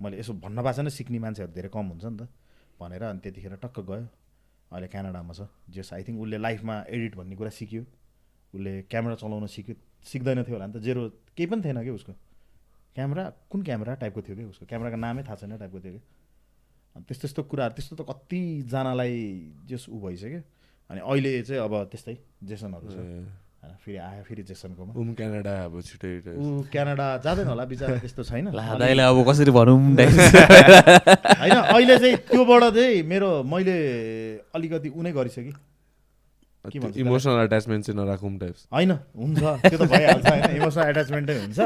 A: मैले यसो भन्न पाएको छैन सिक्ने मान्छेहरू धेरै कम हुन्छ नि त भनेर अनि त्यतिखेर टक्क गयो। अहिले क्यानाडामा छ। जस आई थिङ्क उसले लाइफमा एडिट भन्ने कुरा सिक्यो। उसले क्यामेरा चलाउन सिक्यो सिक्दैन थियो होला नि त। जेरो केही पनि थिएन कि उसको? क्यामेरा? कुन क्यामेरा टाइपको थियो कि उसको? क्यामेराको नामै थाहा छैन टाइपको थियो कि? अनि त्यस्तो त्यस्तो कुराहरू त्यस्तो त कतिजनालाई जस ऊ भइसक्यो। अनि अहिले चाहिँ अब त्यस्तै जेसनहरू छ। होइन फेरि आयो फेरि जेसनकोमा
B: उम क्यानाडा अब छिटै
A: ऊ क्यानाडा जाँदैन होला बिचरा त्यस्तो छैन।
C: अब कसरी भनौँ
A: होइन अहिले चाहिँ त्योबाट चाहिँ मेरो मैले अलिकति उनै गरिसकेँ।
B: इमोसनल एट्याचमेन्ट चाहिँ नराखौँ टाइप्स
A: होइन हुन्छ त्यो त भइहाल्छ होइन इमोसनल एट्याचमेन्टै हुन्छ।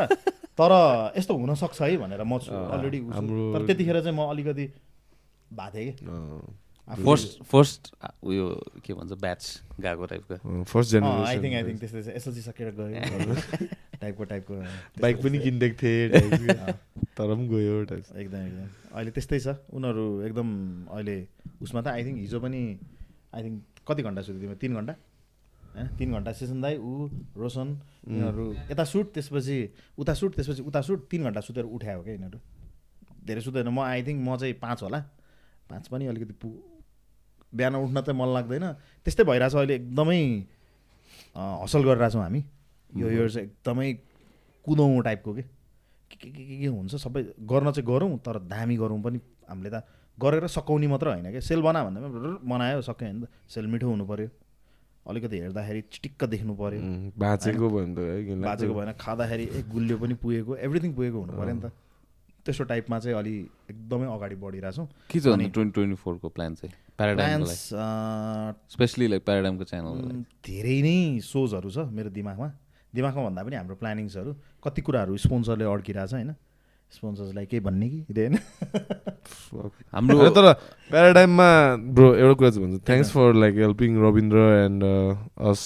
A: तर यस्तो हुनसक्छ है भनेर म अलरेडी
B: हाम्रो-
A: तर त्यतिखेर चाहिँ म अलिकति भएको थिएँ कि
C: फर्स्ट फर्स्ट उयो के भन्छ ब्याच गएको टाइपको
B: फर्स्ट
A: अँ, I think I
B: generation
A: think त्यस्तै छ एसएलसी सकेर गयो टाइपको टाइपको
B: बाइक पनि किनिदिएको थिएँ। तर पनि गयो
A: एकदम एकदम। अहिले त्यस्तै छ। उनीहरू एकदम अहिले उसमा त आई थिङ्क हिजो पनि आई थिङ्क कति घन्टा सुत्यो तिमीले तिन घन्टा? होइन तिन घन्टा। सेसन दाई ऊ रोशन यिनीहरू। यता सुट त्यसपछि उता सुट त्यसपछि उता सुट तिन घन्टा सुतेर उठायो क्या यिनीहरू। धेरै सुत्दैन म आई थिङ्क म चाहिँ पाँच होला। पाँच पनि अलिकति पु बिहान उठ्न चाहिँ मन लाग्दैन। त्यस्तै भइरहेछ अहिले एकदमै हसल गरिरहेछौँ हामी। यो इयर चाहिँ एकदमै कुदौँ टाइपको के के? के के के के हुन्छ? सबै गर्न चाहिँ गरौँ तर दामी गरौँ पनि। हामीले त गरेर सकाउने मात्र होइन क्या सेल बना भन्दामा रुर बनायो सक्यो होइन त। सेल मिठो हुनु पऱ्यो अलिकति हेर्दाखेरि चिटिक्क देख्नु पऱ्यो
B: बाँचेको।
A: बाजेको भएन खाँदाखेरि ए गुलियो पनि पुगेको एभ्रिथिङ पुगेको हुनु पऱ्यो नि त। त्यस्तो टाइपमा चाहिँ अलि एकदमै अगाडि बढिरहेछौँ
C: के छ भने ट्वेन्टी ट्वेन्टी फोरको प्लान चाहिँ? स्पेसली लाइक प्याराडाइमको च्यानल
A: धेरै नै सोजहरू छ मेरो दिमागमा। दिमागमा भन्दा पनि हाम्रो प्लानिङ्सहरू कति कुराहरू स्पोन्सरले अड्किरहेछ होइन? स्पोन्सर्सलाई केही भन्ने कि? होइन.
C: हाम्रो
B: तर प्याराडाइममा ब्रो एउटा कुरा चाहिँ भन्छु। Thanks for like helping Rabindra and us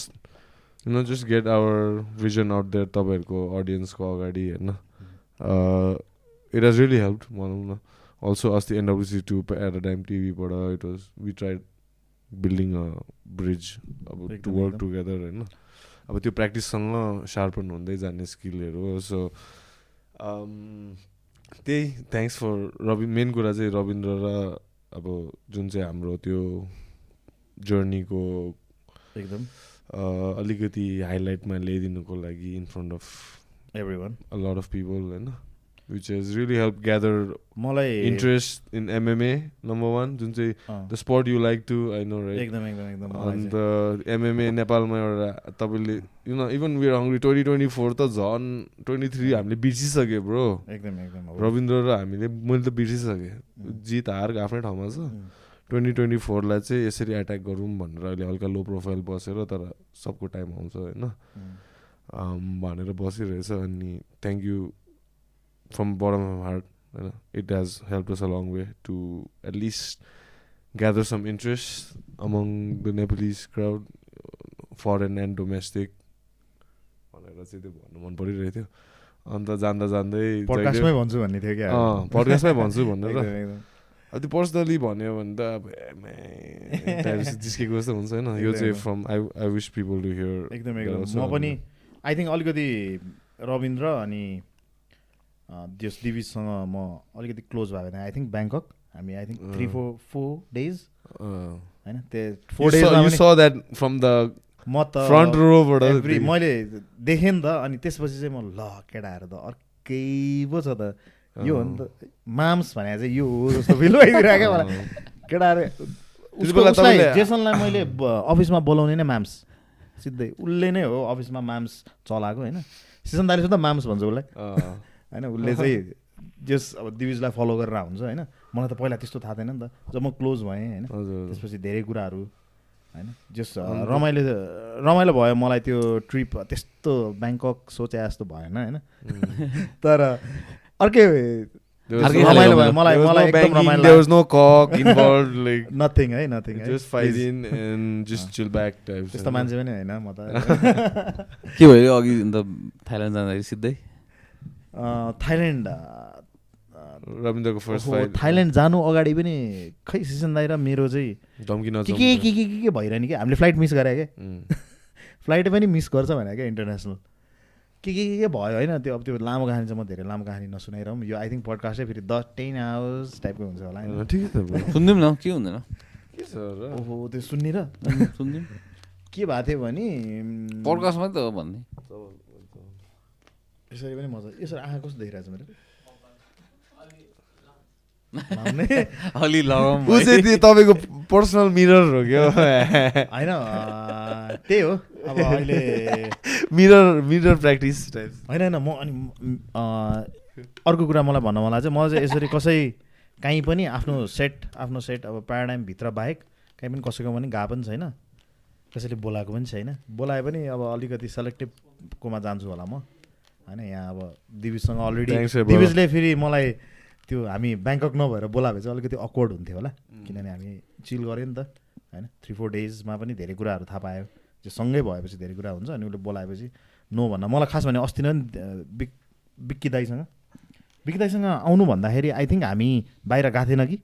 B: you know just get our vision out there तपाईँहरूको अडियन्सको अगाडि होइन। इट हेज रियली हेल्प भनौँ न। अल्सो अस्ति NWC to Paradigm टिभीबाट it was we try building a bridge अब टु वर्क। टुगेदर होइन। अब त्यो प्र्याक्टिससँग सार्पन हुँदै जाने स्किलहरू हो सो त्यही थ्याङ्क्स फर रवि मेन कुरा चाहिँ रविन्द्र र अब जुन चाहिँ हाम्रो त्यो जर्नीको
A: एकदम।
B: अलिकति हाइलाइटमा ल्याइदिनुको लागि in front
A: of everyone
B: a lot of people होइन? Which has really help gather
A: मलाई
B: interest in MMA number one जुन चाहिँ the sport you like to I know right
A: एकदम एकदम
B: अन्त एमएमए नेपालमा एउटा तपाईँले यु न even we're hungry twenty twenty four त झन् ट्वेन्टी थ्री हामीले बिर्सिसक्यो ब्रो
A: एकदम एकदम।
B: रविन्द्र र हामीले मैले त बिर्सिसकेँ। जित हार आफ्नै ठाउँमा छ। ट्वेन्टी ट्वेन्टी फोरलाई चाहिँ यसरी एट्याक गरौँ भनेर अहिले हल्का लो प्रोफाइल बसेर तर सबको टाइम आउँछ होइन? भनेर बसिरहेछ अनि thank you from bottom of heart होइन it has help us a long way to at least gather some interest among the Nepalese crowd foreign and domestic भनेर चाहिँ त्यो भन्नु मन परिरहेको थियो अन्त जाँदा जाँदै
A: पडकास्टमै भन्छु भन्ने थियो क्या।
B: पडकास्टमै भन्छु भनेर। अब त्यो पर्सनली भन्यो भने त अब जिस्केको जस्तो हुन्छ होइन। यो चाहिँ। From I I wish people to hear
A: एकदम एकदम। म पनि आई थिङ्क अलिकति रविन्द्र अनि त्यस दिविजसँग म अलिकति क्लोज भयो भने आई थिङ्क ब्याङ्कक हामी I
B: think
A: three. Four four
B: days
A: होइन? त्यो four
B: saw that from the
A: म त
B: front रोबाट
A: एभ्री मैले देखेँ नि त अनि त्यसपछि चाहिँ म ल केटाहरू त अर्कै पो छ त। यो हो नि त माम्स भने चाहिँ यो हो जस्तो फिल भइदिरहेको क्या मलाई। केटाहरू जेसनलाई मैले अफिसमा बोलाउने नै माम्स। सिधै उसले नै हो अफिसमा माम्स चलाएको होइन? सिसन दाले सुधा माम्स भन्छ उसलाई। होइन उसले चाहिँ जस अब दिविजलाई फलो गरेर हुन्छ होइन। मलाई त पहिला त्यस्तो थाहा थिएन नि त। जब म क्लोज भएँ होइन। त्यसपछि धेरै कुराहरू होइन। जस रमाइलो रमाइलो भयो मलाई त्यो ट्रिप त्यस्तो ब्याङ्कक सोचे जस्तो भएन होइन। तर अर्कै रमाइलो भयो। मलाई मलाई एकदम रमाइलो नथिङ है नथिङ त्यस्तो मान्छे पनि होइन म त।
C: के भयो अघि अन्त थाइल्यान्ड जाँदाखेरि सिधै?
A: थाइल्यान्ड
B: रविन्द्रको फर्स्ट
A: थाइल्यान्ड जानु अगाडि पनि खै सिसन दाइ र मेरो चाहिँ के के के के के के भइरहने क्या हामीले फ्लाइट मिस गरे क्या। फ्लाइट पनि मिस गर्छ भने क्या इन्टरनेसनल के के के के भयो होइन त्यो अब त्यो लामो कहानी चाहिँ म धेरै लामो कहानी नसुनाइरहँ। यो आई थिङ्क पडकास्टै फेरि दस टेन आवर्स टाइपको हुन्छ होला होइन।
B: ठिकै छ bro.
C: सुनिदिउँ न के हुँदैन?
B: के छ र?
A: ओहो त्यो सुन्ने र। के भएको थियो भने
C: पडकास्टमै त हो भन्ने।
A: यसरी पनि मजा यसरी आँखा कस्तो देखिरहेको छ मेरो?
C: अलि लगाउँ
B: ऊ चाहिँ त्यो तपाईँको पर्सनल मिरर हो क्या
A: होइन त्यही हो अब अहिले
B: मिरर मिरर प्र्याक्टिस टाइप
A: होइन होइन म अनि अर्को कुरा मलाई भन्न मन लाग्छ म चाहिँ यसरी कसै काहीँ पनि आफ्नो सेट आफ्नो सेट अब प्याराडाइमभित्र बाहेक काहीँ पनि कसैको पनि गा पनि छैन कसैले बोलाएको पनि छैन बोलाए पनि अब अलिकति सेलेक्टिभकोमा जान्छु होला म होइन यहाँ अब दिविजसँग अलरेडी. दिविजले फेरि मलाई त्यो हामी ब्याङ्कक नभएर बोलाएको चाहिँ अलिकति अक्वर्ड हुन्थ्यो होला। किनभने हामी चिल गऱ्यो नि त होइन। थ्री फोर डेजमा पनि धेरै कुराहरू थाहा पायो। त्यो सँगै भएपछि धेरै कुरा हुन्छ अनि उसले बोलाएपछि नो भन्दा मलाई खास भने अस्ति नै बिक बिक्की दाईसँग। बिक्की दाईसँग आउनु भन्दाखेरि आई थिङ्क हामी बाहिर गएको थिएन कि?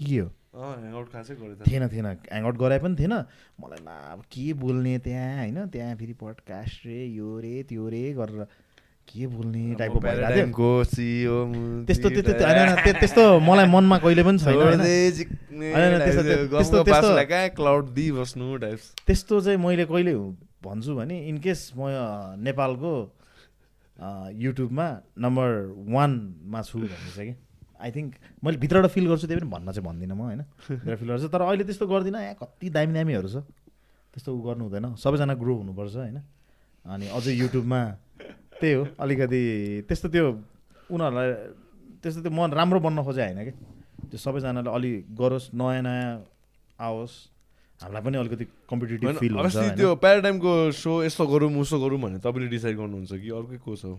A: के हो?
B: ह्याङआउट खासै गरेको
A: थिएन थिएन। ह्याङआउट गराए पनि थिएन। मलाई ला अब के बोल्ने त्यहाँ होइन? त्यहाँ फेरि पडकास्ट रे यो रे त्यो रे गरेर के बोल्ने टाइपको भइरहेको थियो। त्यस्तो त्यस्तो होइन होइन, त्य- त्यस्तो मलाई मनमा कहिले पनि छैन त्यस्तो- चाहिँ मैले कहिले भन्छु भने इनकेस म नेपालको युट्युबमा नम्बर वानमा छु चाहिँ कि आई थिङ्क मैले भित्रबाट फिल गर्छु त्यही पनि भन्न चाहिँ भन्दिनँ म होइन। भित्र फिल गर्छु। तर अहिले त्यस्तो गर्दिनँ यहाँ कति दामी दामीहरू छ। त्यस्तो उ गर्नु हुँदैन। सबैजना ग्रो हुनुपर्छ होइन। अनि अझै युट्युबमा त्यही हो अलिकति त्यस्तो त्यो उनीहरूलाई त्यस्तो त्यो मन राम्रो बन्न खोजे होइन कि? त्यो सबैजनाले अलि गरोस् नयाँ नयाँ आओस् हामीलाई पनि अलिकति कम्पिटेटिभ फिल
B: अस्ति? त्यो प्याराडाइमको सो यस्तो गरौँ उसो गरौँ भने तपाईँले डिसाइड गर्नुहुन्छ कि अर्कै को छ?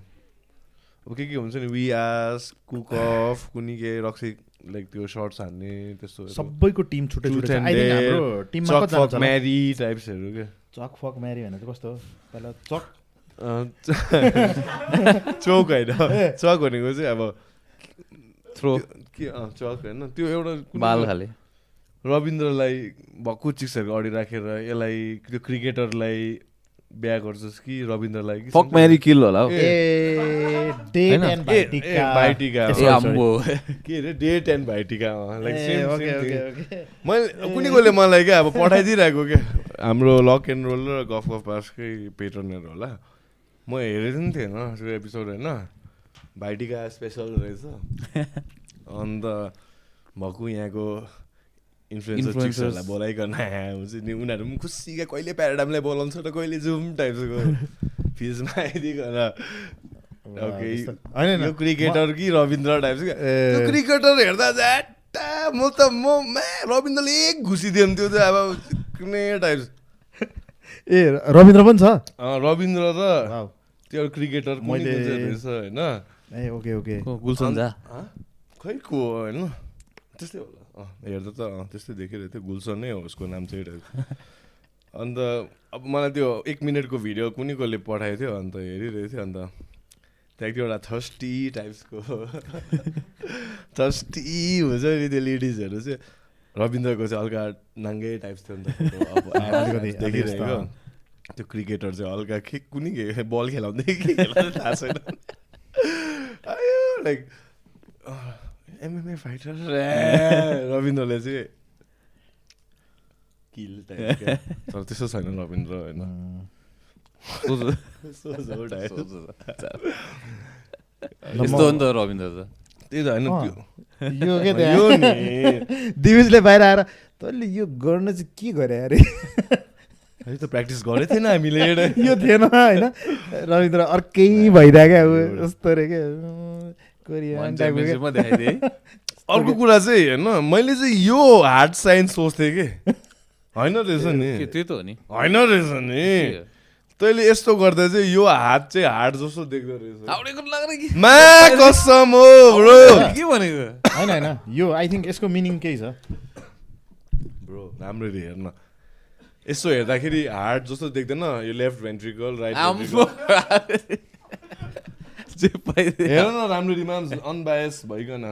B: अब के के हुन्छ नि वी आस कुक अफ कुनी के रक्सी लाइक त्यो सर्ट्स हान्ने त्यस्तो
A: सबैको टिम छुट्टै छुट्टै हाम्रो टिममा?
B: म्यारी टाइप्सहरू क्या
A: चक फक म्यारी भनेर कस्तो हो? पहिला चक
B: चोक होइन। चक भनेको चाहिँ अब
C: थ्रो।
B: के चक होइन। त्यो एउटा कुनै
C: बाल खाले।
B: रविन्द्रलाई भक्कु चिक्सहरूको अगाडि राखेर यसलाई त्यो क्रिकेटरलाई बिहा गर्छस् कि रविन्द्रलाई कि
C: फक म्यारी किल होला
B: भाइटिका, के अरे date and Bhaitika like
A: A,
B: same
A: okay,
B: same
A: okay,
B: thing
A: okay.
B: मैले कुनै कोले मलाई क्या अब पठाइदिइरहेको क्या? हाम्रो लक एन्ड रोल र गफ गफ पासकै पेटर्नहरू होला। म हेरेको पनि थिएन त्यो एपिसोड होइन भाइटिका स्पेसल रहेछ। अन्त भएको यहाँको इन्फ्लुएन्सर
C: Influencers.
B: चिक्सहरूलाई बोलाइकन हुन्छ। नि उनीहरू पनि खुसी क्या कहिले प्याराडामलाई बोलाउँछ र कहिले जुम टाइप्सको फिजमा आइदिइकन।
A: होइन,
B: क्रिकेटर कि रविन्द्र टाइप्स क्या
A: ए।
B: त्यो क्रिकेटर हेर्दा ज्याट्टा म त म रविन्द्रले एक घुसिदियो भने त्यो चाहिँ अब कुनै टाइप्स
A: ए रविन्द्र पनि छ?
B: अँ, रविन्द्र र। त्यो क्रिकेटर कुनै
A: मैले-
B: रहेछ होइन।
A: ए ओके ओके।
C: गुलसन झा?
B: हँ? खै को होइन? त्यस्तै होला। अँ हेर्दा त अँ त्यस्तै देखिरहेको थियो। गुलसन नै हो उसको नाम चाहिँ रहेछ अन्त अब मलाई त्यो एक मिनटको भिडियो कुनै कसले पठाएको थियो अन्त हेरिरहेको थियो अन्त त्यहाँ एउटा थर्स्टी टाइप्सको थर्स्टी हुन्छ नि त्यो लेडिजहरू चाहिँ। रविन्द्रको चाहिँ हल्का नाङ्गै टाइप्स थियो नि त देखिरहेको त्यो क्रिकेटर चाहिँ हल्का के कुनै के बल खेलाउँदै के खेलाउँदै थाहा छैन। आयो लाइक एमएमए फाइटर रविन्द्रले चाहिँ किल टाइप तर त्यस्तो छैन रविन्द्र होइन। टाइप।
C: यस्तो हो नि त रविन्द्र त।
B: त्यही त होइन
A: यो के दिविजले बाहिर आएर तैँले यो गर्न चाहिँ के गरे अरे
B: है त प्र्याक्टिस गरेको थिएन हामीले
A: यो थिएन होइन रविन्द्र अर्कै भइरहेको क्या अब यस्तो रे क्या कोरियन
B: अर्को कुरा चाहिँ होइन मैले चाहिँ यो हार्ड साइन्स सोच्थेँ कि होइन रहेछ नि
C: के त्यही त हो नि
B: होइन रहेछ नि तैँले यस्तो गर्दा चाहिँ यो हात चाहिँ हार्ड जस्तो देख्दो रहेछ। मा कसम हो ब्रो।
C: के भनेको?
A: होइन होइन। यो आई थिङ्क यसको मिनिङ केही छ।
B: ब्रो राम्ररी हेर्न। यसो हेर्दाखेरि हार्ड जस्तो देख्दैन यो लेफ्ट भेन्ट्रिकल राइट हेर न राम्ररी अनबायस भइकन।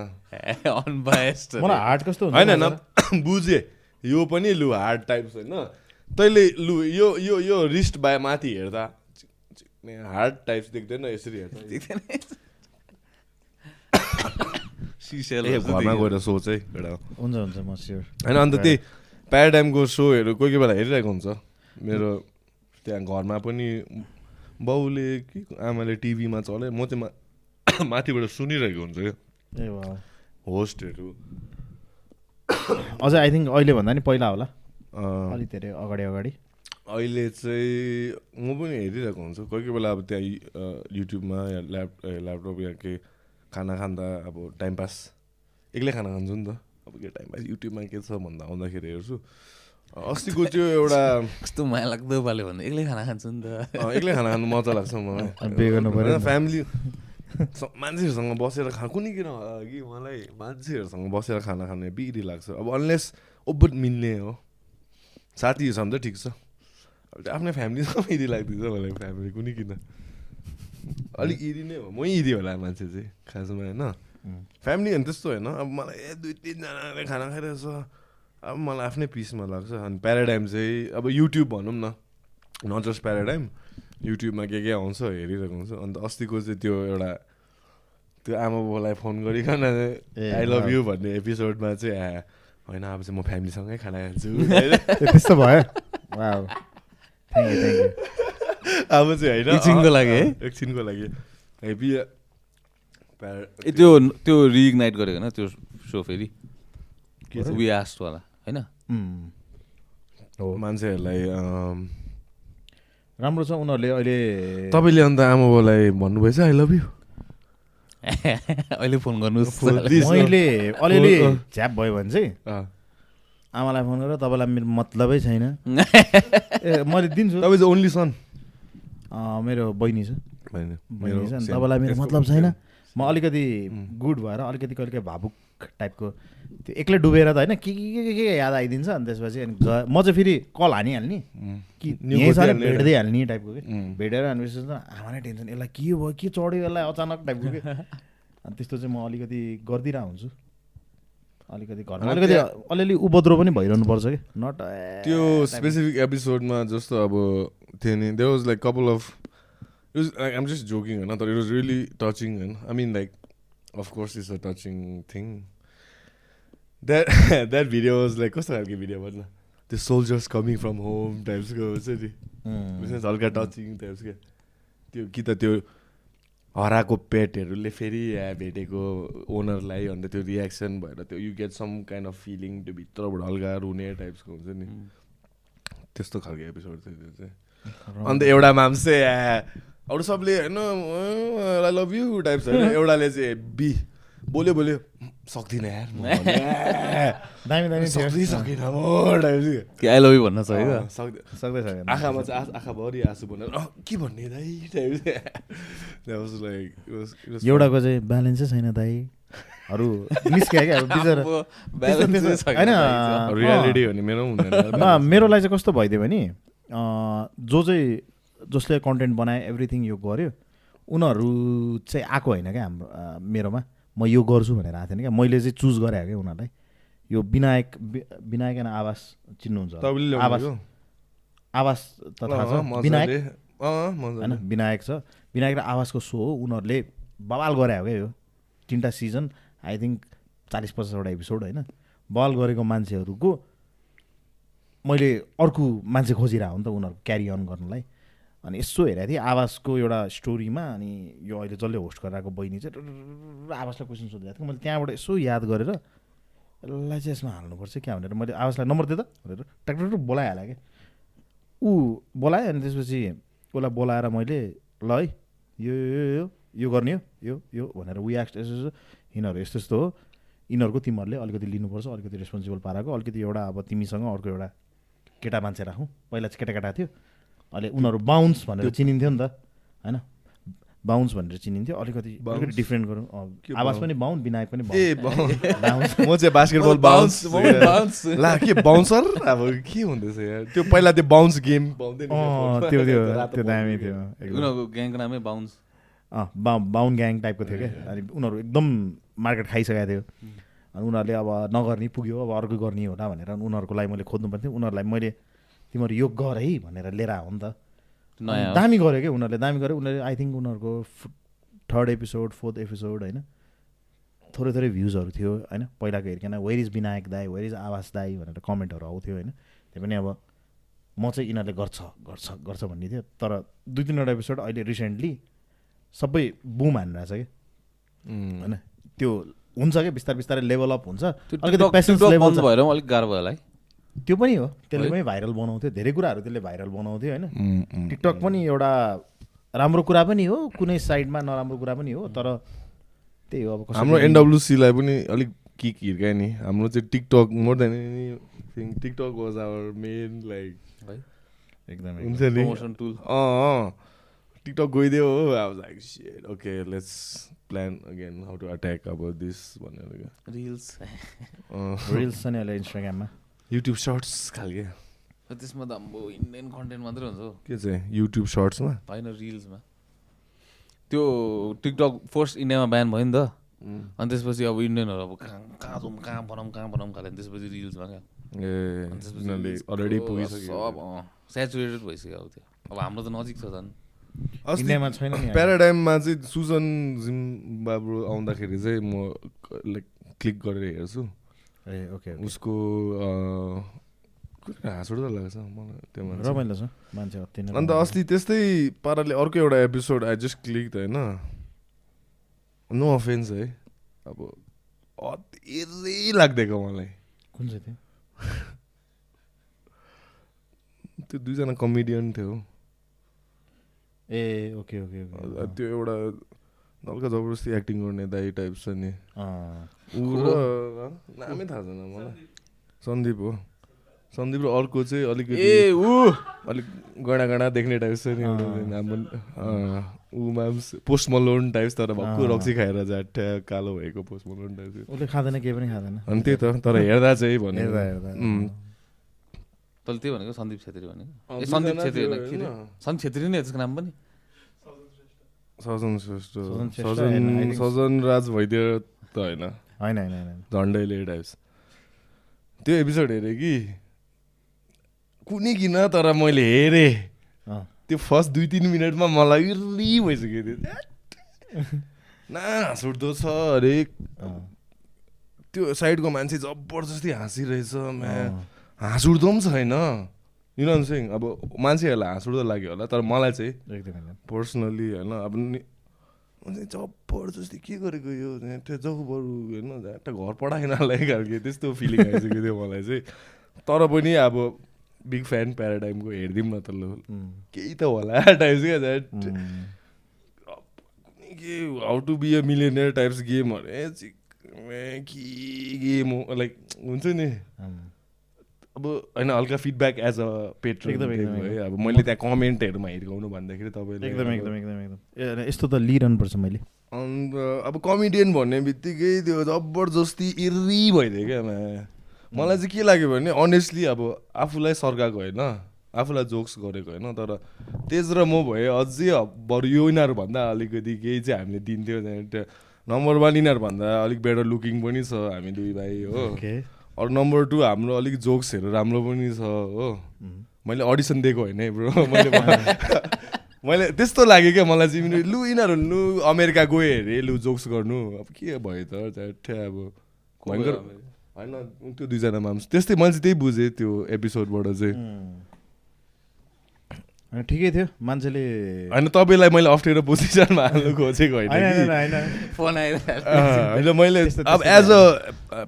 C: अनबायस्ड
A: मलाई हार्ट कस्तो हुन्छ
B: होइन बुझेँ। यो पनि लु हार्ड टाइप्स होइन। तैँले लु यो यो यो रिस्ट बाय माथि हेर्दा हार्ड टाइप्स देख्दैन यसरी हेर्दा। ए घरमा गएर सोच है एउटा।
A: हुन्छ हुन्छ म स्योर
B: होइन अन्त त्यही प्याराडाइमको सोहरू कोही कोही बेला हेरिरहेको हुन्छ। मेरो त्यहाँ घरमा पनि बाउले कि आमाले टिभीमा चले म चाहिँ माथिबाट सुनिरहेको हुन्छु क्या। होस्टहरू।
A: अझै आई थिङ्क अहिले भन्दा नि पहिला होला। अलिक धेरै अगाडि अगाडि।
B: अहिले चाहिँ म पनि हेरिरहेको हुन्छु। कोही कोही बेला अब त्यहाँ युट्युबमा या ल्याप ल्यापटप या के खाना खाँदा अब टाइम पास एक्लै खाना खान्छु नि त। अब के टाइम पास? युट्युबमा के छ भन्दा आउँदाखेरि हेर्छु। अस्तिको त्यो एउटा
C: कस्तो माया लाग्दो पाले भन्दा एक्लै खाना खान्छु नि त।
B: एक्लै खाना खानु मजा लाग्छ मलाई। फ्यामिली मान्छेहरूसँग बसेर खा कुनै किन होला कि मलाई? मान्छेहरूसँग बसेर खाना खाने बिग्री लाग्छ। अब अनलेस ओबट मिल्ने हो। साथीहरू छ भने त ठिक छ। अब त्यो आफ्नै फ्यामिलीसँग इरी लाग्दैछ मलाई फ्यामिली कुनै किन अलिक इरी नै हो मै इरी होला मान्छे चाहिँ खासमा होइन। फ्यामिली भने त्यस्तो होइन अब मलाई ए दुई तिनजनाले खाना खाइरहेछ। अब मलाई आफ्नै पिसमा लाग्छ अनि प्याराडाइम चाहिँ अब युट्युब भनौँ न नट जस्ट प्याराडाइम युट्युबमा के के आउँछ हेरिरहेको हुन्छ। अन्त अस्तिको चाहिँ त्यो एउटा त्यो आमा बाउलाई फोन गरिकन आई लभ। यु भन्ने एपिसोडमा चाहिँ होइन अब चाहिँ म फ्यामिलीसँगै खाना खान्छु
A: त्यस्तो भयो wow thank you thank you
B: अब चाहिँ होइन
C: एकछिनको लागि है?
B: एकछिनको लागि हेभी
C: ए त्यो त्यो रिइग्नाइट गरेको होइन त्यो सो फेरि वी आस्टवाला होइन
B: मान्छेहरूलाई
A: राम्रो छ उनीहरूले अहिले
B: तपाईँले अन्त आमा बाउलाई भन्नुभएछ आई लभ यु
C: अहिले फोन गर्नुहोस्।
A: मैले अलिअलि। झ्याप भयो भने चाहिँ। आमालाई फोन गरेर तपाईँलाई मेरो मतलबै छैन ए मैले दिन्छु
B: तपाईँ चाहिँ ओन्ली सन
A: मेरो बहिनी छ बहिनी छ. तपाईँलाई मेरो मतलब. छैन म अलिकति गुड भएर अलिकति कहिले भावुक टाइपको त्यो एक्लै डुबेर त होइन के के के के याद आइदिन्छ अनि त्यसपछि अनि म चाहिँ फेरि कल हानिहाल्ने. कि
B: न्यु
A: यहीँ छ भने
B: खोजिहाल्ने
A: भेट्दै हाल्ने टाइपको कि. भेटेर अनि विशेष त आमा नै टेन्सन। यसलाई के भयो? के चढ्यो यसलाई अचानक? टाइपको कि? अनि त्यस्तो चाहिँ म अलिकति गरिदिरहेको हुन्छु। अलिकति घरमा अलिकति अलिअलि उपद्रो पनि भइरहनु पर्छ कि नट
B: त्यो स्पेसिफिक एपिसोडमा जस्तो अब थियो नि they was like couple of it was like I'm just joking होइन तर इट वाज रियली टचिङ होइन. I mean like of course is a touching thing that that video was like कस्तो खालको भिडियो भन्न त्यो सोल्जर्स कमिङ फ्रम होम टाइप्सको हुन्छ नि हल्का टचिङ टाइप्स क्या त्यो कि त त्यो हराएको पेटहरूले फेरि भेटेको ओनरलाई अन्त त्यो रियाक्सन भएर त्यो you get some kind of feeling त्यो भित्रबाट हल्का रुने टाइप्सको हुन्छ नि। त्यस्तो खालको एपिसोड थियो त्यो चाहिँ। अन्त एउटा मान्छे अरू सबले होइन आई लभ यु टाइप्स होइन। एउटाले चाहिँ बी बोल्यो बोल्यो सक्दिनँ यार म भन्नु, "ए,
A: दामी दामी
B: सक्दै सकिनँ म
C: आई लभ यु भन्न
B: अँ, सक्दै
A: सक्दै सक्दैन
B: आँखामा चाहिँ आँखा आँखाभरि आँसु भनेर "अँ, के भन्ने दाइ? Fun.
A: एउटाको चाहिँ ब्यालेन्सै छैन दाइ। अरू निस्क्यो क्या बिचरा होइन।
B: रियालिटी भने मेरो
A: मेरोलाई चाहिँ कस्तो भइदियो भने जो चाहिँ जसले कन्टेन्ट बनाए एभ्रिथिङ यो गर्यो उनीहरू चाहिँ आएको होइन क्या हाम्रो मेरोमा। म यो गर्छु भनेर आएको थिएन क्या। मैले चाहिँ चुज गरेँ क्या उनीहरूलाई। यो विनायक विनायक एन आवास चिन्नुहुन्छ। आवास? आवास त थाहा छ। विनायक? होइन। विनायक छ। विनायक र आवासको सो हो। उनीहरूले बवाल गरे हो क्या यो। तिनवटा सिजन आई थिङ्क चालिस पचासवटा एपिसोड होइन। बवाल गरेको मान्छेहरूको मैले अर्को मान्छे खोजिरहेको हो नि त उनीहरूको क्यारी अन गर्नलाई। अनि यसो हेरेको थिएँ आवासको एउटा स्टोरीमा अनि यो अहिले जसले होस्ट गरिरहेको बहिनी चाहिँ आवासलाई क्वेसन सोधिरहेको थिएँ मैले त्यहाँबाट यसो याद गरेर यसलाई चाहिँ यसमा हाल्नुपर्छ क्या भनेर मैले आवासलाई नम्बर दिएँ त भनेर ट्याक्टर बोलाइहालेँ क्या ऊ बोलाएँ अनि त्यसपछि उसलाई बोलाएर मैले ल है यो यो यो गर्ने हो यो यो भनेर वी एक्स यसो यसो यिनीहरू यस्तो यस्तो हो यिनीहरूको तिमीहरूले अलिकति लिनुपर्छ अलिकति रेस्पोन्सिबल पाराको अलिकति एउटा अब तिमीसँग अर्को एउटा केटा मान्छे राखौँ पहिला चाहिँ केटा केटा थियो अहिले उनीहरू बााउन्स भनेर चिनिन्थ्यो नि त होइन? बााउन्स भनेर चिनिन्थ्यो अलिकति अलिकति
B: Bounce?
A: डिफ्रेन्ट गरौँ आवाज? पनि बााउन्ड विनायक पनि।
B: म चाहिँ बास्केटबल बाउन्स। ला के बाउन्सर अब के हुँदैछ यार त्यो पहिला त्यो बाउन्स गेम
A: त्यो त्यो त्यो दामी थियो।
C: उनीहरूको ग्याङको नामै बााउन्स
A: अँ बा बाहुन ग्याङ टाइपको थियो क्या। अनि उनीहरू एकदम मार्केट खाइसकेको थियो। अनि उनीहरूले अब नगर्ने पुग्यो अब अर्को गर्ने होला भनेर उनीहरूको लागि मैले खोज्नु पर्थ्यो। उनीहरूलाई मैले तिमीहरू यो गर है भनेर लिएर आएको नि त। दामी गऱ्यो क्या उनीहरूले? दामी गऱ्यो। उनीहरूले आई थिङ्क उनीहरूको थर्ड एपिसोड फोर्थ एपिसोड होइन? थोरै थोरै भ्युजहरू थियो होइन? पहिलाको हेरिकन वेयर इज विनायक दाई वेयर इज आवास दाई भनेर कमेन्टहरू आउँथ्यो होइन? त्यही पनि अब म चाहिँ यिनीहरूले गर्छ गर्छ गर्छ भन्ने थियो। तर दुई तिनवटा एपिसोड अहिले रिसेन्टली सबै बुम हानिरहेछ कि?
B: उम्,
A: होइन? त्यो हुन्छ कि? बिस्तारै बिस्तारै लेभल अप हुन्छ। अलिकति पेसेन्स लेभल
C: भएर अलिक गाह्रो भयो होला है।
A: त्यो पनि हो। त्यसले? पनि भाइरल बनाउँथ्यो। धेरै कुराहरू त्यसले भाइरल बनाउँथ्यो होइन। टिकटक पनि एउटा राम्रो कुरा पनि हो कुनै साइडमा नराम्रो कुरा पनि हो तर त्यही हो अब
B: हाम्रो एनडब्लुसीलाई पनि अलिक किक हिर्कायो नि। हाम्रो चाहिँ TikTok more than anything TikTok was our main like
C: है।
A: एकदम
B: हुन्छ नि।
C: प्रमोसन टुल
B: अँ टिकटक गइदियो हो। अब like okay let's plan again how to attack अब दिस भनेर
C: रिल्स
A: रिल्स छ नि अहिले इन्स्टाग्राममा
B: युट्युब सर्ट्स खालके।
C: त्यसमा त अब इन्डियन कन्टेन्ट मात्रै हुन्छ हौ।
B: के चाहिँ? युट्युब सर्ट्समा
C: होइन रिल्समा त्यो टिकटक फर्स्ट इन्डियामा ब्यान भयो नि त। अनि त्यसपछि अब इन्डियनहरू अब कहाँ कहाँ जाउँ कहाँ बनाऊँ कहाँ बनाऊँ खाले। त्यसपछि रिल्समा क्या।
B: ए
C: सेचुरेटेड भइसक्यो अब त्यो। अब हाम्रो त नजिक छ झन्।
A: इन्डियामा छैन नि
B: प्याराडाइममा चाहिँ सुजन जिम्बाब्रो आउँदाखेरि चाहिँ म लाइक क्लिक गरेर हेर्छु।
A: ए ओके।
B: उसको हाँस उठ्दो लाग्छ मलाई त्यो मान्छे
A: रमाइलो छ मान्छे अति नै
B: अन्त। अस्ति त्यस्तै पाराले अर्को एउटा एपिसोड आई जस्ट क्लिक होइन नो अफेन्स है अब अति लाग्दिएको मलाई
A: कुन चाहिँ थियो
B: त्यो दुईजना कमेडियन थियो
A: ए ओके ओके ओके
B: त्यो एउटा हल्का जबरजस्ती एक्टिङ गर्ने दाई टाइप छ नि ऊ र नामै थाहा छैन मलाई। सन्दीप हो। सन्दीप र अर्को चाहिँ अलिकति
C: ए ऊ
B: अलिक गडा गडा देख्ने टाइप छ नि माम्स पोस्ट मलोन टाइप्स तर भक्कु। रक्सी खाएर जाट्या कालो भएको पोस्ट मलोन टाइप
A: उसले खाँदैन केही पनि खाँदैन।
B: अनि त्यही त तर हेर्दा चाहिँ भने
A: हेर्दा हेर्दा।
B: उम्.
C: तैँले त्यही भनेको सन्दीप छेत्री भनेको? सन्दीप छेत्री? सन्दीप छेत्री नै त्यसको नाम पनि?
B: सजन श्रेष्ठ
A: सजन
B: सजन राज भइदियो त होइन
A: होइन होइन
B: झन्डैले टाइप्स त्यो एपिसोड हेरेँ कि कुनै किन तर मैले हेरेँ त्यो फर्स्ट दुई तिन मिनटमा मलाई इर्री भइसक्यो त्यो न हाँस उठ्दो छ
A: अँ,
B: त्यो साइडको मान्छे जबरजस्ती हाँसिरहेछ म्या। हाँस उठ्दो पनि छैन युन सिंह अब मान्छेहरूलाई हाँस उठ्दो लाग्यो होला तर मलाई चाहिँ
A: एकदम
B: पर्सनली होइन अब नि म चाहिँ जबरजस्ती के गरेको यो त्यो जग बरु होइन एउटा घर पढाएनलाई खालको त्यस्तो फिलिङ आइसक्यो थियो मलाई चाहिँ। तर पनि अब बिग फ्यान प्याराडाइमको हेरिदिउँ न त ल। केही त होला टाइप्स क्या द्याट के how to be a millionaire types गेमहरू ए के गेम हो लाइक हुन्छ नि। अब होइन हल्का फिडब्याक एज अ पेट्रोल
A: एकदम, एकदम।
B: अब मैले त्यहाँ कमेन्टहरूमा हिर्काउनु भन्दाखेरि तपाईँले
A: एकदम एकदम एकदम एकदम। यस्तो त लिइरहनुपर्छ मैले।
B: अन्त अब कमेडियन भन्ने बित्तिकै त्यो जबरजस्ती इर्री भइदियो क्या मलाई चाहिँ के लाग्यो भने अनेस्टली अब आफूलाई सर्काएको होइन आफूलाई जोक्स गरेको होइन तर तेज र म भए अझै बरु यो यिनीहरूभन्दा अलिकति केही चाहिँ हामीले दिन्थ्यो नम्बर वान यिनीहरूभन्दा अलिक बेटर लुकिङ पनि छ हामी दुई भाइ हो। अरू नम्बर टू हाम्रो अलिक जोक्सहरू राम्रो पनि छ हो। मैले अडिसन दिएको होइन है ब्रो मैले मैले त्यस्तो लाग्यो क्या मलाई चाहिँ लु यिनीहरू लु अमेरिका गयो अरे लु जोक्स गर्नु। अब के भयो त? झ्याट्ठै अब भयङ्कर होइन त्यो दुईजना माम्स त्यस्तै मैले चाहिँ त्यही बुझेँ त्यो एपिसोडबाट चाहिँ।
A: ठिकै थियो मान्छेले
B: होइन तपाईँलाई मैले अप्ठ्यारो पोजिसनमा हाल्नु खोजेको होइन
C: फोन
B: होइन मैले अब एज अ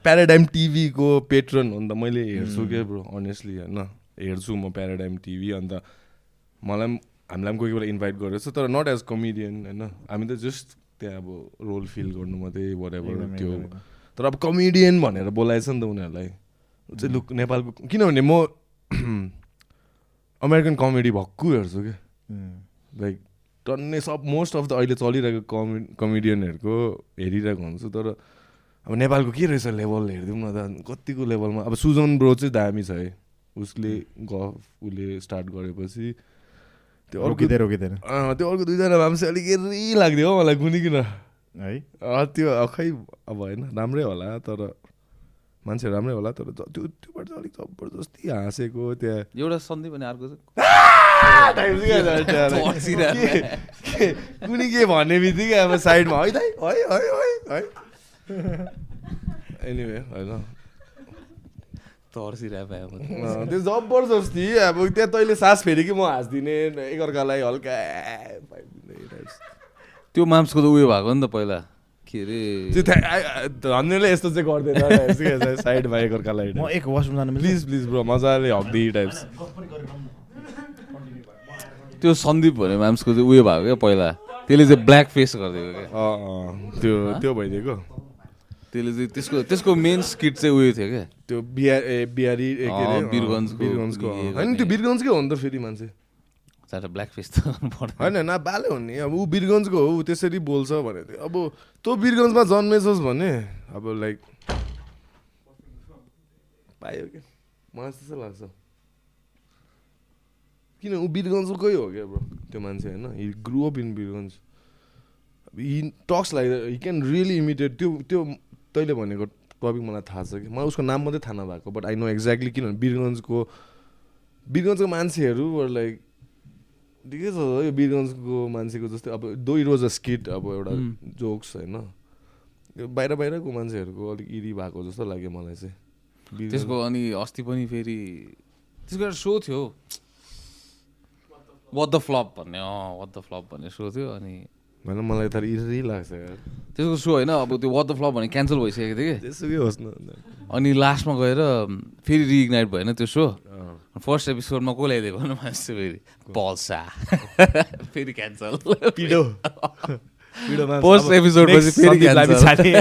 B: प्याराडाइम टिभीको पेट्रन हो नि त मैले हेर्छु के ब्रो अनेस्टली होइन। हेर्छु म प्याराडाइम टिभी अन्त मलाई पनि हामीलाई पनि कोही कोही बेला इन्भाइट गरेको छ तर नट एज कमेडियन होइन। हामी त जस्ट त्यहाँ अब रोल फिल गर्नु मात्रै वरेभर त्यो। तर अब कमेडियन भनेर बोलाएछ नि त उनीहरूलाई। चाहिँ लुक नेपालको किनभने म अमेरिकन कमेडी भक्कु हेर्छु क्या लाइक टन्नै सब मोस्ट अफ द अहिले चलिरहेको कमे कमेडियनहरूको हेरिरहेको हुन्छु तर अब नेपालको के रहेछ लेभल हेरिदिउँ न त कतिको लेभलमा अब सुजन ब्रो चाहिँ दामी छ है। उसले गफ उसले स्टार्ट गरेपछि त्यो अर्को
A: रोकिँदै रोकिँदैन।
B: त्यो अर्को दुईजना भए चाहिँ अलिक हेरी लाग्थ्यो हो मलाई कुनै किन
A: है
B: त्यो खै अब होइन राम्रै होला तर मान्छे राम्रै होला तर त्यो त्योबाट चाहिँ अलिक जबरजस्ती हाँसेको त्यहाँ
C: एउटा सन्दीप अनि अर्को
B: कुनै के भन्ने बित्तिकै अब साइडमा है दाइ है है है है। एनिवे होइन।
C: तर्सिरहेको
B: त्यो जबरजस्ती अब त्यहाँ तैँले सास फेरि कि म हाँसिदिने एकअर्कालाई हल्का।
C: त्यो माम्सको त उयो भएको नि त पहिला। के अरे
B: धन्यले यस्तो चाहिँ गर्दैन साइडमा एकअर्कालाई
A: म एक वासरुम जानु मिल्छ।
B: प्लिज प्लिज ब्रो मजाले हक्दी टाइप्स
C: त्यो सन्दीप भन्ने माम्सको चाहिँ उयो भएको क्या पहिला। त्यसले चाहिँ ब्ल्याक फेस गरिदिएको क्या।
B: त्यो त्यो भइदिएको।
C: त्यसले चाहिँ त्यसको त्यसको मेन स्किट चाहिँ उयो थियो क्या।
B: त्यो बिहार ए बिहारी ए के अरे?
C: अँ, वीरगन्जको
B: वीरगन्जको
C: उयो
B: अँ। होइन त्यो वीरगन्जकै हो नि त फेरि मान्छे।
C: चारवटा ब्ल्याक फेस त
B: होइन न बाले हो नि। अब ऊ वीरगन्जको हो ऊ त्यसरी बोल्छ भने अब तँ वीरगन्जमा जन्मेछस् भने अब लाइक पायो क्या मलाई त्यस्तो लाग्छ। किन? ऊ वीरगन्जकै हो क्या ब्रो त्यो मान्छे होइन? He grew up in Birgunj he talks like he can really immediate त्यो त्यो तैँले भनेको टपिक मलाई थाहा छ कि? मलाई उसको नाम मात्रै थाहा नभएको बट आई नो एक्ज्याक्टली किनभने वीरगन्जको वीरगन्जको मान्छेहरू लाइक ठिकै छ यो वीरगन्जको मान्छेको जस्तै अब दो इट वाज अ स्किट अब एउटा. जोक्स होइन। यो बाहिर बाहिरको मान्छेहरूको अलिक इरी भएको जस्तो लाग्यो मलाई चाहिँ।
C: त्यसको अनि अस्ति पनि फेरि त्यसको एउटा सो थियो। वाट द फ्लप भन्ने अँ वाट द फ्लप भन्ने सो थियो अनि
B: होइन मलाई त इरी लाग्छ यार
C: त्यसको सो होइन अब त्यो वाट द फ्लप भन्ने क्यान्सल भइसकेको थियो कि?
B: जेसुकै होस् न
C: अनि लास्टमा गएर फेरि रिइग्नाइट भएन त्यो सो। फर्स्ट एपिसोडमा को ल्याइदिएको भने मान्छे फेरि पल्सा फेरि क्यान्सल
B: पिडो। next
C: पछि फेरि
B: लामी. छाने।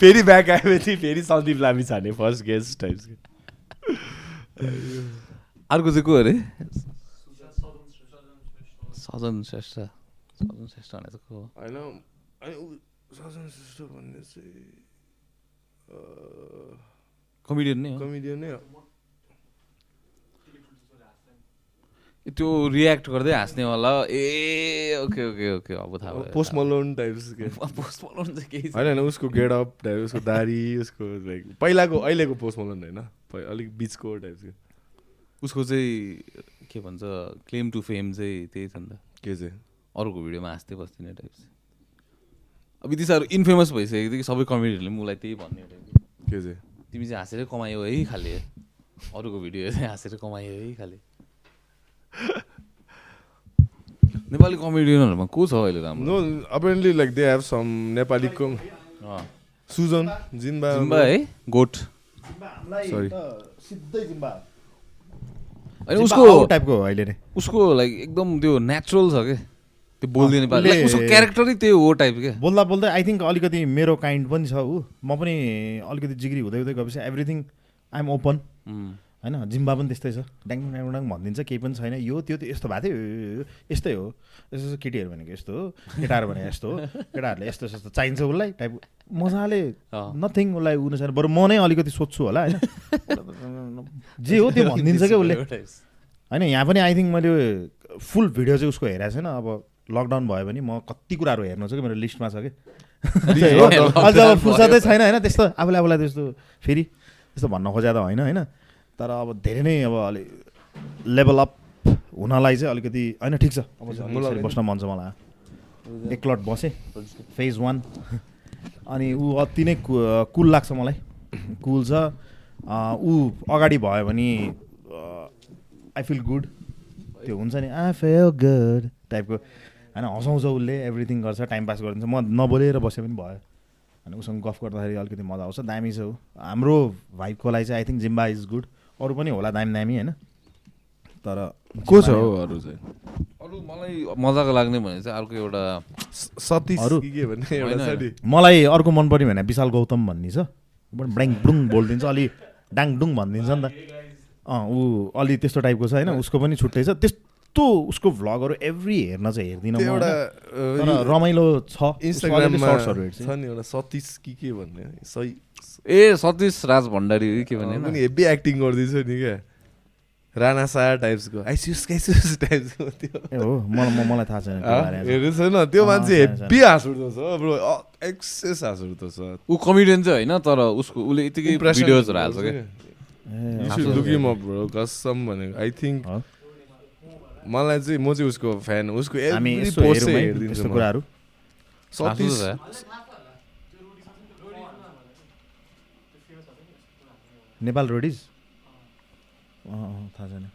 B: फेरि ब्याक आएपछि फेरि सन्दीप लामी छाने फर्स्ट गेस्ट टाइप्स
C: अर्को चाहिँ को अरे? सजन श्रेष्ठ। सजन श्रेष्ठ भने चाहिँ को हो?
B: होइन सजन श्रेष्ठ भन्ने चाहिँ
C: कमेडियन नै हो
B: कमेडियन नै हो।
C: त्यो रियाक्ट गर्दै हाँस्नेवाला ए ओके ओके ओके अब थाहा भयो
B: पोस्ट मलोन टाइप्स के
C: पोस्ट मलोन चाहिँ केही
B: होइन होइन उसको गेटअप टाइप उसको दारी उसको लाइक पहिलाको अहिलेको पोस्ट मलोन होइन अलिक बिचको टाइप्सको
C: उसको चाहिँ के भन्छ क्लेम टु फेम चाहिँ त्यही छ नि त
B: के चाहिँ
C: अरूको भिडियोमा हाँस्दै बस्दिने टाइप्स अब यति साह्रो इन्फेमस भइसकेको थियो कि सबै कमेडीहरूले पनि उसलाई त्यही भन्ने टाइप
B: के चाहिँ?
C: तिमी चाहिँ हाँसेरै कमायो है खाले। अरूको भिडियो चाहिँ हाँसेर कमायो है खाले। नेपाली कमेडियनहरूमा को छ अहिले राम्रो?
B: No apparently like they have some नेपालीको
C: अँ।
B: सुजन जिम्बा
C: जिम्बा है? Goat
B: Sorry.
A: सिधै जिम्बा।
C: अनि उसको
A: टाइपको हो अहिले नै
C: उसको लाइक एकदम त्यो नेचुरल छ क्या त्यो like उसको क्यारेक्टरै त्यही हो टाइप क्या
A: बोल्दा बोल्दै आई थिङ्क अलिकति मेरो काइन्ड पनि छ ऊ। म पनि अलिकति जिग्री हुँदै हुँदै गएपछि एभ्रिथिङ आइएम ओपन. होइन जिम्बा पनि त्यस्तै छ। ड्याङ ड्याङ ड्याङ भनिदिन्छ केही पनि छैन। यो त्यो त्यो यस्तो भएको थियो। यस्तै हो। यस्तो यस्तो केटीहरू भनेको यस्तो हो। केटाहरू भनेको यस्तो हो। केटाहरूले यस्तो यस्तो चाहिन्छ उसलाई टाइप मजाले। नथिङ उसलाई उनी छैन। बरु म नै अलिकति सोध्छु होला होइन? जे हो त्यो भनिदिन्छ क्या उसले? होइन यहाँ पनि आई थिङ्क मैले फुल भिडियो चाहिँ उसको हेरेको छैन। अब लकडाउन भयो भने म कति कुराहरू हेर्नु छ कि मेरो लिस्टमा छ कि? अहिले अब फुर्सदै छैन होइन त्यस्तो आफूले आफूलाई त्यस्तो फेरि त्यस्तो भन्न खोजा त होइन होइन। तर अब धेरै नै अब अलि लेभल अप हुनलाई चाहिँ अलिकति होइन ठिक छ। अब अलिक बस्न मन छ मलाई। एकलट बसेँ। फेज वान अनि ऊ अति नै कुल लाग्छ मलाई। कुल छ। ऊ अगाडि भयो भने आई फिल गुड त्यो हुन्छ नि आई फेल गुड टाइपको होइन हँसाउँछ उसले एभ्रिथिङ गर्छ टाइम पास गरिदिन्छ। म नबोलेर बसे पनि भयो। अनि उसँग गफ गर्दाखेरि अलिकति मजा आउँछ दामी छ ऊ। हाम्रो भाइबको लागि चाहिँ I think Jimba is good अरू पनि होला दामी दामी होइन? तर
B: को छ हौ अरू चाहिँ?
C: अरू मलाई मजाको लाग्ने भने चाहिँ अर्को एउटा?
B: कि भन्ने
C: होइन,
B: नि
A: मलाई अर्को मन पर्ने भने विशाल गौतम भन्ने छ। ब्याङ ब्लुङ बोलिदिन्छ अलि डाङडुङ भनिदिन्छ नि त। अँ ऊ अलि त्यस्तो टाइपको छ होइन? उसको पनि छुट्टै छ। त्यस्तो उसको भ्लगहरू एभ्री हेर्न चाहिँ हेर्दिनँ
B: एउटा
A: रमाइलो छ।
B: इन्स्टाग्राममा छ नि एउटा सतीश कि के भन्ने? सही।
C: ए सतीश राज भण्डारी कि के भने
B: पनि हेभी एक्टिङ गर्दैछ नि क्या। राणा शाह टाइप्सको आइसियुस काइसियुस टाइप्सको त्यो।
A: हो मलाई मलाई थाहा छैन।
B: हेरेको छैन त्यो मान्छे। हेभी हाँस उठ्दो छ ब्रो। एक्सेस हाँस उठ्दो छ
C: ऊ कमेडियन चाहिँ होइन तर उसको उसले यतिकै भिडियोजहरू हाल्छ क्या.
B: कसम भनेको आई थिङ्क
A: हो?
B: मलाई चाहिँ म चाहिँ उसको फ्यान उसको
A: यस्तो। कुराहरू। नेपाल रोडिज? अँ अँ, थाहा छैन।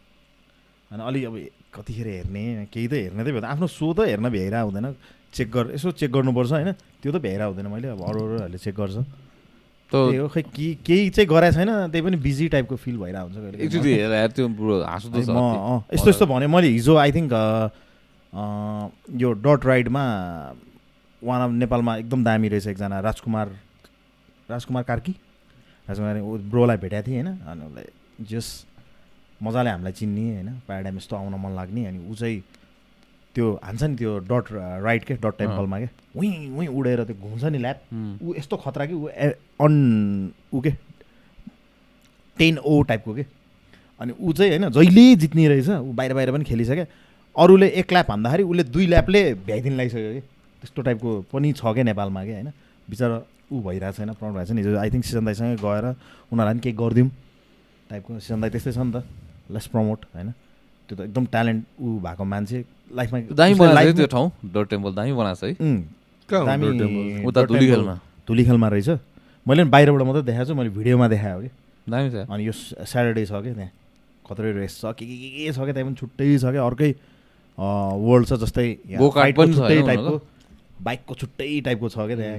A: अनि अलि अब कतिखेर हेर्ने केही त हेर्ने त भ्याउँदैन आफ्नो सो त हेर्न भ्याइरह हुँदैन। चेक गर यसो चेक गर्नुपर्छ होइन? त्यो त भ्याइरह हुँदैन। मैले अब अरू अरूहरूले चेक गर्छ। त्यही
C: त
A: हो खै के केही चाहिँ गराएको छैन त्यही पनि बिजी टाइपको फिल भइरहेको हुन्छ
C: एकचोटि त्यो
A: यस्तो यस्तो भने मैले हिजो आई थिङ्क यो डट राइडमा वान अफ नेपालमा एकदम दामी रहेछ एकजना राजकुमार राजकुमार कार्की। राजकुमार ब्रोलाई भेटेको थिएँ होइन? अनि उसलाई जस मजाले हामीलाई चिन्ने होइन? प्याराडाइम यस्तो आउन मन लाग्ने अनि ऊ चाहिँ त्यो हान्छ नि त्यो डट राइट के? डट टेम्पलमा क्या उहीँ उहीँ उडेर त्यो घुम्छ नि
C: उम्,
A: ऊ यस्तो खतरा कि ऊ ए- अन ऊ के? टेन ओ टाइपको के? अनि ऊ चाहिँ होइन जहिले जित्ने रहेछ ऊ बाहिर बाहिर पनि खेलिसक्यो। अरूले एक ल्याप हान्दाखेरि उसले दुई ल्यापले भ्याइदिनु लागिसक्यो कि? त्यस्तो टाइपको पनि छ क्या नेपालमा क्या होइन? बिचरा ऊ भइरहेको छैन प्रब्लम भएको छ नि आई थिङ्क सिजन दाईसँगै गएर उनीहरूलाई पनि केही गरिदिउँ। टाइपको सिजन दाई त्यस्तै छ नि त। लेस प्रमोट होइन? त्यो त एकदम ट्यालेन्ट ऊ भएको मान्छे लाइफमा
C: दामी बनाएको त्यो ठाउँ? डट टेम्पल दामी बनाएको छ है?
A: दामी?
C: उता धुलीखेलमा।
A: धुलीखेलमा रहेछ। मैले पनि बाहिरबाट मात्रै देखाएको छु मैले भिडियोमा देखाएको कि।
C: दामी छ।
A: अनि यो स्याटरडे छ क्या त्यहाँ। खत्रै रेस छ के के के के छ क्या त्यहाँ पनि छुट्टै छ क्या अर्कै वर्ल्ड छ जस्तै छुट्टै टाइपको? बाइकको छुट्टै टाइपको छ क्या त्यहाँ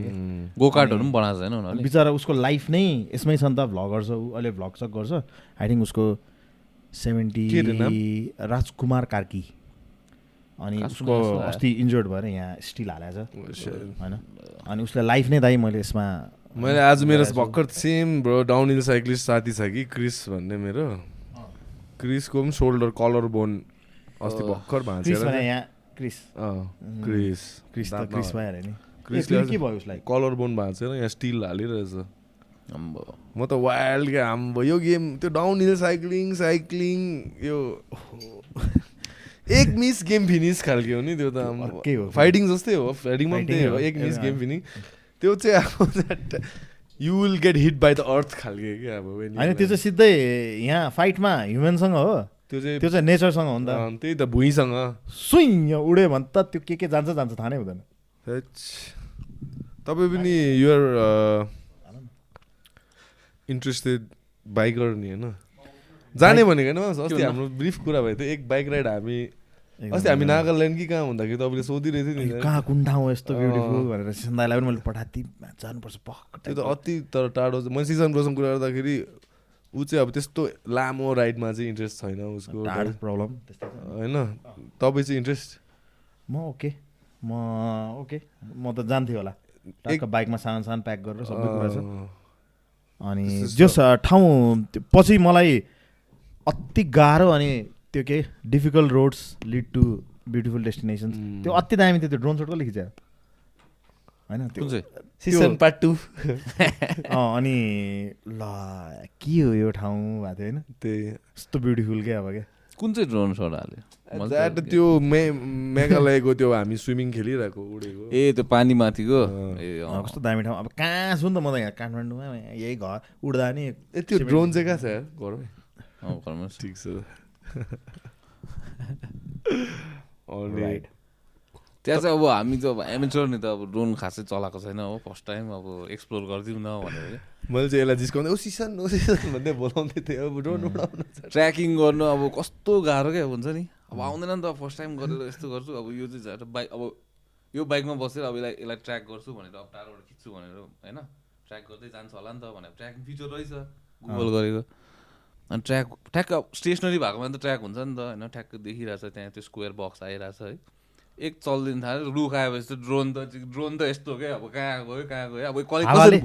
C: गोकार्टहरू पनि बनाएको छ होइन उनीहरूले?
A: बिचरा उसको लाइफ नै यसमै छ नि त भ्लगर छ ऊ अहिले भ्लग सक गर्छ। आई थिङ्क उसको सेभेन्टी? राजकुमार कार्की। अनि उसको? अस्ति इन्जोर्ड भएर यहाँ स्टिल हालेको छ।
B: Oh.
A: होइन? अनि उसले लाइफ नै दाइ मैले यसमा
B: मैले आज मेरो। भर्खर same bro down hill cyclist साथी छ कि क्रिस भन्ने मेरो। क्रिसको पनि सोल्डर कलर बोन अस्ति भर्खर
A: क्रिस भने
B: भाँचेर
A: यहाँ क्रिस
B: क्रिस
A: क्रिस त
B: दाँतमा
A: क्रिस भइहाल्यो नि।
B: क्रिसले
A: के भयो उसलाई?
B: कलर बोन भाँचेर यहाँ स्टिल हालिरहेछ। म त वाइल्ड क्या हाम्रो यो गेम त्यो डाउन हिल साइक्लिङ साइक्लिङ यो एक मिस गेम फिनिस खालके हो नि त्यो
A: अर्कै हो।
B: त फाइटिङ जस्तै हो फाइटिङमा पनि त्यही
A: हो।
B: हो। एक मिस गेम फिनिङ त्यो चाहिँ अब you will get hit by the earth खालके क्या अब
A: होइन त्यो चाहिँ सिधै यहाँ फाइटमा ह्युमनसँग हो।
B: त्यो चाहिँ
A: त्यो चाहिँ नेचरसँग हो नि त।
B: त्यही त भुइँसँग।
A: यहाँ उड्यो भने त त्यो के के जान्छ जान्छ थाहा नै हुँदैन।
B: तपाईँ पनि युआर इन्ट्रेस्टेड बाइकर नि होइन। जाने भनेको होइन अस्ति? हाम्रो ब्रिफ कुरा भएको थियो एक बाइक राइड हामी अस्ति हामी नागाल्यान्ड कि कहाँ हुँदाखेरि तपाईँले सोधिरहेको थियो नि
A: कहाँ कुन ठाउँ हो यस्तो। ब्युटिफुल भनेर। सिन्दाईलाई पनि मैले पठाएको थिएँ जानुपर्छ पक्क
B: त्यो त अति तर टाढो। मैले सिजन ब्रोसँग कुरा गर्दाखेरि ऊ चाहिँ अब त्यस्तो लामो राइडमा चाहिँ इन्ट्रेस्ट छैन उसको।
A: प्रब्लम।
B: होइन तपाईँ चाहिँ इन्ट्रेस्ट
A: म ओके। म ओके। म त जान्थेँ होला। बाइकमा सानो सानो प्याक गरेर सबै कुरा छ। अनि जस ठाउँ पछि मलाई अति गाह्रो अनि त्यो के difficult roads lead to beautiful
B: destinations.
A: त्यो अति दामी थियो त्यो ड्रोन सोट कसले होइन त्यो
B: सिजन पार्ट टू
A: अँ, अनि ल के हो यो ठाउँ? भएको थियो होइन?
B: त्यही।
A: यस्तो ब्युटिफुल क्या अब क्या?
C: कुन चाहिँ ड्रोन सट हाल्यो?
B: द्याट त्यो मे मेघालयको त्यो हामी स्विमिङ खेलिरहेको उडेको।
C: ए त्यो पानी माथिको। ए।
A: कस्तो दामी ठाउँ। अब कहाँ छु नि त म त यहाँ? काठमाडौँमा यहाँ घर। उड्दा नि
B: ए त्यो ड्रोन चाहिँ कहाँ छ घरमै। ठिक छ.
C: त्यहाँ चाहिँ अब हामी त अब नि त अब ड्रोन खासै चलाएको छैन हो फर्स्ट टाइम अब एक्सप्लोर गरिदिउँ न भनेर।
B: मैले चाहिँ यसलाई जिस्काउँदै ओ सिसन ओ सिसन भन्दै बोलाउँदै थिएँ। अब ड्रोन उडाउनु
C: ट्र्याकिङ गर्नु अब कस्तो गाह्रो क्या हुन्छ नि। अब आउँदैन नि त फर्स्ट टाइम गरेर यस्तो गर्छु। अब यो चाहिँ बाइक अब यो बाइकमा बसेर अब यसलाई यसलाई ट्र्याक गर्छु भनेर अब टाढोबाट खिच्छु भनेर होइन? ट्र्याक गर्दै जान्छ होला नि त भनेर। ट्र्याकिङ फिचर रहेछ गुगल गरेको। अनि ट्र्याक ठ्याक्क स्टेसनरी भएकोमा त ट्र्याक हुन्छ नि त होइन? ठ्याक्क देखिरहेछ त्यहाँ त्यो स्क्वायर बक्स आइरहेछ है। एक चल्दिन थाल्यो रुख आएपछि त ड्रोन त ड्रोन त यस्तो क्या अब कहाँ गयो कहाँ गयो अब कसले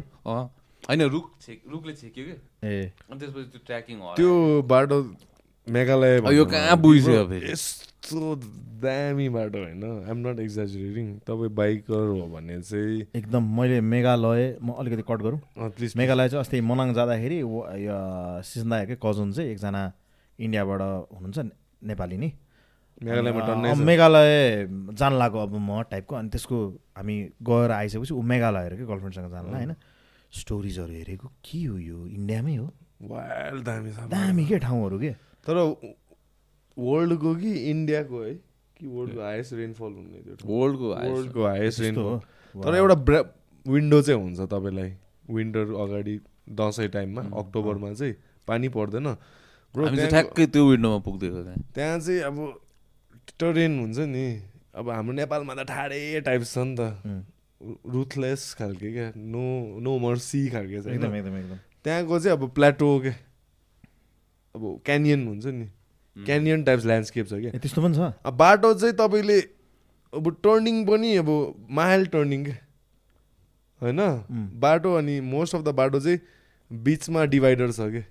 C: होइन रुख छेक रुखले छेक्यो क्या।
A: ए।
C: अनि त्यसपछि त्यो ट्र्याकिङ हो
B: त्यो बाटो मेघालय
C: अब यो कहाँ बुझ्यो?
B: यस्तो दामी बाटो होइन। आइम नट एक्जाजुरेटिङ तपाईँ बाइकर हो भने चाहिँ
A: एकदम मैले मेघालय म अलिकति कट गरौँ।
B: प्लिज
A: मेघालय चाहिँ अस्ति मनाङ जाँदाखेरि व- यो सिजन दाइहरूकै कजन चाहिँ एकजना इन्डियाबाट हुनुहुन्छ ने- नेपाली नि।
B: मेघालयमा।
A: मेघालय जान लाग्यो अब म टाइपको अनि त्यसको हामी गएर आइसकेपछि ऊ मेघालय हेरेको गर्लफ्रेन्डसँग जानला होइन? स्टोरिजहरू हेरेको के हो यो? इन्डियामै हो?
B: दामी
A: दामी के ठाउँहरू के?
B: तर वर्ल्डको कि इन्डियाको है कि वर्ल्डको हाइएस्ट रेनफल हुने त्यो?
C: वर्ल्डको
B: वर्ल्डको हाइएस्ट रेनफल तर एउटा ब्रा विन्डो चाहिँ हुन्छ तपाईँलाई। विन्टर अगाडि दसैँ टाइममा अक्टोबरमा चाहिँ पानी पर्दैन।
C: ठ्याक्कै त्यो विन्डोमा त्यहाँ।
B: त्यहाँ चाहिँ अब टरेन हुन्छ नि। अब हाम्रो नेपालमा त ठाडै टाइप छ नि त। रुथलेस खालके क्या। नो नो मर्सी खालके छ।
A: एकदम
B: होइन
A: एकदम एकदम।
B: त्यहाँको चाहिँ अब प्लाटो क्या। अब क्यानियन हुन्छ नि। क्यानियन टाइप्स ल्यान्डस्केप छ क्या।
A: त्यस्तो पनि छ?
B: अब बाटो चाहिँ तपाईँले अब टर्निङ पनि अब माइल्ड टर्निङ के होइन? बाटो अनि मोस्ट अफ द बाटो चाहिँ बिचमा डिभाइडर छ कि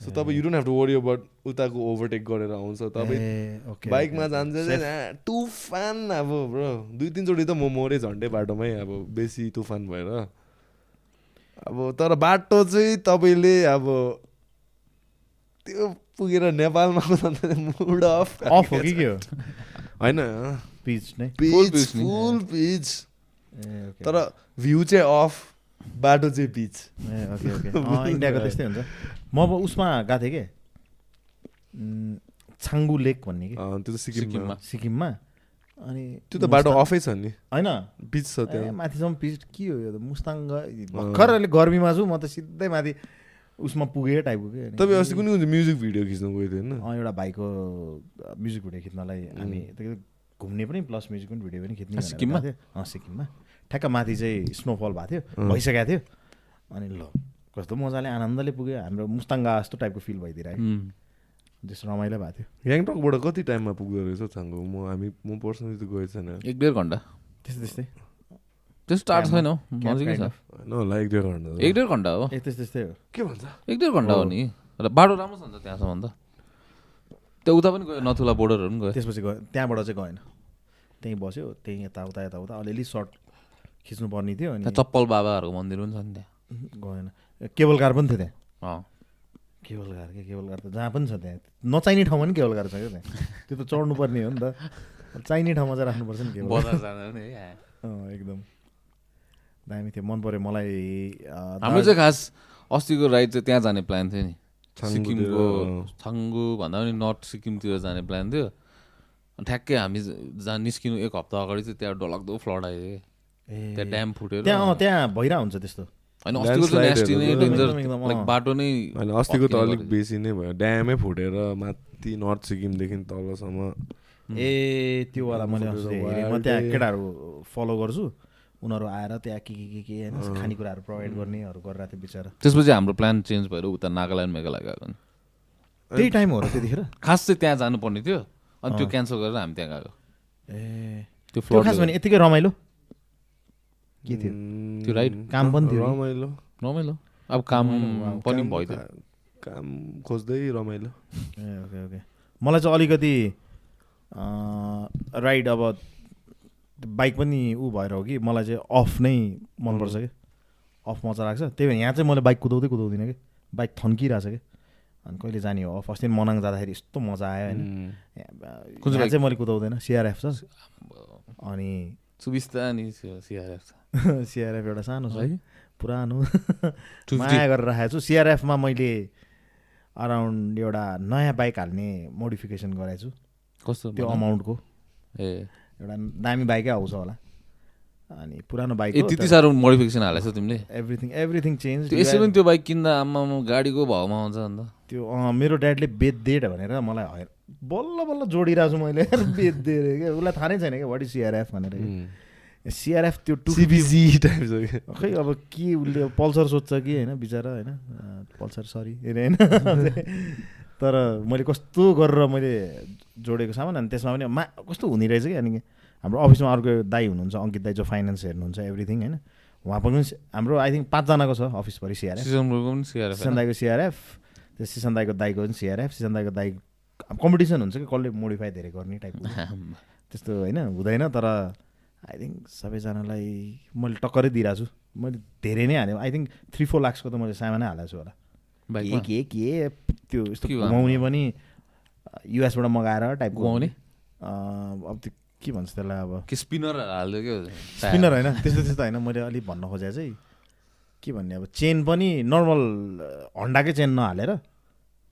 B: सो तपाईँ you don't have to worry about उताको ओभरटेक गरेर आउँछ। तपाईँ बाइकमा जान्छ तुफान अब ब्रो दुई तिनचोटि त म मरेँ झन्डै बाटोमै अब बेसी तुफान भएर। अब तर बाटो चाहिँ तपाईँले अब त्यो पुगेर नेपालमा मुड अफ
A: अफ हो कि के हो?
B: होइन।
A: पिच नै।
B: फुल पिच तर भ्यू चाहिँ अफ बाटो चाहिँ पिच
A: ए ओके ओके अँ, इन्डियाको त्यस्तै हुन्छ। म अब उसमा गएको थिएँ कि? छाङ्गु लेक भन्ने कि?
B: अँ, त्यो त सिक्किममा
C: सिक्किममा।
A: अनि
B: त्यो त बाटो अफै छ नि।
A: होइन।
B: पिच छ
A: ए,
B: त्यहाँ
A: माथिसम्म पिच के हो यो त? मुस्ताङ भर्खर अहिले गर्मीमा छु म त सिधै माथि उसमा पुगेँ टाइपको के अनि-
B: तपाईँ अस्ति कुनै म्युजिक भिडियो खिच्नु गएको थियो होइन?
A: अँ, एउटा भाइको म्युजिक भिडियो खिच्नलाई हामी त्यो घुम्ने पनि प्लस म्युजिक पनि भिडियो पनि खिच्ने
C: सिक्किममा?
A: थियो। अँ सिक्किममा। ठ्याक्क माथि चाहिँ स्नोफल भएको थियो भइसकेको थियो। अनि ल। कस्तो मजाले आनन्दले पुग्यो। हाम्रो मुस्ताङ्गा जस्तो टाइपको फिल भइदिरहेको. त्यस्तो रमाइलो भएको थियो।
B: ग्याङटकबाट कति टाइममा पुग्दो रहेछ हौ छाङ्गो? म हामी म पर्सनली त गएको छैन।
C: एक डेढ घन्टा।
A: त्यस्तै त्यस्तै।
C: त्यस्तो टाढो छैन हौ। नजिकै छ।
B: होला एक डेढ घन्टा
C: एक डेढ घन्टा हो।
A: ए त्यस्तै त्यस्तै हो।
B: के भन्छ?
C: एक डेढ घन्टा हो नि। र बाटो राम्रो छ नि त त्यहाँसम्म त। त्यो उता पनि गयो नथुला बोर्डरहरू पनि गयो।
A: त्यसपछि गयो। त्यहाँबाट चाहिँ गएन। त्यहीँ बस्यो त्यहीँ यताउता यताउता। अलिअलि सर्ट खिच्नु पर्ने थियो अनि
C: चप्पल बाबाहरूको मन्दिर पनि छ नि त्यहाँ।
A: गएन। केबल कार पनि थियो त्यहाँ।
C: अँ।
A: केबल कार के केबल कार त जहाँ पनि छ त्यहाँ। नचाहिने ठाउँमा पनि केबल कार छ क्या त्यहाँ। त्यो त चढ्नु पर्ने हो नि त। चाहिने ठाउँमा चाहिँ राख्नुपर्छ नि केबल।
C: बजार जाँदा पनि है।
A: अँ, एकदम। दामी थियो मन पऱ्यो मलाई अँ,
C: हाम्रो चाहिँ खास अस्तिको राइड चाहिँ त्यहाँ जाने प्लान थियो नि। सिक्किमको। छाङ्गु भन्दा पनि नर्थ सिक्किमतिर जाने प्लान थियो। अनि ठ्याक्कै हामी जहाँ निस्किनु एक हप्ता अगाडि चाहिँ त्यहाँ डलाग्दो फ्लड आयो।
A: ए,
C: त्यहाँ ड्याम फुटेर।
A: त्यहाँ त्यहाँ भइरहेको हुन्छ त्यस्तो।
C: होइन अस्तिको। बाटो नै
B: होइन त अलिक बेसी नै भयो। ड्यामै फुटेर माथि नर्थ सिक्किमदेखि तलसम्म।
A: ए त्योवाला मैले
B: फुटेर
A: अस्ति हेरेँ। म त्यहाँ। केटाहरू फलो गर्छु। उनीहरू आएर त्यहाँ के के के के होइन खानेकुराहरू प्रोभाइड गर्नेहरू गरिरहेको थियो बिचरा।
C: त्यसपछि हाम्रो प्लान चेन्ज भएर उता नागाल्यान्ड मेघालय गएको नि
A: त्यही टाइम हो र त्यतिखेर?
C: खास चाहिँ त्यहाँ जानुपर्ने थियो। अनि त्यो क्यान्सल गरेर हामी त्यहाँ गएको।
A: ए।
C: त्यो
A: त्यो खास भने यतिकै रमाइलो? के थियो?
C: त्यो राइड
A: काम पनि थियो नि।
B: रमाइलो।
C: रमाइलो। अब काम पनि भइदियो
B: काम खोज्दै रमाइलो।
A: ए ओके ओके। मलाई चाहिँ अलिकति अँ, राइड अब बाइक पनि ऊ भएर हो कि मलाई चाहिँ अफ नै मनपर्छ कि अफ मजा लाग्छ। त्यही भएर यहाँ चाहिँ मैले बाइक कुदाउँदै कुदाउँदिनँ कि बाइक थन्किरहेछ कि अनि कहिले जाने हो अफ? अस्ति मनाङ जाँदाखेरि यस्तो मजा आयो होइन।
C: चाहिँ
A: मैले कुदाउँदैन। सिआरएफ छ। अनि
C: सुबिस्ता नि सिआरएफ छ।
A: सिआरएफ एउटा सानो छ
C: है
A: पुरानो।
C: 250
A: माया गरेर राखेको छु। सिआरएफमा मैले अराउन्ड एउटा नयाँ बाइक हाल्ने मोडिफिकेसन गराएको छु।
C: कस्तो
A: त्यो? अमाउन्टको।
C: ए।
A: एउटा दामी बाइकै आउँछ होला। अनि पुरानो बाइक
C: ए त्यति साह्रो मोडिफिकेसन हालेछौ तिमीले?
A: एभ्रिथिङ एभ्रिथिङ चेन्ज
C: यसै पनि त्यो बाइक किन्दा आम्मा गाडीको भाउमा आउँछ अन्त।
A: त्यो मेरो ड्याडले बेच्दे भनेर मलाई हयर बल्ल बल्ल जोडिरहेको छु मैले। बेच्दे अरे क्या उसलाई थाहा नै छैन क्या वाट इज सिआरएफ भनेर सिआरएफ त्यो टु
B: सिबिजी टाइप छ कि
A: खै अब के उसले पल्सर सोध्छ कि होइन बिचरा होइन? पल्सर सरी होइन? तर मैले कस्तो गरेर मैले जोडेको सामान अनि त्यसमा पनि मा कस्तो हुने रहेछ कि अनि हाम्रो अफिसमा अर्को दाई हुनुहुन्छ अङ्कित दाई जो फाइनेन्स हेर्नुहुन्छ एभ्रिथिङ होइन? उहाँ पनि हाम्रो आई थिङ्क पाँचजनाको छ अफिसभरि सिआरएफ सिसन दाईको सिआरएफ त्यो सिसन दाईको दाईको पनि सिआरएफ सिसन दाईको दाई कम्पिटिसन हुन्छ कि कसले मोडिफाई धेरै गर्ने टाइपको त्यस्तो होइन हुँदैन तर आई थिङ्क सबैजनालाई मैले टक्करै दिइरहेको छु मैले धेरै नै हालेँ। आई थिङ्क थ्री फोर लाक्सको त मैले सामानै हालेको छु होला। के
C: बाइकमा
A: के के त्यो यस्तो? घुमाउने पनि युएसबाट मगाएर टाइपको
C: घुमाउने?
A: अब त्यो के भन्छ त्यसलाई अब?
C: के स्पिनर हाल्यो क्या
A: स्पिनर होइन। त्यस्तो त्यस्तो होइन। मैले अलिक भन्न खोजेँ चाहिँ के भन्ने अब चेन पनि नर्मल हन्डाकै चेन नहालेर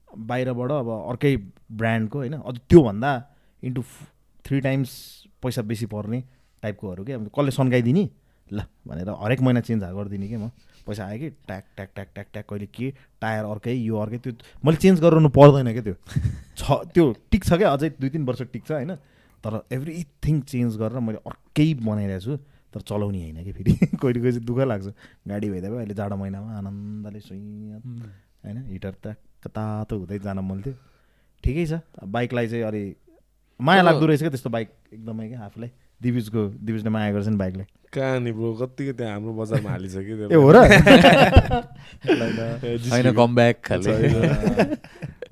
A: बाहिरबाट अब अर्कै ब्रान्डको होइन। अझ त्योभन्दा इन्टु थ्री टाइम्स पैसा बेसी पर्ने। टाइपकोहरू के? अब कसले सन्काइदिने ल भनेर हरेक महिना चेन्ज गरिदिने कि म? पैसा आयो कि? ट्याक ट्याक ट्याक ट्याक ट्याक कहिले के? टायर अर्कै यो अर्कै त्यो मैले चेन्ज गराउनु पर्दैन क्या त्यो? छ त्यो टिक्छ क्या? अझै दुई तिन वर्ष टिक्छ होइन? तर एभ्रिथिङ चेन्ज गरेर मैले अर्कै बनाइरहेको छु। तर चलाउने होइन कि फेरि? कहिले कहिले दुःख लाग्छ। गाडी भइदियो भए अहिले जाडो महिनामा आनन्दले सुइँ होइन? हिटर त तातो हुँदै जान मन थियो। ठिकै छ। बाइकलाई चाहिँ अलि माया लाग्दो रहेछ क्या? त्यस्तो बाइक एकदमै क्या आफूलाई। दिविजको दिविजले माया गर्छ नि बाइकलाई
B: कहाँ नि ब्रो कतिको त्यहाँ हाम्रो बजारमा हालिसक्यो
A: ए हो र?
C: होइन कम ब्याक खाले।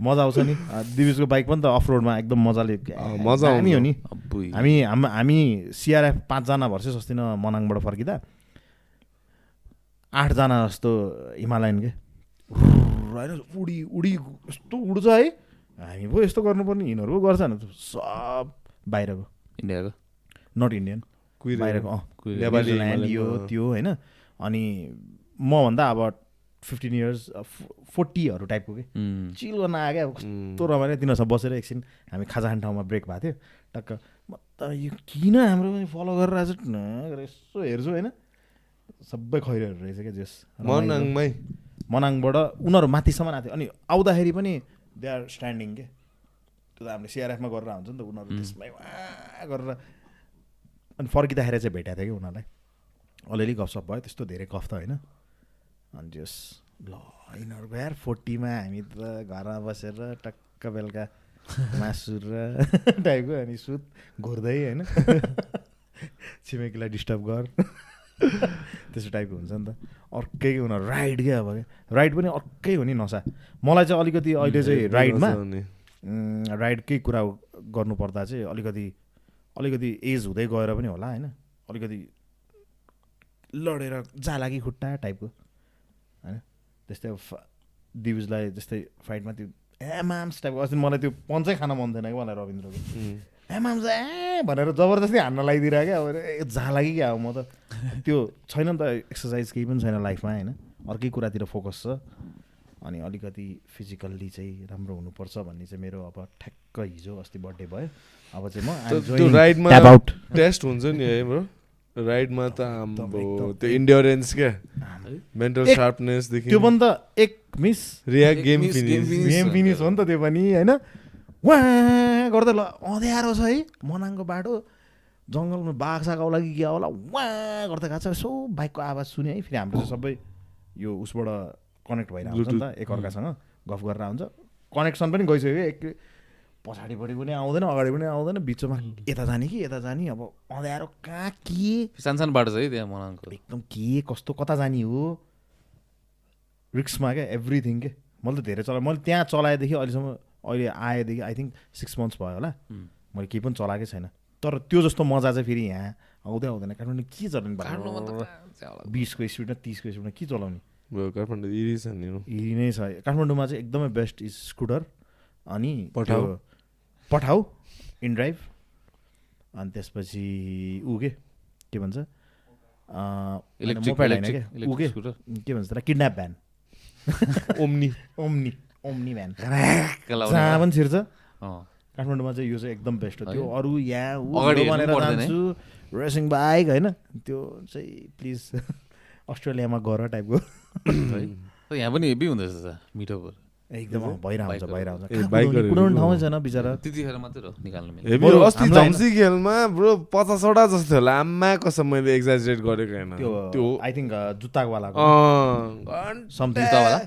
A: मजा आउँछ नि। दिविजको बाइक पनि त अफ रोडमा एकदम मजाले
B: मजा
A: दामी हो
B: आउँछ।
A: नि। हामी हाम हामी सिआरएफ पाँचजना भर्सेस अस्ति न मनाङबाट फर्किँदा। आठजना जस्तो हिमालयन के। होइन उडी उडी यस्तो उड्छ है। हामी पो यस्तो गर्नुपर्ने यिनीहरू पो गर्छ नि। सब बाहिरको।
C: इन्डियाको?
A: Not
B: Indian.
A: बाहिरको।
B: नेपाली
A: न्युजिल्यान्ड यो। त्यो होइन। अनि मभन्दा अब फिफ्टिन इयर्स फोर्टीहरू टाइपको के चिल गर्न आयो क्या. कस्तो रमाइलो तिनीहरूसँग बसेर एकछिन हामी खाजा खाने ठाउँमा ब्रेक भएको थियो। टक्क म त यो किन हाम्रो पनि फलो गरेर आएको छ? न गरेर यसो हेर्छु होइन। सबै खैरोहरू रहेछ क्या जस
B: मनाङमै।
A: मनाङबाट उनीहरू माथिसम्म आएको थियो। अनि आउँदाखेरि पनि दे आर स्ट्यान्डिङ के। त्यो त हामीले सिआरएफमा गरेर हुन्छ नि त उनीहरू त्यसमै गरेर अनि फर्किँदाखेरि चाहिँ भेटेको थियो कि उनीहरूलाई। अलिअलि गफसप भयो त्यस्तो धेरै गफ त होइन। अनि जस ल यिनीहरूको यार फोर्टीमा हामी त घरमा बसेर टक्क बेलुका मासु र टाइपको अनि सुत घोर्दै होइन। छिमेकीलाई डिस्टर्ब गर। त्यस्तो टाइपको हुन्छ नि त। अर्कै उनीहरू राइड क्या अब। क्या राइड पनि अर्कै हो नि नसा। मलाई चाहिँ अलिकति अहिले चाहिँ राइडमा राइडकै कुरा गर्नुपर्दा चाहिँ अलिकति अलिकति एज हुँदै गएर पनि होला होइन? अलिकति लडेर जाला कि खुट्टा टाइपको होइन? त्यस्तै अब दिविजलाई जस्तै फाइटमा त्यो एमाम्स टाइपको अस्ति मलाई त्यो पन्चै खान मन थिएन कि मलाई रविन्द्रको। एमाम्स ए भनेर जबरजस्ती हान्न लगाइदिरहेको क्या अब ए जाला कि क्या अब म त। त्यो छैन नि त एक्सर्साइज केही पनि छैन लाइफमा होइन? अर्कै कुरातिर फोकस छ। अनि अलिकति फिजिकल्ली चाहिँ राम्रो हुनुपर्छ भन्ने चाहिँ मेरो अब ठ्याक्क हिजो अस्ति बर्थडे भयो। अब चाहिँ म
B: राइडमा. टेस्ट हुन्छ नि है ब्रो राइडमा त
A: एकदम।
B: त्यो इन्ड्योरेन्स क्या मेन्टल सार्पनेसदेखि
A: त्यो पनि त एक miss
B: Riya game.
A: Game finish हो नि त त्यो पनि होइन? वाँ गर्दा ल अँध्यारो छ है। मनाङको बाटो जङ्गलमा बाघ साग आउला कि के आउला वाँ गर्दै गएको छ यसो बाइकको आवाज सुने है। फेरि हाम्रो सबै यो उसबाट कनेक्ट भइरहेको हुन्छ नि त एकअर्कासँग गफ गरेर हुन्छ कनेक्सन पनि गइसक्यो। एक पछाडिपट्टि पनि आउँदैन अगाडि पनि आउँदैन बिचमा यता जाने कि यता जाने अब अँध्यारो कहाँ के?
C: सानो सानो बाटो छ है त्यहाँ मनाङको
A: एकदम के कस्तो कता जाने हो? रिक्समा क्या एभ्रिथिङ के मैले त धेरै चलाएँ मैले त्यहाँ चलाएदेखि अहिलेसम्म अहिले आएदेखि आई थिङ्क सिक्स मन्थ्स भयो होला. मैले केही पनि चलाएकै छैन। तर त्यो जस्तो मजा चाहिँ फेरि यहाँ आउँदै आउँदैन। काठमाडौँ के चलाउने? बिसको स्पिडमा तिसको स्पिडमा के चलाउने?
B: काठमाडौँ इरी नि
A: छ। काठमाडौँमा चाहिँ एकदमै बेस्ट इज स्कुटर अनि
B: पठाउ।
A: पठाउ इनड्राइभ अनि त्यसपछि ऊ के भन्छ? होइन, क्या? के भन्छ त्यसलाई?
B: Kidnap
A: van. Omni. Omni.
C: Omni van.
A: जहाँ? पनि छिर्छ। काठमाडौँमा चाहिँ यो चाहिँ एकदम बेस्ट हो। त्यो? अरू यहाँ भनेर? जान्छु। रेसिङ बाइक होइन। त्यो चाहिँ प्लिज अस्ट्रेलियामा गर टाइपको?
C: तर यहाँ पनि हेभी हुँदैछ मिठो
A: एकदम अँ, भइरहन्छ
C: बाइकहरू।
A: भइरहन्छ
B: ए,
A: कहाँ
B: बाइकहरू
A: कुदाउने? कुदाउने
B: हो।
A: ठाउँै छैन बिचरा
C: त्यतिखेर मात्रै हो निकाल्नु मिल्ने
B: हेभी
A: बरु
B: अस्ति
A: हामीलाई
B: झम्सी खेलमा ब्रो पचासवटा जस्तो थियो होला आम्मा कसम मैले एक्जाजरेट गरेको होइन
A: त्यो
B: त्यो
A: आई थिङ्क जुत्तावालाको
B: अँ,
A: Something.
C: जुत्तावाला?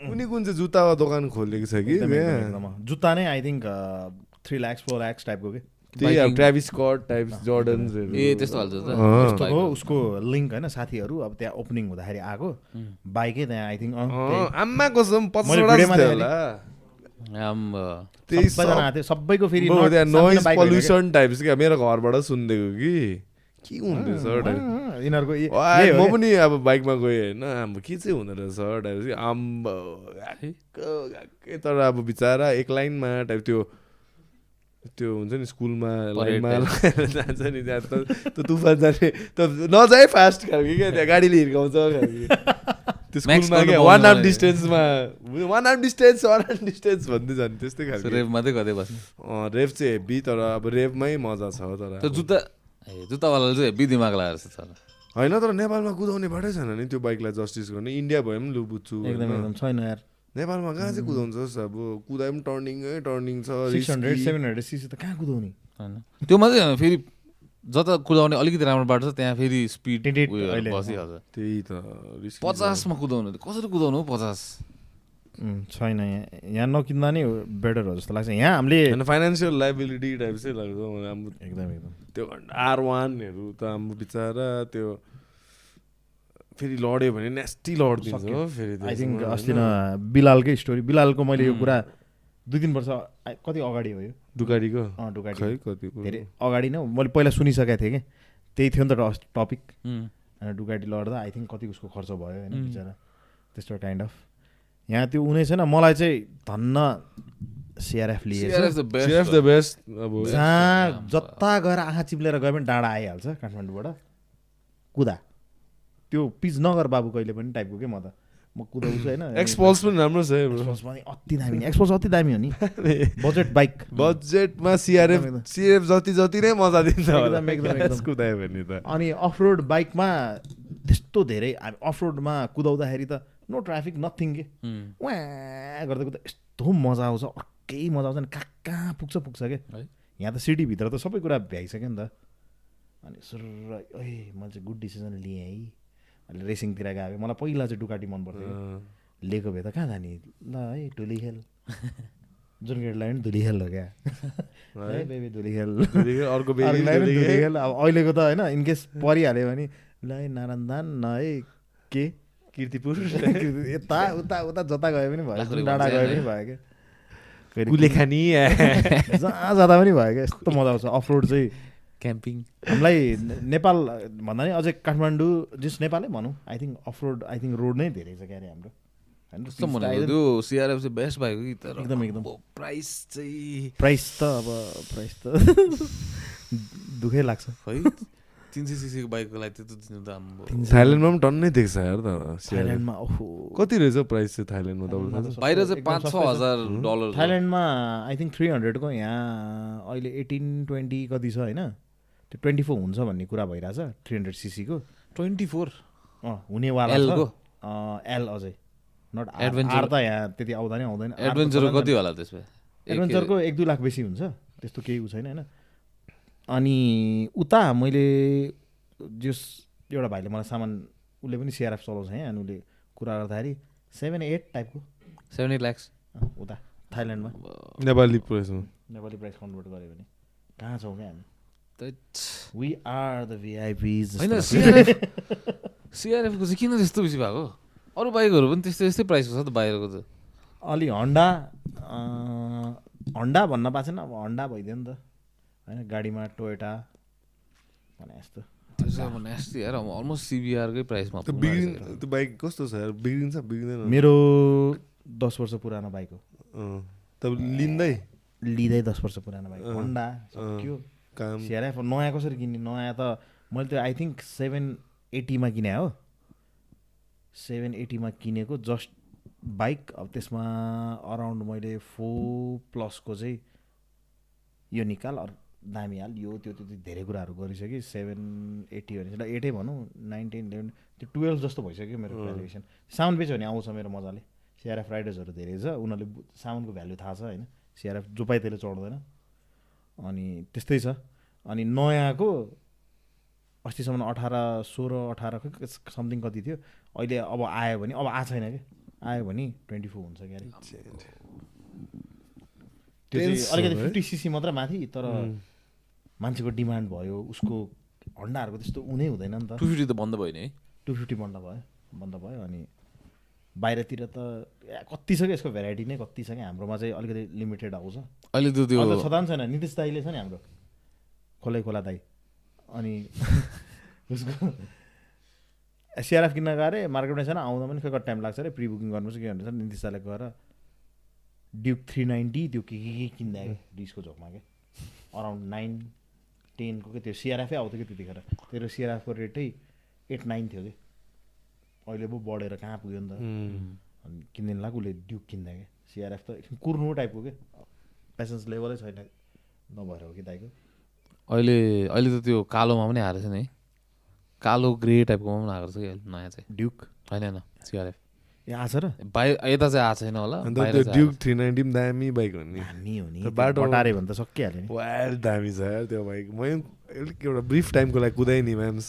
B: कुनै कुन चाहिँ जुत्ताको दोकान खोलेको छ कि।
A: जुत्ता नै I think three lakhs four lakhs टाइपको के
B: त्यही अब
C: Biking-
B: ट्राभिस स्कट टाइप जर्डन्सहरू
C: ए त्यस्तो हाल्छ त
B: अँ।
A: यस्तो हो। उसको लिङ्क होइन साथीहरू अब त्यहाँ ओपनिङ हुँदाखेरि आएको। बाइकै त्यहाँ आई थिङ्क सबैको फेरि
B: नोइज। पल्युसन टाइप्स क्या मेरो घरबाट सुनिदिएको कि? के हुँदैछ
A: यिनीहरूको
B: म। पनि अब बाइकमा गएँ होइन। अब के चाहिँ हुँदो रहेछ टाइप आम्ब तर अब बिचरा एक लाइनमा टाइप त्यो त्यो हुन्छ नि स्कुलमा लाइनमा. लगाएर जान्छ नि त्यहाँ। त त्यो तुफान जाने। त नजाए फास्ट खालको क्या त्यहाँ गाडीले हिर्काउँछ त्यो स्कुलमा क्या one arm. डिस्टेन्समा one arm distance one arm distance भन्दै जाने त्यस्तै खालको।
C: रेभ मात्रै गर्दै बस्ने।
B: रेभ चाहिँ हेभी तर अब रेभमै मजा छ तर
C: त्यो। जुत्ता ए जुत्तावालाले चाहिँ हेभी दिमाग लगाएर छ तर
B: होइन तर नेपालमा कुदाउने बाटै छैन नि त्यो बाइकलाई जस्टिस गर्ने। इन्डिया भयो पनि लु बुझ्छु
A: एकदम? एकदम छैन यार।
B: नेपालमा कहाँ चाहिँ कुदाउँछस् अब कुदाए पनि टर्निङै टर्निङ छ
A: six
B: hundred.
A: Seven hundred cc त कहाँ कुदाउने?
C: होइन। त्यो मात्रै फेरि जता कुदाउने अलिकति राम्रो बाटो छ त्यहाँ फेरि स्पिड बसिहाल्छ।
B: त्यही त।
C: पचासमा कुदाउनु कसरी कुदाउनु हौ पचास?
A: छैन यहाँ यहाँ नकिन्दा नै बेटर हो जस्तो लाग्छ। यहाँ हामीले
B: फाइनेन्सियल लाइबिलिटी टाइप चाहिँ लाग्छ
A: एकदम एकदम।
B: त्यो आर वानहरू त हाम्रो बिचरा त्यो फेरि लड्यो भने नेस्टी लडिदिन्छ। हो फेरि
A: आई थिङ्क अस्ति? न बिलालकै स्टोरी बिलालको मैले यो. कुरा दुई तिन वर्ष कति अगाडि हो यो अँ डुगाडी
B: कति
A: धेरै अगाडि नै। मैले पहिला सुनिसकेको थिएँ कि त्यही थियो नि त टपिक डुगाडी लड्दा आई थिङ्क कति उसको खर्च भयो होइन. बिचरा त्यस्तो काइन्ड अफ यहाँ त्यो उनी छैन मलाई चाहिँ धन्न सिआरएफ
C: the best
B: अब.
A: जहाँ। जता गएर आँखा चिप्लेर गयो भने डाँडा आइहाल्छ काठमाडौँबाट कुदा त्यो पिच नगर बाबु कहिले पनि टाइपको के म त? म कुदाउँछु होइन।
B: एक्सपल्स पनि राम्रो छ है
A: एक्सपल्स पनि अति दामी एक्सपल्स अति दामी हो नि। बजेट बाइक
B: बजेटमा सिआरएफ। सिआरएफ जति जति नै मजा दिन्छ। कुदायो भने त।
A: अनि अफ रोड बाइकमा त्यस्तो धेरै अफ रोडमा कुदाउँदाखेरि त नो ट्राफिक नथिङ के. वाँ गर्दा कुदा यस्तो मजा आउँछ अर्कै मजा आउँछ नि। कहाँ कहाँ पुग्छ पुग्छ क्या? यहाँ त सिटीभित्र त सबै कुरा भ्याइसक्यो नि त। अनि सुर ए मैले चाहिँ गुड डिसिजन लिएँ है। अहिले रेसिङतिर गएको मलाई पहिला चाहिँ डुकाटी मन पर्थ्यो। लिएको भए त कहाँ जाने? ल है धुली खेल जुन केटीलाई पनि धुली खेल हो क्या। है। बेबी धुली खेल
B: अर्को
A: धुली खेल अब अहिलेको त होइन इनकेस परिहाल्यो भने ल है नारायणदान न है के?
B: किर्तिपुर।
A: यता उता उता जता गए पनि भयो डाँडा गए। पनि भयो क्या।
B: कुलेखानी।
A: जहाँ जाँदा पनि भयो क्या यस्तो मजा आउँछ। अफ रोड चाहिँ
C: क्याम्पिङ।
A: हामीलाई नेपाल भन्दा नि अझै काठमाडौँ जस नेपालै भनौँ। I think off road I think road नै धेरै छ क्यारे हाम्रो।
C: त्यो सिआरएफ चाहिँ बेस्ट भएको कि तर
A: एकदम, एकदम।
C: प्राइस चाहिँ
A: प्राइस त अब प्राइस त दुःखै लाग्छ।
C: है तिन सय सिसीको बाइकको लागि त्यत्रो दिनु त
B: थाइल्यान्डमा पनि टन्नै देख्छ यार त।
A: थाइल्यान्डमा ओहो।
B: कति रहेछ प्राइस चाहिँ थाइल्यान्डमा तपाईँलाई?
C: बाहिर चाहिँ पाँच छ। हजार डलर
A: थाइल्यान्डमा आई थिङ्क थ्री हन्ड्रेडको यहाँ अहिले एटिन ट्वेन्टी कति छ होइन? त्यो ट्वेन्टी फोर हुन्छ भन्ने कुरा भइरहेछ थ्री हन्ड्रेड सिसीको
C: ट्वेन्टी फोर?
A: अँ हुनेवाला एल अझै। नट आर त यहाँ त्यति आउँदैन आउँदैन। R त
C: एडभेन्चरको
A: चल्दैन।
C: कति होला त्यसमा एक-
A: एडभेन्चरको एक दुई लाख बेसी हुन्छ। त्यस्तो केही उ छैन होइन। अनि उता मैले जस एउटा भाइले मलाई सामान उसले पनि सिआरएफ चलाउँछ है अनि उसले कुरा गर्दाखेरि सेभेन एट टाइपको
C: सेभेन एट ल्याक्स
A: उता थाइल्यान्डमा।
B: नेपाली प्राइसमा
A: नेपाली प्राइस कन्भर्ट गऱ्यो भने। कहाँ छौँ क्या हामी। वी आर द भिआइपिज
C: होइन सिआरएफ सिआरएफको चाहिँ किन त्यस्तो बेसी भएको? अरू बाइकहरू पनि त्यस्तै त्यस्तै प्राइसको छ त बाहिरको त।
A: अलि हन्डा अँ, हन्डा भन्न पाएको छैन अब हन्डा भइदियो नि त। होइन गाडीमा टोयोटा भने
C: यार अलमोस्ट सिबिआरकै प्राइसमा
B: त्यो बिग्रिन त्यो बाइक कस्तो छ यार? बिग्रिन्छ बिग्रिँदैन।
A: मेरो दस वर्ष पुरानो बाइक हो।
B: तपाईँ लिँदै?
A: लिँदै दस वर्ष पुरानो बाइक। हन्डा। सक्यो
B: काम।
A: सिआरएफ नयाँ कसरी किन्ने नयाँ त मैले त्यो आई थिङ्क सेभेन एट्टीमा किने हो सेभेन एट्टीमा किनेको जस्ट बाइक अब त्यसमा अराउन्ड मैले फोर प्लसको चाहिँ यो निकाल अरू दामी हाल यो त्यो त्यो धेरै कुराहरू गरिसकेँ। सेभेन एट्टी भने एटै भनौँ नाइन्टिन इलेभेन त्यो टुवेल्भ जस्तो भइसक्यो मेरो भ्यालुएसन साउन्ड बेच्यो भने आउँछ मेरो मजाले। सिआरएफ राइडर्सहरू धेरै छ उनीहरूले साउन्डको भ्यालु थाहा छ होइन? सिआरएफ जो पाइ त्यसले चढ्दैन। अनि त्यस्तै छ। अनि नयाँको अस्तिसम्म अठार सोह्र अठार समथिङ कति थियो अहिले अब आयो भने अब आएको छैन कि? आयो भने ट्वेन्टी फोर हुन्छ क्यारे। त्यो चाहिँ अलिकति? फिफ्टी सिसी मात्र माथि तर. मान्छेको डिमान्ड भयो उसको हन्डाहरूको त्यस्तो उनै हुँदैन नि त।
C: टु फिफ्टी त बन्द भयो नि है।
A: टु फिफ्टी बन्द भयो बन्द भयो अनि बाहिरतिर त कति छ कि यसको भेराइटी नै कति छ कि हाम्रोमा चाहिँ अलिकति लिमिटेड आउँछ।
C: अहिले त त्यो
A: छँदा पनि छैन नितिश दाईले छ नि हाम्रो। खोलै खोला दाई। अनि उसको सिआरएफ किन्न गएर मार्केटमा छैन आउँदा पनि खै कति टाइम लाग्छ अरे प्रि बुकिङ गर्नुपर्छ के भन्दैछ नितिश दाईले गएर ड्युक थ्री नाइन्टी त्यो के के के किन्दा क्या डिसको झोकमा क्या अराउन्ड नाइन टेनको के? त्यो सिआरएफै आउँथ्यो कि त्यतिखेर? तेरो सिआरएफको रेटै एट नाइन थियो कि? अहिले पो बढेर कहाँ पुग्यो नि त. अनि किनिदिनु लाग्यो उसले ड्युक किन्दा क्या सिआरएफ त एकछिन कुर्नु टाइपको के? पेसेन्स लेभलै छैन नभएर हो कि दाइको?
C: अहिले अहिले त त्यो कालोमा पनि आएको छ नि है। कालो ग्रे टाइपकोमा पनि आएको छ कि? नयाँ चाहिँ।
A: ड्युक?
C: होइन होइन। सिआरएफ
A: ए आछ र?
C: बाहिर यता चाहिँ आएको छैन होला।
B: अन्त त्यो ड्युक
C: आएको
B: थ्री नाइन्टी पनि दामी बाइक हो नि।
A: दामी हो नि।
B: बाटो-
A: बटारे भने त सकिहाल्यो नि।
B: वाइल्ड दामी छ यार त्यो बाइक। म अलिक एउटा ब्रिफ टाइमको लागि कुदाएँ नि म्याम्स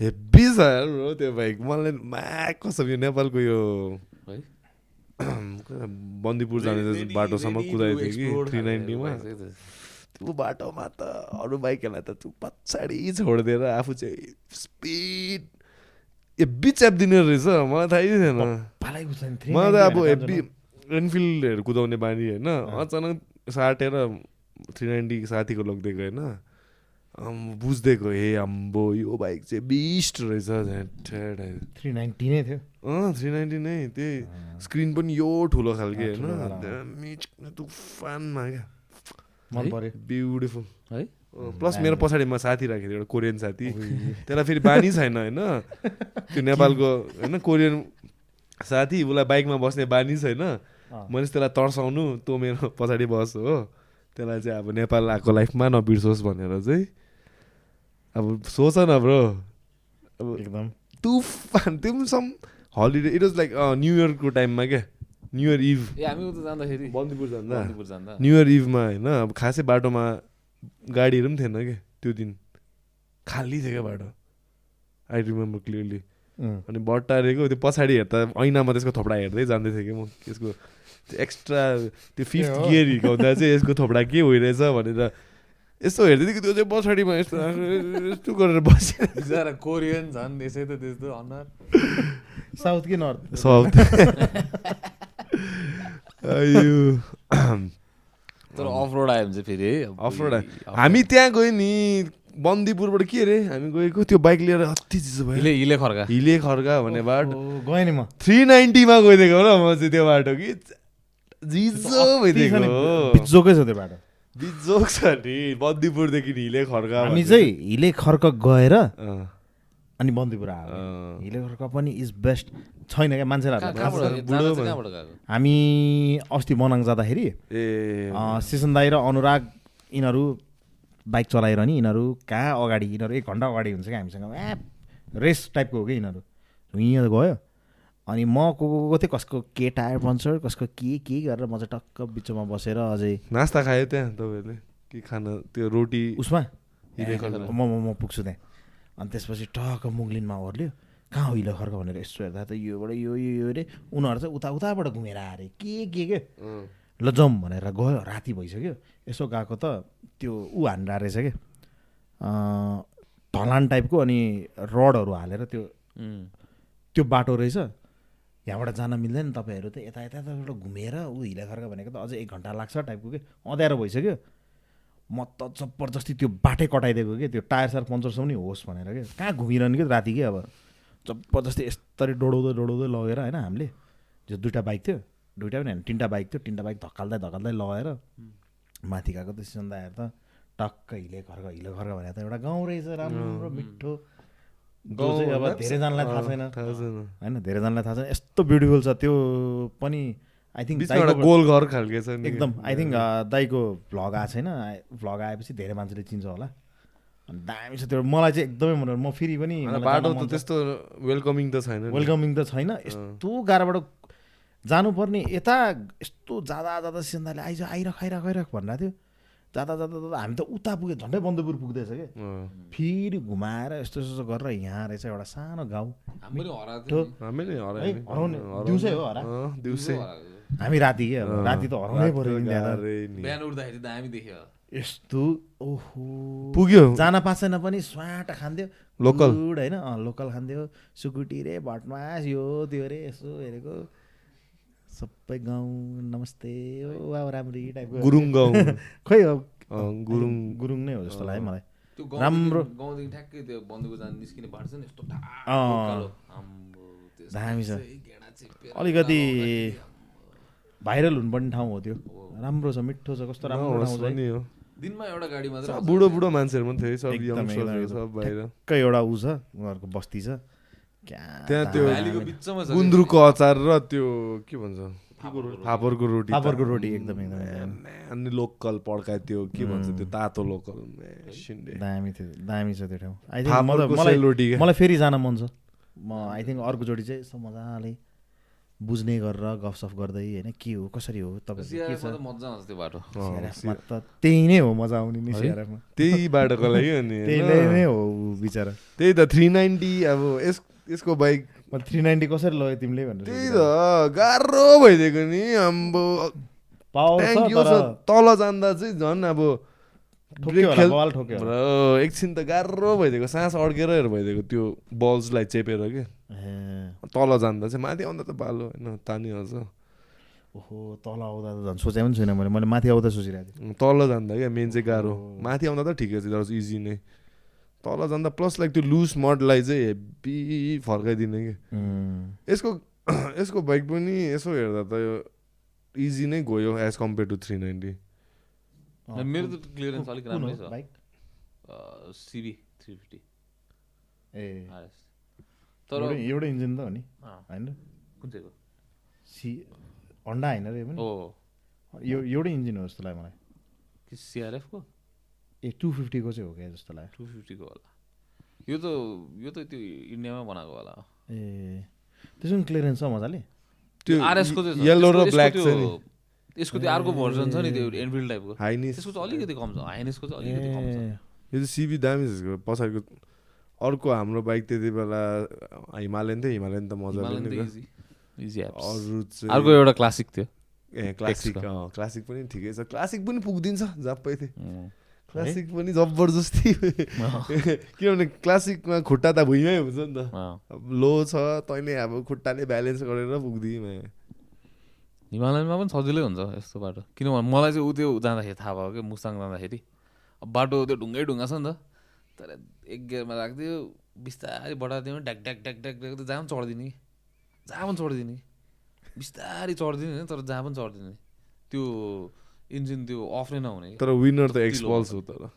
B: हेब्बी छ bro त्यो बाइक। मलाई म्याक कसम यो नेपालको यो
C: छ। है?
B: बन्दीपुर जाने बाटोसम्म कुदाएको थियो कि थ्री नाइन्टीमा।
C: त्यो।
B: त्यो बाटोमा त अरू बाइकहरूलाई त तँ पछाडि छोडिदिएर आफू चाहिँ स्पिड ए बिच दिने रहेछ। मलाई थाहै थिएन। मलाई त अब
A: 390
B: हेभी एनफिल्डहरू कुदाउने बानी होइन। अचानक साटेर थ्री नाइन्टी साथीको लगिदिएको होइन। अम्, बुझ्दिएको हे अम्बो यो बाइक चाहिँ बिस्ट रहेछ झ्याट्ठ्याट।
A: 390 नै थियो।
B: अँ थ्री नाइन्टी नै त्यही। स्क्रिन पनि यो ठुलो खालके होइन। तुफानमा क्या।
A: मन
C: है?
A: पर्यो।
B: ब्युटिफुल।
C: है?
B: प्लस मेरो पछाडिमा साथी राखेको थियो एउटा कोरियन साथी। त्यसलाई फेरि बानी छैन होइन? त्यो नेपालको होइन कोरियन साथी उसलाई बाइकमा बस्ने बानी छैन। मैले त्यसलाई तर्साउनु तँ मेरो पछाडि बस हो। त्यसलाई चाहिँ अब नेपाल आएको लाइफमा नबिर्सोस् भनेर चाहिँ अब सोच न ब्रो। अब
A: एकदम।
B: तुफान त्यो पनि some holiday it was like new इयरको टाइममा क्या? न्यु इयर इभ
C: हामी उता जाँदाखेरि।
B: बन्दीपुर जाँदा?
C: बन्दीपुर जाँदा।
B: न्यु इयर इभमा होइन? अब खासै बाटोमा गाडीहरू पनि थिएन क्या त्यो दिन। खाली थियो क्या बाटो। आई रिमेम्बर क्लियरली अनि बट्टारेको त्यो पछाडि हेर्दा ऐनामा त्यसको थोपडा हेर्दै जाँदै थिएँ कि म। यसको त्यो एक्स्ट्रा त्यो फिफ्थ। गियर हिर्काउँदा चाहिँ यसको थोपडा के भइरहेछ भनेर यस्तो हेर्दै थिएँ कि त्यो चाहिँ पछाडिमा यस्तो यस्तो गरेर बसेर
C: कोरियन झन् यसै त त्यस्तो अनुहार
A: साउथ कि नर्थ
B: साउथ
C: तर अफ रोड आयो भने चाहिँ फेरि है अब
B: अफ रोड
C: अफ
B: हामी त्यहाँ गयो नि बन्दीपुरबाट के अरे हामी गएको त्यो बाइक लिएर अति चिसो भयो
C: हिले हिले खर्का
B: हिले खर्का भन्ने बाटो
A: गएँ नि म
B: थ्री नाइन्टीमा गइदिएको होला म चाहिँ त्यो बाटो कि जिजो भइदिएको
A: बिजोकै छ त्यो बाटो
B: बिजोक छ नि बन्दीपुरदेखि हिले खर्का
A: हामी। चाहिँ हिले खर्क गएर अनि बन्दीपुर आयो। हिले खर्क पनि इज बेस्ट। छैन क्या मान्छेलाई हामी अस्ति मनाङ जाँदाखेरि सिसन दाई र अनुराग यिनीहरू बाइक चलाएर नि यिनीहरू कहाँ अगाडि यिनीहरू एक घन्टा अगाडि हुन्छ क्या हामीसँग। ए रेस टाइपको हो कि यिनीहरू। यहाँ गयो। अनि म को को को थिएँ कसको के टायर पङ्चर कसको के के गरेर म चाहिँ टक्क बिचमा बसेर अझै
B: नास्ता खायो त्यहाँ तपाईँहरूले? के खाना त्यो रोटी
A: उसमा। म म म पुग्छु त्यहाँ। अनि त्यसपछि टक्क मुग्लिनमा ओर्ल्यो। कहाँ हिलो खर्क भनेर यसो हेर्दा त योबाट यो यो यो अरे उनीहरू चाहिँ उता उताबाट घुमेर आएर के के के? ल जाउँ भनेर गयो राति भइसक्यो। यसो गएको त त्यो ऊ हान्दा रहेछ क्या अँ, ढलान टाइपको अनि रडहरू हालेर त्यो. त्यो बाटो रहेछ। यहाँबाट जान मिल्दैन तपाईँहरू त यता यता यताबाट घुमेर ऊ हिला खर्का भनेको त अझै एक घन्टा लाग्छ टाइपको के? अँध्यारो भइसक्यो। म त जबरजस्ती त्यो बाटै कटाइदिएको कि? त्यो टायर सायर पङ्चरसम्म नि होस् भनेर क्या कहाँ घुमिरहने कि राति कि अब? जबरजस्ती यस्तरी डोडाउँदै डोडाउँदै लगेर होइन हामीले जो दुइटा बाइक थियो दुइटा पनि होइन तिनवटा बाइक थियो तिनवटा बाइक धकाल्दै धकाल्दै लगेर माथि गएको त सिसन्दाएर त टक्क हिले खर्क हिले खर्क भनेर त एउटा गाउँ रहेछ राम्रो मिठो। जो चाहिँ अब धेरैजनालाई थाहा छैन। होइन धेरैजनालाई थाहा छैन। यस्तो ब्युटिफुल छ त्यो पनि आई थिङ्क
B: गोल घर खालके छ
A: एकदम आई थिङ्क दाईको भ्लग आएको छैन। भ्लग आएपछि धेरै मान्छेले चिन्छ होला। अनि दामी छ त्यो। मलाई चाहिँ एकदमै मन। म फेरि पनि
B: बाटो त। त्यस्तो वेलकमिङ त छैन।
A: वेलकमिङ त छैन। यस्तो गाह्रोबाट जानुपर्ने। यता यस्तो जाँदा जाँदा सिन्दाले आइज आइरख आइरख आइरख भनिरहेको थियो जाँदा जाँदा जाँदा हामी त उता पुग्यो झन्डै बन्दपुर पुग्दैछ
B: अँ,
A: फेरि घुमाएर यस्तो यस्तो गरेर यहाँ रहेछ एउटा सानो गाउँ। दिउँसै हो हरा?
B: अँ, दिउँसै।
A: हामी राति के राति त हराउनै पऱ्यो यस्तो ओहो।
B: पुग्यो।
A: जान छैन पनि स्वाट खान्थ्यो।
B: लोकल?
A: होइन? लोकल खान्थ्यो। सुकुटी रे भटमास यो त्यो रे यसो हेरेको। सबै गाउँ नमस्ते ओ अब राम्री टाइपको
B: गुरुङ गाउँ
A: खै अब
B: अँ, गुरुङ।
A: गुरुङ नै हो जस्तो लाग्यो मलाई। राम्रो।
C: गाउँदेखि ठ्याक्कै त्यो बन्दुको जान निस्किने बाटो छ नि यस्तो
A: दामी छ। अलिकति भाइरल हुनुपर्ने ठाउँ हो त्यो। राम्रो छ मिठो छ कस्तो राम्रो है।
B: हो।
C: दिनमा एउटा गाडी मात्रै।
B: बुढो बुढो मान्छेहरू पनि थियो है, सब
A: एकदम।
B: सब बाहिर।
A: ठ्याक्कै एउटा ऊ छ उनीहरूको बस्ती छ।
B: त्यहाँ त्यो- गुन्द्रुकको अचार र त्यो के भन्छ? फापरको रोटी।
A: फापरको रोटी। एकदम।
B: अनि लोकल पड्कायो त्यो के भन्छ त्यो तातो लोकल।
A: दामी थियो दामी छ त्यो ठाउँ। मलाई। मलाई फेरि जान मन छ। म आई थिङ्क अर्कोचोटि चाहिँ यसो मजाले बुझ्ने गरेर गफसफ गर्दै होइन के हो कसरी हो
C: त मजा आउँछ त्यो बाटो।
A: सिआरएफमा त त्यही नै हो मजा आउने नि
B: त्यही बाटोको लागि अनि
A: त्यही? नै हो बिचरा।
B: त्यही त थ्री नाइन्टी अब यस यसको बाइक
A: थ्री नाइन्टी कसरी लग्यो तिमीले भनेर
B: त्यही त गाह्रो भइदिएको नि आम्बो तल जाँदा चाहिँ झन् अब एकछिन त गाह्रो भइदिएको सास अड्केर भइदिएको त्यो बल्सलाई चेपेर के? तल जाँदा चाहिँ माथि आउँदा त बालो होइन तानिहाल्छ
A: ओहो तल आउँदा त झन् सोचे पनि छुइनँ मैले मैले माथि आउँदा सोचिरहेको थिएँ।
B: तल जाँदा क्या मेन चाहिँ गाह्रो। माथि आउँदा त ठिकै छ इजी नै। तल जाँदा प्लस लाइक त्यो लुज मडलाई चाहिँ हेब्बी फर्काइदिने कि। यसको यसको बाइक पनि यसो हेर्दा त यो इजी नै गयो as compare to three
A: ninety.
C: मेरो त क्लियरेन्स अलिक राम्रै
A: हो
C: छ।
A: बाइक?
C: CB three fifty.
A: ए।
C: तर
A: एउटै एउटै इन्जिन त हो नि। होइन?
C: कुन चाहिँको
A: सी हन्डा होइन रे यो पनि।
C: ओ
A: यो एउटै इन्जिन हो जस्तो लाग्यो मलाई।
C: कि सिआरएफको?
A: ए टू फिफ्टीको चाहिँ हो क्या जस्तो लाग्यो?
C: टु फिफ्टीको होला। यो त यो त त्यो इन्डियामा बनाएको होला
A: ए त्यसो पनि क्लियरेन्स छ मजाले?
B: त्यो
C: आरएसको।
B: येल्लो र ब्ल्याक
C: यसको
B: छ नि।
C: त्यो- यसको त्यो अर्को भर्जन छ नि त्यो एनफिल्ड टाइपको
B: हाइनिस
C: त्यसको चाहिँ अलिकति कम छ। हाइनेसको चाहिँ अलिकति कम छ।
B: यो चाहिँ सिबी दामी पछाडिको अर्को हाम्रो बाइक त्यति बेला हिमालयन थियो। हिमालयन त
C: एप्स
B: अरू
C: अर्को एउटा क्लासिक थियो।
B: ए क्लासिक क्लासिक पनि ठिकै छ। क्लासिक पनि पुगिदिन्छ झप्पै थियो. क्लासिक पनि जबरजस्ती। किनभने क्लासिकमा खुट्टा त भुइँमै हुन्छ नि त। लो छ तैँले अब खुट्टाले ब्यालेन्स गरेर पुग्दिमा
C: हिमालयनमा पनि सजिलै हुन्छ यस्तो बाटो। किनभने मलाई चाहिँ उ त्यो जाँदाखेरि थाहा भयो क्या मुस्ताङ जाँदाखेरि। अब बाटो त्यो ढुङ्गै ढुङ्गा छ नि त। तर एक गियरमा राखिदियो बिस्तारै बढाइदियो ड्याक ड्याक ड्याक ड्याक ड्याक जहाँ पनि चढिदिने कि। जहाँ पनि चढिदिने कि। बिस्तारै चढिदिने तर जहाँ पनि चढिदिने। त्यो इन्जिन त्यो अफ नै नहुने
B: तर विनर त एक्सपल्स हो तर।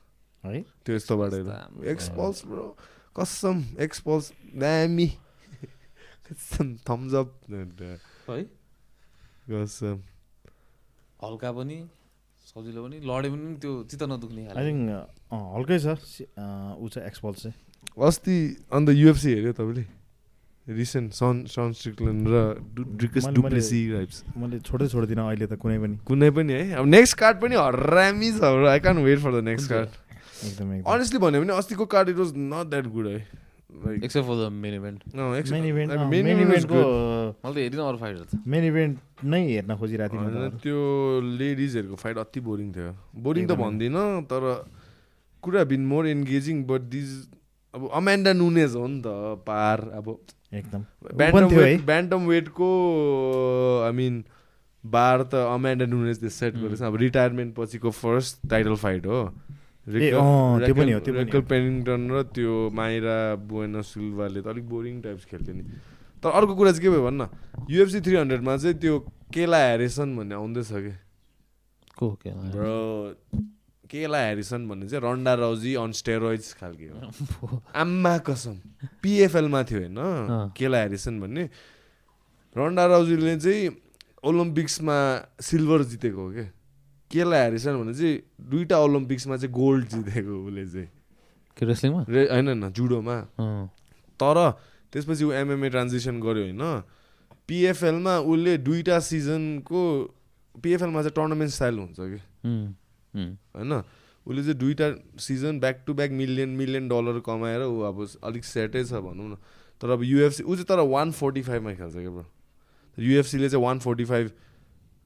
A: है?
B: त्यो यस्तो बाटो
C: राम्रो
B: एक्सपल्स ब्रो कसम एक्सपल्स दामी कसम थम्स अप
C: है?
B: कसम।
C: हल्का पनि सजिलो पनि लडे पनि त्यो चित्त नदुख्ने
A: आई थिङ्क हल्कै छ। ऊ चाहिँ एक्सपल्स चाहिँ।
B: अस्ति अन्त युएफसी हेऱ्यो तपाईँले? रिसेन्ट सन सन स्ट्रिकल्यान्ड र ड्रिकस
A: मैले-
B: डुप्लेसी राइप्स
A: मैले छोडै छोड्दिनँ अहिले त कुनै पनि।
B: कुनै पनि है? अब नेक्स्ट कार्ड पनि हरामी छ I can't wait for the
C: next
B: card
A: एकदम
B: अनेस्टली भन्यो भने अस्तिको card it was not that good है like
C: except for the main event
A: main event
B: I mean,
A: main
B: main event was
A: इभेन्टको
C: मैले त हेरिनँ अरू फाइटर त।
A: मेन इभेन्ट नै हेर्न खोजिरहेको थिएँ
B: होइन,
A: म त।
B: त्यो लेडिजहरूको फाइट अति बोरिङ थियो। बोरिङ त। भन्दिनँ तर कुरा been more engaging but these अब अमेन्डा नुनेज हो नि त पार अब
A: एकदम।
B: ब्यान्डम वेट ब्यान्डम वेटको आई मिन बार त अमेन्डा नुनेजले सेट गरेछ। अब रिटायरमेन्ट पछिको फर्स्ट टाइटल फाइट हो।
A: ए, अँ, त्यो पनि हो, त्यो पनि
B: रेकल। पेनिङटन र त्यो माइरा बुएनो सिल्भाले त अलिक बोरिङ टाइप्स खेल्थ्यो नि। तर अर्को कुरा चाहिँ के भयो भन्न? युएफसी थ्री हन्ड्रेडमा चाहिँ त्यो केला हेरिसन भन्ने आउँदैछ कि?
C: को के
B: ब्रो केला हेरिसन भन्ने चाहिँ रन्डा राउजी अन स्टेरोइड्स खालके हो। आम्मा कसम पिएफएलमा थियो होइन। केला हेरिसन भन्ने? रन्डा राउजीले चाहिँ ओलम्पिक्समा सिल्भर जितेको हो क्या केला हेरिसन भने चाहिँ दुईवटा ओलम्पिक्समा चाहिँ गोल्ड जितेको उसले चाहिँ।
C: के रेस्लिङमा
B: रे होइन होइन जुडोमा। तर त्यसपछि ऊ एमएमए ट्रान्जिसन गर्यो होइन। पिएफएलमा उसले दुईवटा सिजनको पिएफएलमा चाहिँ टुर्नामेन्ट स्टाइल हुन्छ कि। होइन? उसले चाहिँ दुईवटा season back to back million million dollar कमाएर ऊ अब अलिक सेटै छ भनौँ न। तर अब युएफसी ऊ चाहिँ तर वान फोर्टी फाइभमा खेल्छ क्या ब्रो। युएफसीले चाहिँ वान फोर्टी फाइभ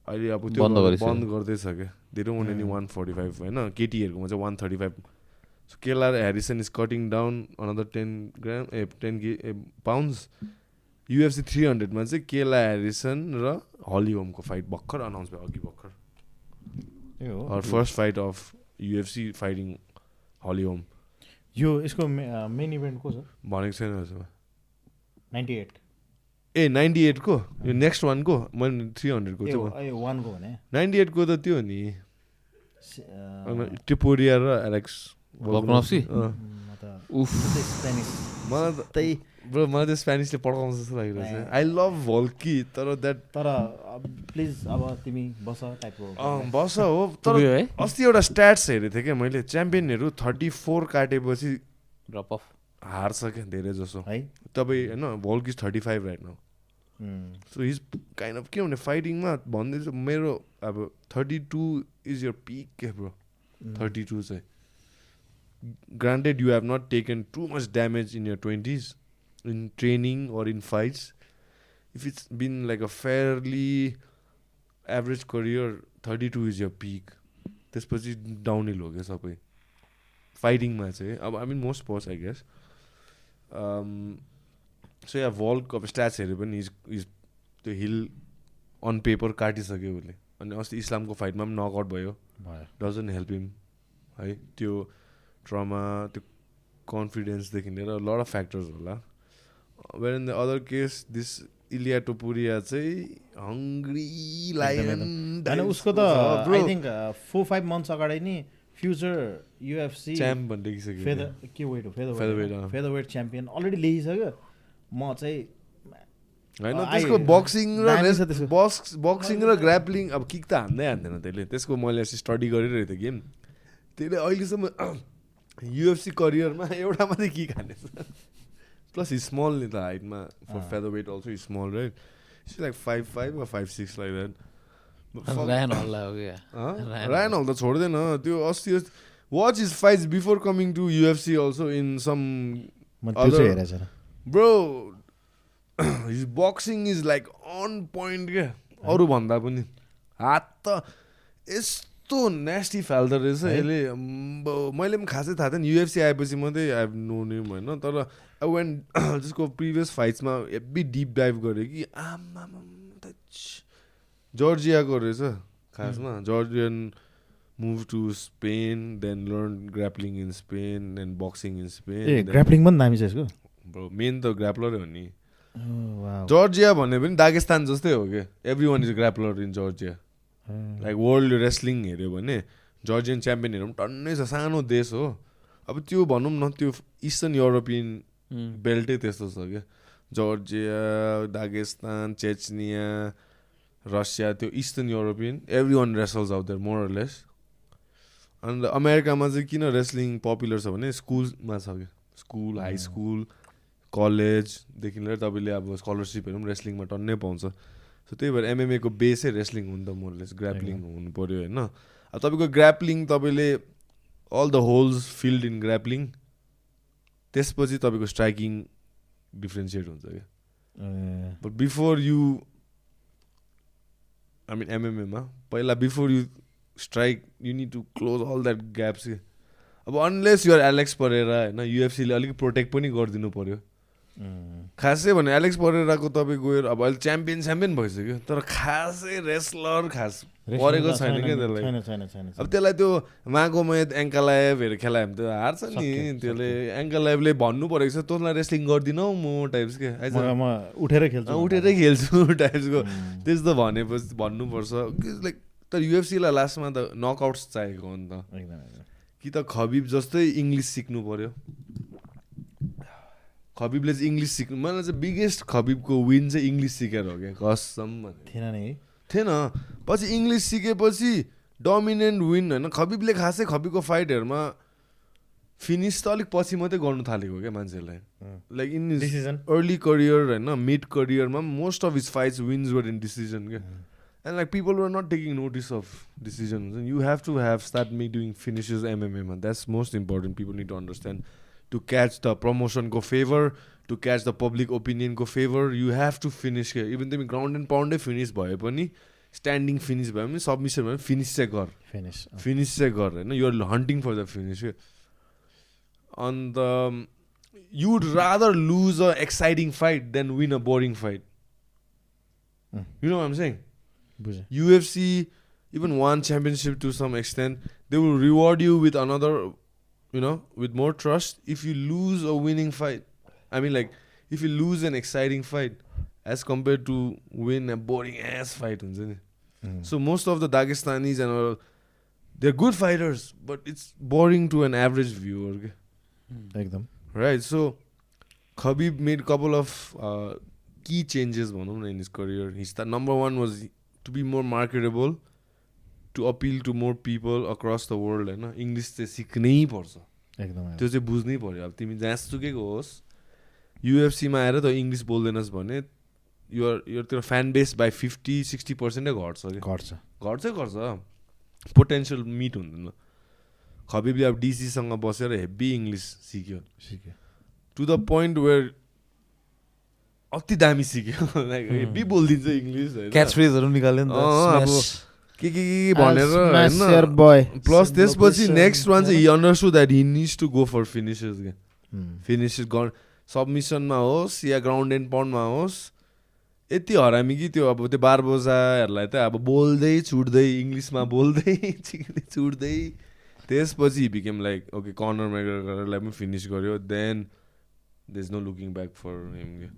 B: अहिले अब त्यो
C: बन्द
B: गर्दैछ क्या। धेरै हुने नि वान फोर्टी फाइभ होइन? केटीहरूकोमा चाहिँ one thirty five so Kayla Harrison is cutting down another ten gram uh ten के ए पाउन्ड्स युएफसी थ्री हन्ड्रेडमा चाहिँ केला हेरिसन र हलिहोमको फाइट भर्खर अनाउन्स भयो अघि भर्खर।
A: ए हो
B: our first fight of UFC fighting हलिओम
A: यो यसको मेन इभेन्ट को छ
B: भनेको छैन
A: नाइन्टी एट
B: ए नाइन्टी एटको यो नेक्स्ट वानको मैले थ्री हन्ड्रेडको
A: वानको भने
B: नाइन्टी एटको त त्यो नि टिपोरिया र एलेक्स मलाई त
A: त्यही
B: ब्रो मलाई त स्पेनिसले पड्काउँछ जस्तो लागिरहेको छ
A: ए।
B: आई लभ भल्की तर द्याट
A: तर प्लिज अब तिमी बस टाइपको
B: बस हो तर अस्ति एउटा स्ट्याट्स हेरेको थिएँ क्या मैले च्याम्पियनहरू थर्टी फोर काटेपछि
C: ड्रप अफ
B: हार्छ क्या धेरै जसो
A: है
B: तपाईँ होइन भल्किज thirty five right
A: now
B: so he's kind of के भने फाइटिङमा भन्दैछ मेरो अब thirty two is your peak के ब्रो थर्टी टू चाहिँ granted you have not taken too much damage in your twenties in training or in fights, if it's been like a fairly average career, 32 is your peak. त्यसपछि downhill हो क्या सबै फाइटिङमा चाहिँ अब I mean most sports I guess so yeah अब stats हेऱ्यो पनि इज इज त्यो हिल अन पेपर काटिसक्यो उसले अनि अस्ति इस्लामको फाइटमा पनि नकआउट भयो। डजन्ट हेल्प हिम है त्यो ट्रमा त्यो कन्फिडेन्सदेखि लिएर लड अफ फ्याक्टर्स होला। Where in the other case this Ilia Topuria चाहिँ हङ्ग्री लायन
A: होइन उसको त I think four five months अगाडि नि फ्युचर युएफसी
B: च्याम्प भन्ने देखिसक्यो
A: फेदर के वेट हो? फेदर
B: अँ।
A: फेदर वेट च्याम्पियन अलरेडी ल्याइसक्यो म चाहिँ
B: होइन त्यसको बक्सिङ र। बक्स बक्सिङ र ग्राप्लिङ अब किक त हान्दै हान्दैन त्यसले। त्यसको मैले अस्ति स्टडी गरिरहेको थिएँ गेम। त्यसले अहिलेसम्म युएफसी करियरमा एउटा मात्रै किक हानेछ। प्लस स्मल नि त हाइटमा for. Featherweight also small right it's like five five वा five six like that
C: Ryan हल्ला हो क्या Ryan
B: रायन हल त छोड्दैन त्यो अस्ति watch his fights before
A: coming to UFC
B: also
A: in some
B: bro his boxing is like on point क्या अरूभन्दा पनि हात त यस्तो नेस्टी फाल्दो रहेछ? यसले मैले पनि खासै थाहा थिएन युएफसी आएपछि मात्रै आई नो नेम होइन तर वेन जसको प्रिभियस फाइट्समा हेब्बी डिप डाइभ गरेँ कि आमा जर्जियाको रहेछ खासमा Georgian move to Spain then learn grappling in Spain then boxing
A: in
B: Spain
A: grappling पनि दामी छ यसको?
B: ब्रो मेन त ग्राप्लरै हो नि।
A: Oh.
B: जर्जिया भने पनि दागिस्तान जस्तै हो क्या every one is grappler in
A: Georgia
B: like world wrestling हेऱ्यो भने जर्जियन च्याम्पियनहरू पनि टन्नै छ सानो देश हो। अब त्यो भनौँ न त्यो इस्टर्न युरोपियन बेल्टै त्यस्तो छ क्या? जर्जिया दागिस्तान चेचनिया रसिया त्यो Eastern European every one wrestles out there more less अन्त अमेरिकामा चाहिँ किन रेस्लिङ पपुलर छ भने स्कुलमा छ क्या। स्कुल हाई स्कुल कलेजदेखि लिएर तपाईँले अब स्कलरसिपहरू पनि रेस्लिङमा टन्नै पाउँछ। सो त्यही भएर एमएमएको बेसै रेस्लिङ हुनु त मोरलेस ग्राप्लिङ हुनु पऱ्यो होइन? अब तपाईँको ग्राप्लिङ तपाईँले all the holes filled in grappling त्यसपछि तपाईँको स्ट्राइकिङ डिफ्रेन्सिएट हुन्छ क्या। But before you. I mean एमएमएमा पहिला before you strike you need to close all that gaps के अब अनलेस युआर एलेक्स परेर होइन युएफसीले अलिक प्रोटेक्ट पनि गरिदिनु पऱ्यो खासै भने एलेक्स परेराको तपाईँ गएर अब अहिले च्याम्पियन च्याम्पियन भइसक्यो तर खासै रेस्लर खास परेको छैन क्या त्यसलाई? अब त्यसलाई त्यो मागोमयत एङ्कलाइभहरू खेलायो भने त हार्छ नि। त्यसले एङ्कलाइभले भन्नु परेको छ तँलाई रेस्लिङ गरिदिनौ म टाइप्स के?
A: म उठेरै खेल्छु।
B: उठेरै खेल्छु टाइप्सको त्यस्तो भनेपछि भन्नुपर्छ। लाइक तर युएफसीलाई लास्टमा त नकआउट्स चाहिएको हो नि त। कि त खबिब जस्तै इङ्ग्लिस सिक्नु पर्यो? खबिबले चाहिँ इङ्ग्लिस सिक्नु मलाई चाहिँ बिगेस्ट खबिबको विन चाहिँ इङ्ग्लिस सिकेर हो क्या कसम भने
A: थिएन नि।
B: थिएन। पछि इङ्ग्लिस सिकेपछि डोमिनेन्ट विन होइन। खबिबले खासै खबिबको फाइटहरूमा फिनिस त अलिक पछि मात्रै गर्नु थालेको क्या मान्छेलाई। Like in
A: decision
B: early career होइन mid करियरमा most of his fights wins were in decision क्या। And like people were not taking notice of decision हुन्छ you have to have start me doing finishes एमएमएमा that's most important people need to understand to catch the प्रमोसनको favour to catch the public ओपिनियनको favour you have to finish क्या even तिमी ground and पाउन्डै finish भए पनि standing finish भए पनि submission भए पनि finish चाहिँ गर
A: फिनिस
B: फिनिस चाहिँ गर होइन you're hunting for the finish के अन्त you'd rather lose a exciting fight than win a boring fight
A: Mm.
B: You know um saying
A: बुझेँ
B: UFC, even one championship to some extent, they will reward you with another, you know, with more trust if you lose a winning fight. I mean, like, if you lose an exciting fight as compared to win a boring ass fight. हुन्छ नि
A: उम्,
B: So, most of the Dagestanis and all, they're good fighters, but it's boring to an average viewer. okay?
A: एकदम
B: Right. So Khabib made a couple of uh, key changes भनौँ न in his career. His th- number one was to be more marketable, to appeal to more people across the world होइन English चाहिँ सिक्नै पर्छ
A: एकदम
B: त्यो चाहिँ बुझ्नै पर्यो अब तिमी जहाँसुकैको होस् युएफसीमा आएर त इङ्ग्लिस बोल्दैनस् भने युआर युआर त्यो fan base by fifty sixty पर्सेन्टै घट्छ कि
A: घट्छ।
B: घट्छै गर्छ पोटेन्सियल मिट हुँदैन। खबिबले अब डिसीसँग बसेर हेभी इङ्ग्लिस सिक्यो।
A: सिक्यो।
B: टु द पोइन्ट वेयर अति दामी सिक्यो। लाइक हेभी बोलिदिन्छ इङ्ग्लिस
C: क्याच फ्रेजहरू निकाल्यो नि
B: अब के के के भनेर होइन. प्लस त्यसपछि. नेक्स्ट वान चाहिँ he understood that he needs to go for finishes क्या. फिनिसेस गर सबमिसनमा होस् या ग्राउन्ड एन्ड पाउन्डमा होस् यति हरामी कि त्यो अब त्यो बारबोजाहरूलाई त अब बोल्दै छुट्दै इङ्ग्लिसमा बोल्दै चिक्दै छुट्दै त्यसपछि बिकेम लाइक ओके कर्नर मेगरलाई पनि फिनिस गर्यो then there is no looking back for him क्या।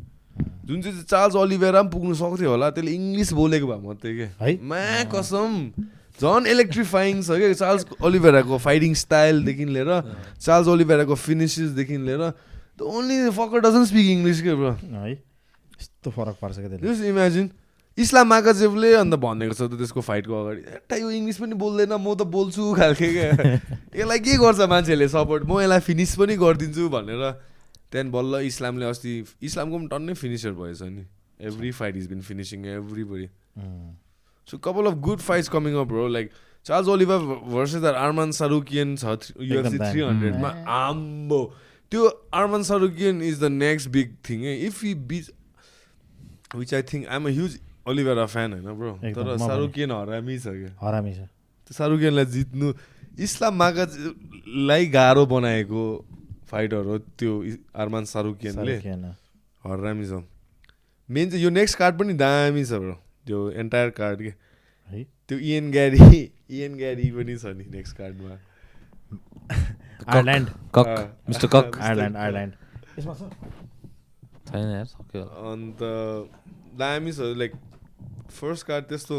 B: जुन चाहिँ चार्ल्स अलिभेरा पनि पुग्नु सक्थ्यो होला त्यसले इङ्ग्लिस बोलेको भए मात्रै
A: है?
B: क्या मा कसम। झन् इलेक्ट्रिफाइङ छ क्या। चार्ल्स अलिभेराको फाइटिङ स्टाइलदेखि लिएर चार्ल्स ओलिभेराको फिनिसेसदेखि लिएर the only fucker doesn't speak English के ब्रो
A: है यस्तो फरक पार्छ क्या त्यसले?
B: इमेजिन इस्लाम माकाजेवले अन्त भनेको छ त त्यसको फाइटको अगाडि एट्टा यो इङ्ग्लिस पनि बोल्दैन म त बोल्छु खालके क्या यसलाई के गर्छ मान्छेहरूले सपोर्ट म यसलाई फिनिस पनि गरिदिन्छु भनेर त्यहाँदेखि बल्ल इस्लामले अस्ति इस्लामको पनि टन्नै फिनिसर भएछ नि। Every fight is been
A: finishing
B: everybody. So couple of good fights coming up bro like Charles Oliveira versus Arman Tsarukyan छ युएफसी। थ्री हन्ड्रेडमा आम्बो। त्यो Arman Tsarukyan is the next big thing है if you bitch which I think I'm a huge Oliveira fan होइन bro तर। Tsarukyan हरामी छ क्या?
A: हरामी छ।
B: त्यो सारुकियनलाई जित्नु इस्लाम मागालाई गाह्रो बनाएको फाइटर हो त्यो आर्मान
A: सारुकियन।
B: हरामी छ। मेन चाहिँ यो नेक्स्ट कार्ड पनि दामी छ ब्रो त्यो एन्टायर कार्ड के? त्यो इएन ग्यारी इएन ग्यारी पनि छ नि नेक्स्ट कार्डमा
A: Ireland
C: cock. Mister cock
A: Ireland Ireland यसमा
C: छैन यार सक्यो होला
B: अन्त दामी छ लाइक फर्स्ट कार्ड त्यस्तो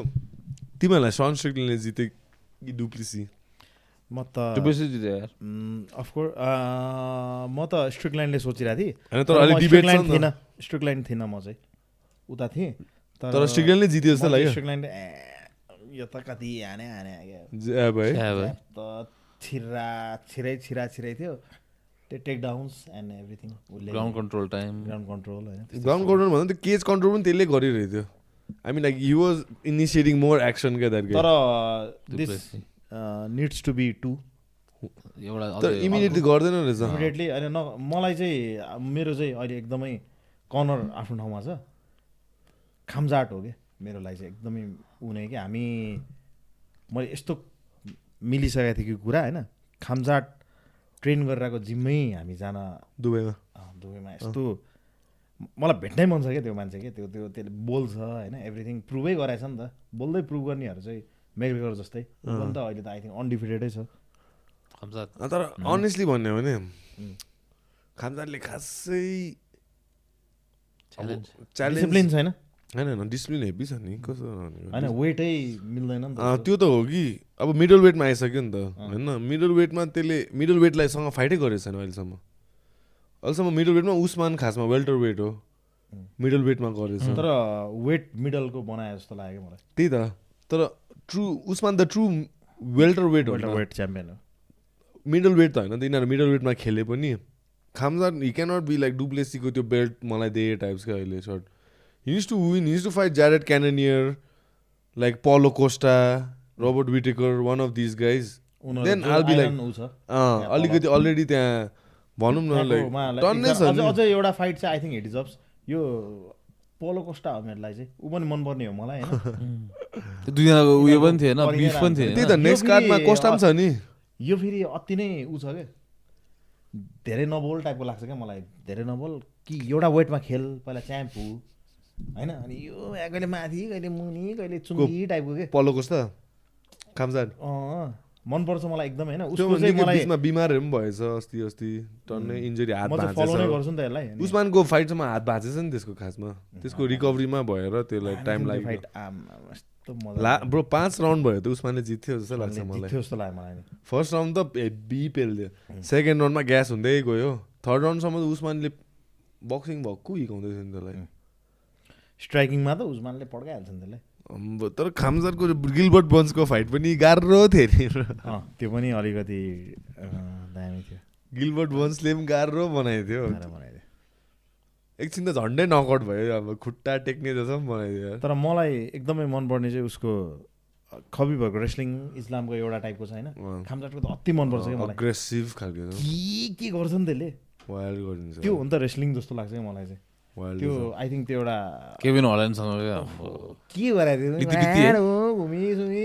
B: तिमीहरूलाई सन स्ट्रिकले जिते कि डुप्लिसी
A: म त
C: जित्यो यार
A: अफकोर्स म त स्ट्रिकल्यान्डले सोचिरहेको थिएँ
B: होइन तर अलिक डिबेट
A: थिइनँ
B: त।
A: स्ट्रिकल्यान्ड थिइनँ म चाहिँ उता थिएँ
B: तर स्ट्रिकल्यान्डले जित्यो जस्तो लाग्यो
A: स्ट्रिकल्यान्ड ए यो त कति हाने हाने त छिरा छिरै छिरा छिरै थियो। त्यो takedowns and everything
C: ground control time
A: ground control होइन
B: ग्राउन्ड कन्ट्रोल भन्दा त्यो केज कन्ट्रोल पनि त्यसले गरिरहेको थियो। I mean like you was initiating more action क्या द्याट
A: तर
C: this.
A: Needs to be to
C: एउटा
B: इमिडिएटली गर्दैन रहेछ।
A: इमिडिएटली होइन न मलाई चाहिँ मेरो चाहिँ अहिले एकदमै कर्नर आफ्नो ठाउँमा छ। खामजाट हो क्या मेरो लागि चाहिँ एकदमै ऊ नै कि? हामी मैले यस्तो मिलिसकेको थिएँ कि कुरा होइन? खामजाट ट्रेन गरिरहेको जिम्मै हामी जान
B: दुबईमा।
A: दुबईमा यस्तो मलाई भेट्नै मन छ क्या त्यो मान्छे क्या त्यो त्यो त्यसले बोल्छ होइन? एभ्रिथिङ प्रुभै गराएछ नि त। बोल्दै प्रुभ गर्नेहरू चाहिँ मेगरेगर जस्तै। त अहिले त आई थिङ्क अनडिफिटेडै छ।
B: तर अनेस्टली भन्यो भने खामजारले खासै
C: च्यालेन्ज
A: छैन?
B: होइन होइन डिसिप्लिन हेभी छ नि कसो भनेको?
A: होइन वेटै मिल्दैन नि त।
B: त्यो त हो कि। अब मिडल वेटमा आइसक्यो नि त। होइन मिडल वेटमा त्यसले मिडल वेटलाई सँग फाइटै गरेको छैन अहिलेसम्म। अहिलेसम्म मिडल वेटमा उस्मान खासमा वेल्टर वेट हो। मिडल वेटमा गरेछ
A: तर वेट मिडलको बनाए जस्तो लाग्यो मलाई।
B: त्यही त। तर ट्रु उस्मान त true welterweight
A: weight champion हो।
B: मिडल वेट त होइन त यिनीहरू मिडल वेटमा खेले पनि। खामजान हि क्यानट बी लाइक डुप्लेसीको त्यो बेल्ट मलाई दिए टाइप्स क्या अहिले short his two win his two fight Jared Cannonier like Paulo Costa Robert Whittaker one of this guys
A: उनीहरू
B: Then
A: जो
B: I'll be like-
A: iron ऊ छ
B: अँ अलिकति अलरेडी त्यहाँ भनौँ न लाइक टन्नै छ
A: अझ एउटा फाइट चाहिँ आई थिङ्क हिट जब्स यो पोलो कोस्टा हो मेरो लागि चाहिँ ऊ पनि मनपर्ने हो मलाई होइन?
C: त्यो दुईजनाको उयो पनि थिएन बिफ पनि। थिएन।
B: त्यही त नेक्स्ट कार्डमा कोस्टा पनि छ नि।
A: यो फेरि अति नै ऊ छ क्या धेरै नबोल टाइपको लाग्छ क्या मलाई? धेरै नबोल कि एउटा वेटमा खेल पहिला च्याम्प हो। होइन? अनि यो कहिले माथि कहिले मुनि कहिले चुङ्गी टाइपको के?
B: पलो कोस्टा खामजान
A: अँ मनपर्छ मलाई एकदम होइन? उसको चाहिँ मलाई
B: बिचमा बिमारहरू पनि भएछ अस्ति अस्ति। टन्नै इन्जुरी हात भाँचेछ।
A: गर्छु नि त यसलाई
B: उस्मानको फाइटसम्म हात भाँचेछ नि त्यसको खासमा। त्यसको रिकभरीमा भएर त्यसलाई टाइम लाग्यो। ला ब्रो पाँच राउन्ड भयो त उस्मानले जित्थ्यो जस्तो लाग्छ मलाई।
A: जस्तो लाग्यो मलाई।
B: फर्स्ट राउन्ड त हेभी पेल्थ्यो। सेकेन्ड राउन्डमा ग्यास हुँदै गयो। थर्ड राउन्डसम्म त उस्मानले बक्सिङ भक्कु हिकाउँदै थियो नि त्यसलाई?
A: स्ट्राइकिङमा त उस्मानले पड्काइहाल्छ नि त्यसलाई।
B: तर खामजारको गिलबर्ट बन्सको फाइट पनि गाह्रो थियो नि
A: त्यो पनि अलिकति दामी थियो।
B: गिलबर्ट बन्सले पनि गाह्रो बनाइदियो
A: बनाइदियो
B: एकछिन त झन्डै नकआउट भयो अब खुट्टा टेक्ने जस्तो पनि बनाइदियो।
A: तर मलाई एकदमै मनपर्ने चाहिँ उसको खबिबहरूको रेस्लिङ इस्लामको एउटा टाइपको छ होइन। खामजाटको त अति मनपर्छ मलाई।
B: अग्रेसिभ खालको
A: के के गर्छ नि त्यसले?
B: वाइल्ड गरिदिन्छ
A: त्यो हो नि त रेस्लिङ जस्तो लाग्छ क्या मलाई चाहिँ। त्यो आई थिङ्क त्यो एउटा
C: केभिन हल्यान्डसँग
A: के गराइदियो
C: है?
A: घुमी सुमी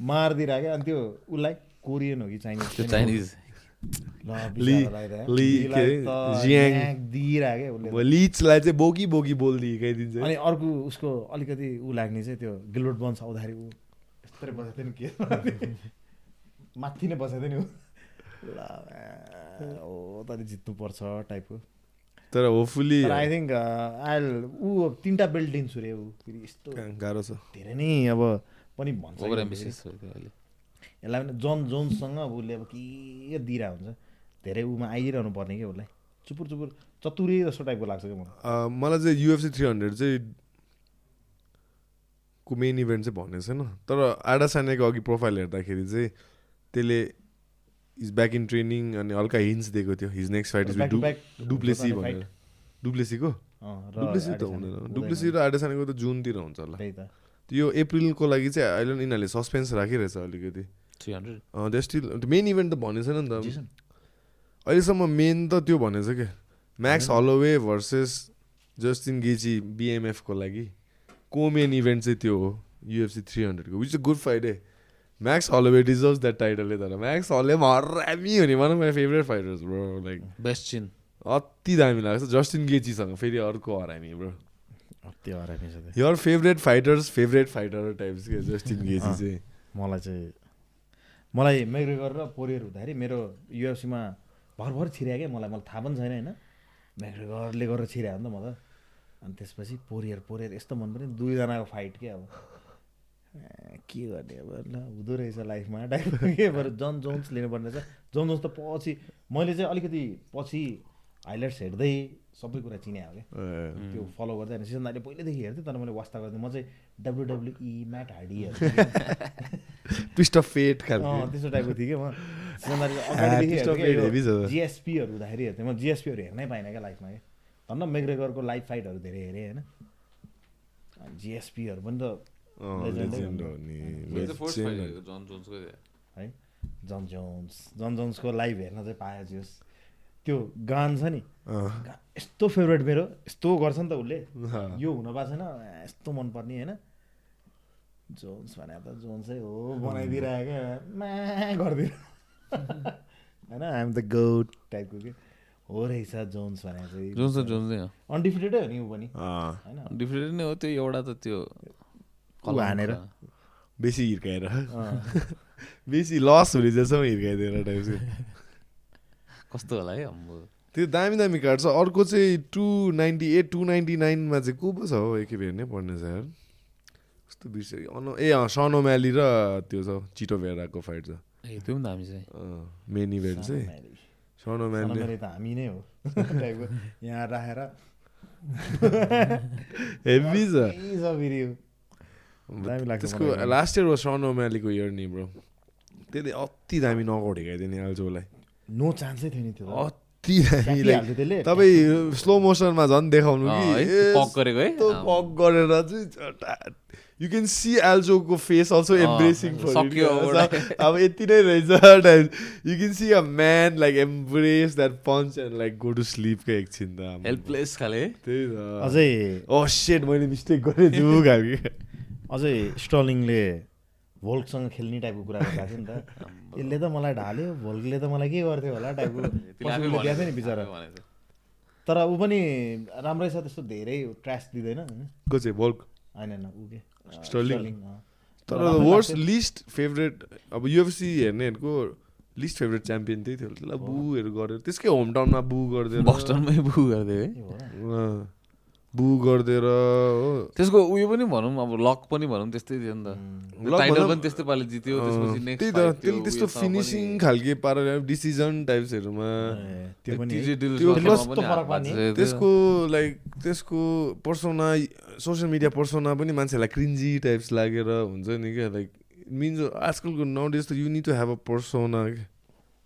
A: मारिदिएर क्या? अनि त्यो उसलाई कोरियन हो कि चाइनिज?
C: चाइनिज?
A: त।
B: लिचलाई चाहिँ बोकी बोकी बोल्दै हिर्काइदिन्छ
A: अनि अर्को उसको अलिकति ऊ लाग्ने चाहिँ त्यो गिलोट बन्स आउँदाखेरि ऊ। यस्तरी बसेको थियो नि के? माथि नै बसेको थियो नि ऊ। ल ओ तैँले जित्नुपर्छ टाइपको।
B: तर होपफुली
A: आई थिङ्क आइल ऊ अब तिनवटा बेल्ट लिन्छु रे ऊ। फेरि यस्तो
B: गाह्रो छ।
A: धेरै नै अब पनि भन्छ यसलाई पनि जन जोन्ससँग अब उसले अब के दिइरहेको हुन्छ। धेरै उमा आइरहनु पर्ने क्या उसलाई। चुपुर चुपुर चतुरै जस्तो टाइपको लाग्छ क्या मलाई?
B: मलाई चाहिँ युएफसी थ्री हन्ड्रेड चाहिँ को मेन इभेन्ट चाहिँ भनेको छैन। तर आडा सानेको अघि प्रोफाइल हेर्दाखेरि चाहिँ त्यसले इज ब्याक इन ट्रेनिङ अनि हल्का हिन्स दिएको थियो। His
A: next fight is Du Plessis
B: भनेर।
A: fight।
B: डुप्लेसीको डुप्लेसी त
A: हुँदैन।
B: डुप्लेसी र आडा सानेको त जुनतिर हुन्छ होला।
A: त्यही त।
B: यो अप्रिलको लागि चाहिँ अहिले यिनीहरूले सस्पेन्स राखिरहेछ अलिकति।
C: Three hundred
B: they still main event त भनेको छैन नि त। अहिलेसम्म मेन त त्यो भनेको छ क्या Max Holloway versus Justin Gaethje बिएमएफको लागि को मेन इभेन्ट चाहिँ त्यो हो। UFC three हन्ड्रेडको which a good fight Max Holloway deserve that टाइटलले तर म्याक्स हलोवे हरामी हो नि one of my favourite fighters bro like
C: best chin
B: अति दामी लाग्छ जस्टिन गेजीसँग फेरि अर्को हरामी ब्रो
A: त्यो हरामी छ।
B: Your favourite fighters favourite fighter types के जस्टिन
A: अँ।
B: चाहिँ
A: मलाई चाहिँ मलाई मेग्रेगर र पोरियर हुँदाखेरि मेरो युएफसीमा भरभर छिर्या क्या मलाई मलाई थाहा पनि छैन होइन। मेग्रेगरले गरेर छिर्या हो नि त म त। अनि त्यसपछि पोरियर पोरियर यस्तो मन पऱ्यो नि, दुईजनाको फाइट के अब। के गर्ने अब ल हुँदो रहेछ लाइफमा टाइप के बरु जन जोन्स लिनुपर्ने रहेछ। जन जोन्स त पछि मैले चाहिँ अलिकति पछि हाइलाइट्स हेर्दै सबै कुरा चिने हो क्या त्यो फलो गर्दै होइन सिजन दाइले पहिल्यैदेखि हेर्थेँ तर मैले वास्ता गर्थेँ म चाहिँ डब्लुडब्लुई म्याट हार्डीहरू
B: ट्विस्ट अफ फेट
A: त्यस्तो टाइपको थिएँ क्या म। सिजन। जिएसपीहरू हुँदाखेरि हेर्थेँ म जिएसपीहरू हेर्नै पाइनँ क्या लाइफमा क्या धन्न मेग्रेगरको लाइभ फाइटहरू धेरै हेरेँ होइन। जिएसपीहरू पनि त है
B: नि
C: जन जोन्सको
A: है? जन जोन्स जन जोन्सको लाइभ हेर्न चाहिँ पाएँ जोस् त्यो गान छ नि। यस्तो फेभरेट मेरो यस्तो गर्छ नि त उसले। यो हुन पाएको छैन यस्तो मनपर्ने होइन। जोन्स भने त जोन्सै हो बनाइदिइरहेको क्या। मा गरिदिएर होइन आइएम द गोट टाइपको के। हो रहेछ जोन्स भने चाहिँ।
C: जोन्स त जोन्स नै हो।
A: अनडिफिटेडै हो नि ऊ पनि। होइन?
C: नै हो त्यो एउटा त त्यो
A: हानेर
B: बेसी हिर्काएर। बेसी लस हुने जसम्म हिर्काइदिएर टाइप्सको
C: कस्तो होला है अम्बो
B: त्यो दामी दामी कार्ड छ अर्को चाहिँ two ninety eight two ninety नाइनमा चाहिँ को पो छ हो? एकखेप हेर्नै पर्ने छ यार कस्तो बिर्सेँ अन ए अँ सनो म्याली र त्यो छ चिटो भेराको फाइट छ।
C: ए त्यो पनि दामी छ
B: मेन इभेन्ट चाहिँ।
A: सनमाइली।
B: सनो म्याली
A: सनमाइली त हामी नै हो। टाइपको यहाँ राखेर।
B: हेभी छ। त्यसको। लास्ट इयर हो सनो म्यालीको इयर नि ब्रो त्यसले अति दामी नकआउट हिर्काइदियो नि अल्जोलाई
A: नो चान्सै थियो नि त्यो।
B: अति दामी तपाईँ स्लो मोसनमा झन् देखाउनु
C: अँ,
B: कि
C: पक गरेको है?
B: यस्तो
C: अँ।
B: पक गरेर चाहिँ यु क्यान सी एल्जोको फेस अल्सो
C: अँ,
B: एम्ब्रेसिङ
C: अब।
B: यति नै रहेछ time you can see a man like embrace that punch and like go to sleep क्या एकछिन त।
C: हेल्पलेस खाले
B: त्यही त
A: अझै
B: ओ सेट मैले मिस्टेक गरेँ जु खालके
A: अझै स्टलिङले भोल्कसँग खेल्ने टाइपको कुरा गरिरहेको थियो नि त। यसले त मलाई ढाल्यो भोल्कले त मलाई के गर्थ्यो होला टाइपको दिएको थियो नि बिचरा। तर ऊ पनि राम्रै छ त्यस्तो धेरै ट्रास दिँदैन होइन
B: को चाहिँ भोल्क
A: होइन होइन ऊ के? अँ,
B: स्टर्लिङ?
A: अँ।
B: तर वर्स्ट। लिस्ट फेभरेट अब युएफसी हेर्नेहरूको लिस्ट फेभरेट च्याम्पियन त्यही थियो। त्यसलाई बुहरू गरेर त्यसकै होम टाउनमा बु गरिदिएर
C: बस्टनमै बु गरिदियो है।
B: बु गरिदिएर हो।
C: त्यसको उयो पनि भनौँ अब लक पनि भनौँ त्यस्तै थियो नि त। टाइटल पनि त्यस्तै पाराले जित्यो त्यसपछि नेक्स्ट
B: त्यही त त्यसले त्यस्तो फिनिसिङ खालके पाराले डिसिजन टाइप्सहरूमा? त्यसको लाइक त्यसको पर्सोना सोसियल मिडिया पर्सोना पनि मान्छेलाई क्रिन्जी टाइप्स लागेर हुन्छ नि क्या लाइक मिन्स आजकलको नाउ डेज त you need to have a persona क्या।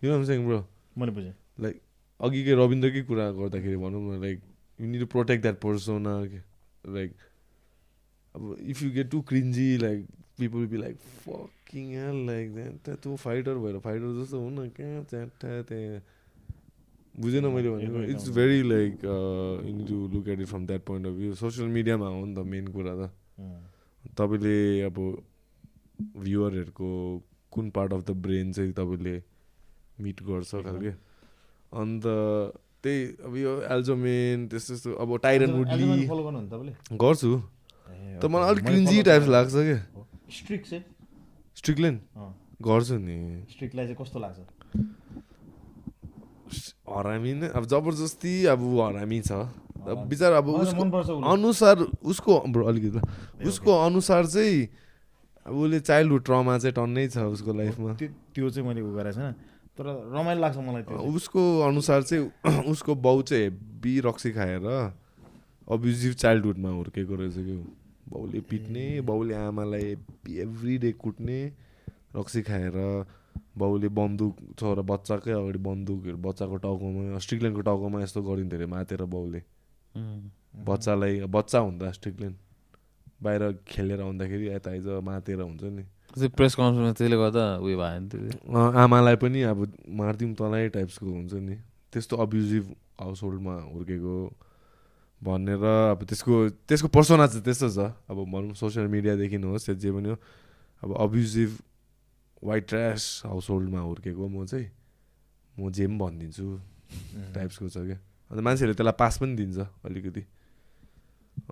B: यु नो ब्रो
A: मैले बुझेँ।
B: लाइक अघिकै रविन्द्रकै कुरा गर्दाखेरि भनौँ न like you need to protect that persona like अब if you get too cringy like people be like fucking like त्यहाँ तँ फाइटर भएर फाइटर जस्तो हुन कहाँ च्याटा त्यहाँ बुझेन मैले भनेको
A: it's.
B: Very like you to look at it from that point of view social मिडियामा हो नि त मेन कुरा त तपाईँले अब भ्युवरहरूको कुन पार्ट अफ द ब्रेन चाहिँ तपाईँले मिट गर्छ खालके अन्त त्यही अब यो एल्जोमेन त्यस्तो त्यस्तो अब टाइरन वुडली गर्छु।
A: ए,
B: त
A: okay.
B: मलाई अलिक क्रिन्जी टाइप्स
A: गरेँ।
B: लाग्छ क्या।
A: स्ट्रिक चाहिँ?
B: स्ट्रिकल्यान्ड गर्छु नि।
A: स्ट्रिकलाई चाहिँ कस्तो लाग्छ?
B: हरामी नै अब जबरजस्ती अब हरामी छ। अब बिचरा अब उसको। अनुसार उसको अलिकति। उसको अनुसार चाहिँ अब उसले चाइल्डहुड ट्रमा चाहिँ टन्नै छ उसको लाइफमा
A: त्यो चाहिँ मैले उ गरेको छैन। तर रमाइलो लाग्छ मलाई।
B: उसको अनुसार चाहिँ उसको बाउ चाहिँ हेब्बी रक्सी खाएर अब्युजिभ चाइल्डहुडमा हुर्केको रहेछ कि ऊ। बाउले पिट्ने बाउले आमालाई एभ्री डे कुट्ने रक्सी खाएर बाउले बन्दुक छोरा बच्चाकै अगाडि बन्दुकहरू बच्चाको टाउकोमा स्ट्रिकल्यान्डको टाउकोमा यस्तो गरिन्थ्यो अरे मातेर बाउले। बच्चालाई बच्चा हुँदा स्ट्रिकल्यान्ड बाहिर खेलेर आउँदाखेरि यता आइज मातेर हुन्छ नि।
C: त्यो प्रेस कन्फरेन्समा त्यसले गर्दा उयो भयो नि त्यो।
B: आमालाई पनि अब मारिदिउँ तँलाई टाइप्सको हुन्छ नि। त्यस्तो अब्युजिभ हाउस होल्डमा हुर्केको भनेर अब त्यसको त्यसको पर्सोना चाहिँ त्यस्तो छ। अब भनौँ सोसियल मिडियादेखि होस् या जे पनि हो। अब अब्युजिभ वाइट ट्रास हाउस होल्डमा हुर्केको म चाहिँ म जे पनि भनिदिन्छु। टाइप्सको छ क्या। अन्त मान्छेहरूले त्यसलाई पास पनि दिन्छ अलिकति।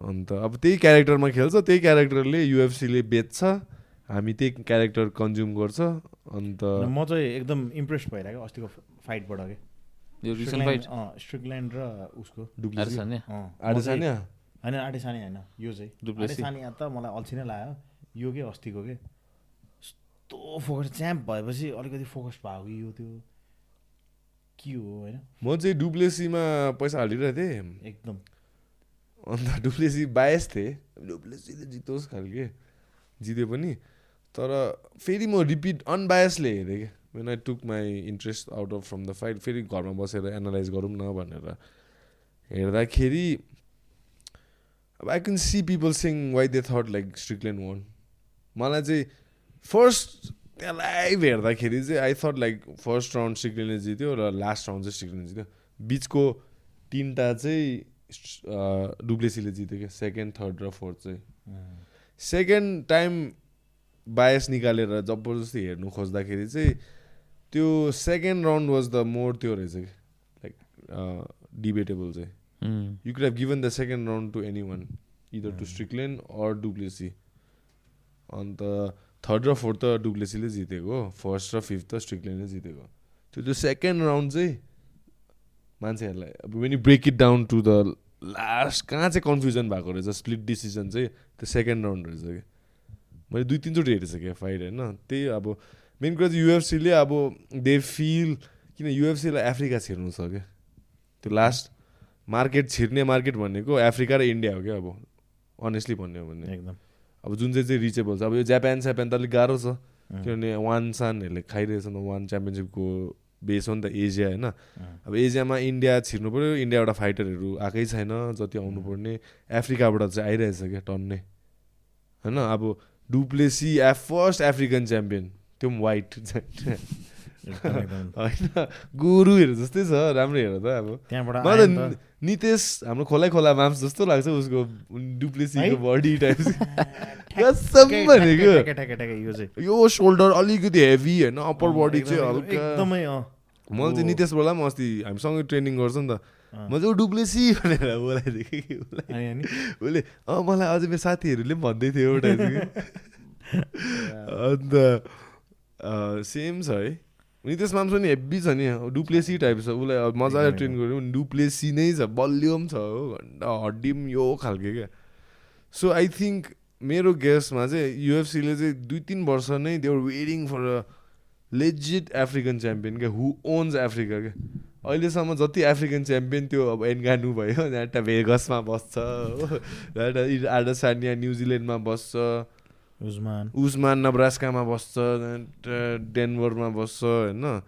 B: अन्त अब त्यही क्यारेक्टरमा खेल्छ त्यही क्यारेक्टरले युएफसीले बेच्छ। हामी त्यही क्यारेक्टर कन्ज्युम गर्छ अन्त
A: म चाहिँ एकदम इम्प्रेस भइरहेको अस्तिको फाइटबाट के
C: यो रिसेन्ट फाइट
A: स्ट्रिकल्यान्ड र उसको।
B: आडेसान्या
A: होइन आडेसानी होइन यो चाहिँ।
C: डुप्लेसी।
A: आडेसानी त मलाई अल्छी नै लाग्यो। यो के अस्तिको के? यस्तो फोकस च्याम्प भएपछि अलिकति फोकस भएको कि यो त्यो? के हो होइन?
B: म चाहिँ डुप्लेसीमा पैसा हालिरहेको थिएँ।
A: एकदम।
B: अन्त डुप्लेसी बायस थिएँ। डुप्लेसीले जितोस् खालके। जित्यो पनि। तर फेरि म रिपिट अनबायसले हेरेँ क्या when I took my interest out of from the fight फेरि घरमा बसेर एनालाइज गरौँ न भनेर हेर्दाखेरि अब I can see people saying why they thought like Strickland won मलाई चाहिँ फर्स्ट त्यहाँ लाइभ हेर्दाखेरि चाहिँ I thought like first round स्ट्रिकल्यान्डले जित्यो र लास्ट राउन्ड चाहिँ स्ट्रिकल्यान्डले जित्यो। बिचको तिनवटा चाहिँ डुप्लेसीले जित्यो क्या सेकेन्ड थर्ड र फोर्थ चाहिँ। सेकेन्ड टाइम बायस निकालेर जबरजस्ती हेर्नु खोज्दाखेरि चाहिँ त्यो second round was the more त्यो रहेछ कि लाइक डिबेटेबल चाहिँ। You could have given the second round to any one either to Strickland or Du Plessis अन्त थर्ड र फोर्थ त डुप्लेसीले जितेको फर्स्ट र फिफ्थ त स्ट्रिकल्यान्डले जितेको। त्यो त्यो सेकेन्ड राउन्ड चाहिँ मान्छेहरूलाई अब when you break it down to the last कहाँ चाहिँ कन्फ्युजन भएको रहेछ? स्प्लिट डिसिजन चाहिँ त्यो सेकेन्ड राउन्ड रहेछ कि। मैले दुई तिनचोटि हेरिसकेँ फाइट होइन? त्यही अब मेन कुरा चाहिँ युएफसीले अब दे फिल किन युएफसीलाई अफ्रिका छिर्नु छ क्या? त्यो लास्ट मार्केट छिर्ने मार्केट भनेको अफ्रिका र इन्डिया हो क्या अब अनेस्टली भन्ने हो भने।
A: एकदम।
B: अब जुन चाहिँ चाहिँ रिचेबल छ। अब यो जापान स्यापान त अलिक गाह्रो छ। किनभने वान सानहरूले खाइरहेछ नि वान च्याम्पियनसिपको बेस हो नि त एसिया होइन? अब एसियामा इन्डिया छिर्नु पऱ्यो। इन्डियाबाट फाइटरहरू आएकै छैन जति आउनुपर्ने अफ्रिकाबाट चाहिँ आइरहेछ क्या टन्नै। होइन? अब डुप्लेसी एफ फर्स्ट अफ्रिकन च्याम्पियन त्यो पनि वाइट होइन गुरुहरू जस्तै छ राम्रो हेर त अब।
A: त्यहाँबाट
B: नितेश हाम्रो खोला खोला माम्स जस्तो लाग्छ उसको डुप्लेसीको? बडी टाइप भनेको।
A: यो
B: सोल्डर अलिकति हेभी होइन अप्पर बडी चाहिँ हल्का।
A: एकदमै
B: मैले चाहिँ। नितेश बोला पनि अस्ति हामीसँगै ट्रेनिङ गर्छ नि त। म चाहिँ डुप्लेसी भनेर बोलाइदिएँ कि उसलाई। उसले अँ मलाई अझै मेरो साथीहरूले पनि भन्दै थियो एउटा अन्त सेम छ है। नितेश माम्स पनि हेब्बी छ नि डुप्लेसी टाइप छ। उसलाई मजाले ट्रेन गऱ्यो डुप्लेसी नै छ बलियो पनि छ हो। घन्टा हड्डी पनि यो खालके क्या। सो आई थिङ्क मेरो गेसमा चाहिँ युएफसीले चाहिँ दुई तिन वर्ष नै they were waiting for a legit African champion क्या हु ओन्स अफ्रिका क्या। अहिलेसम्म जति अफ्रिकन च्याम्पियन त्यो अब एनगानु भयो एउटा भेगसमा बस्छ हो एउटा आडा सानिया न्युजिल्यान्डमा बस्छ।
A: उस्मान।
B: उस्मान नब्रास्कामा बस्छ डेनभरमा बस्छ होइन।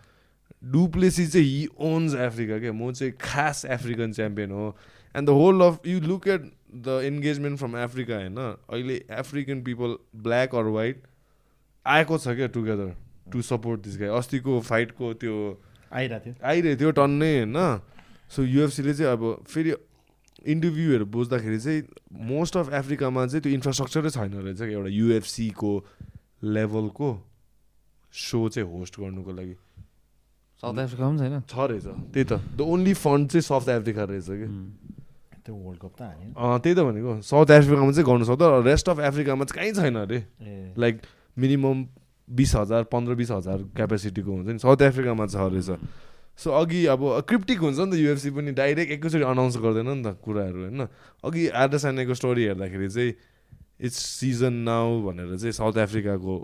B: डुप्लेसी चाहिँ हि ओन्स अफ्रिका क्या? म चाहिँ खास अफ्रिकन च्याम्पियन हो। And the whole of you look at the engagement from Africa होइन? अहिले African people black or white आएको छ क्या together to support this guy अस्तिको फाइटको त्यो
A: आइरहेको थियो।
B: आइरहेको थियो टन्नै होइन? सो युएफसीले चाहिँ अब फेरि इन्टरभ्यूहरू बुझ्दाखेरि चाहिँ मोस्ट अफ अफ्रिकामा चाहिँ त्यो इन्फ्रास्ट्रक्चरै छैन रहेछ क्या एउटा युएफसीको लेभलको सो चाहिँ होस्ट गर्नुको लागि।
C: साउथ अफ्रिका पनि छैन?
B: छ रहेछ। त्यही त। द ओन्ली फन्ड चाहिँ साउथ अफ्रिका रहेछ कि
A: त्यो वर्ल्ड कप त
B: अँ त्यही त भनेको। साउथ अफ्रिकामा चाहिँ गर्नु सक्छ रेस्ट अफ अफ्रिकामा चाहिँ कहीँ छैन अरे। लाइक मिनिमम बिस हजार पन्ध्र बिस हजार क्यापेसिटीको हुन्छ नि। साउथ अफ्रिकामा छ रहेछ। सो अघि अब क्रिप्टिक हुन्छ नि त युएफसी पनि डाइरेक्ट एकैचोटि अनाउन्स गर्दैन नि त कुराहरू होइन? अघि आर्डसानेको स्टोरी हेर्दाखेरि चाहिँ इट्स सिजन नाउ भनेर चाहिँ साउथ अफ्रिकाको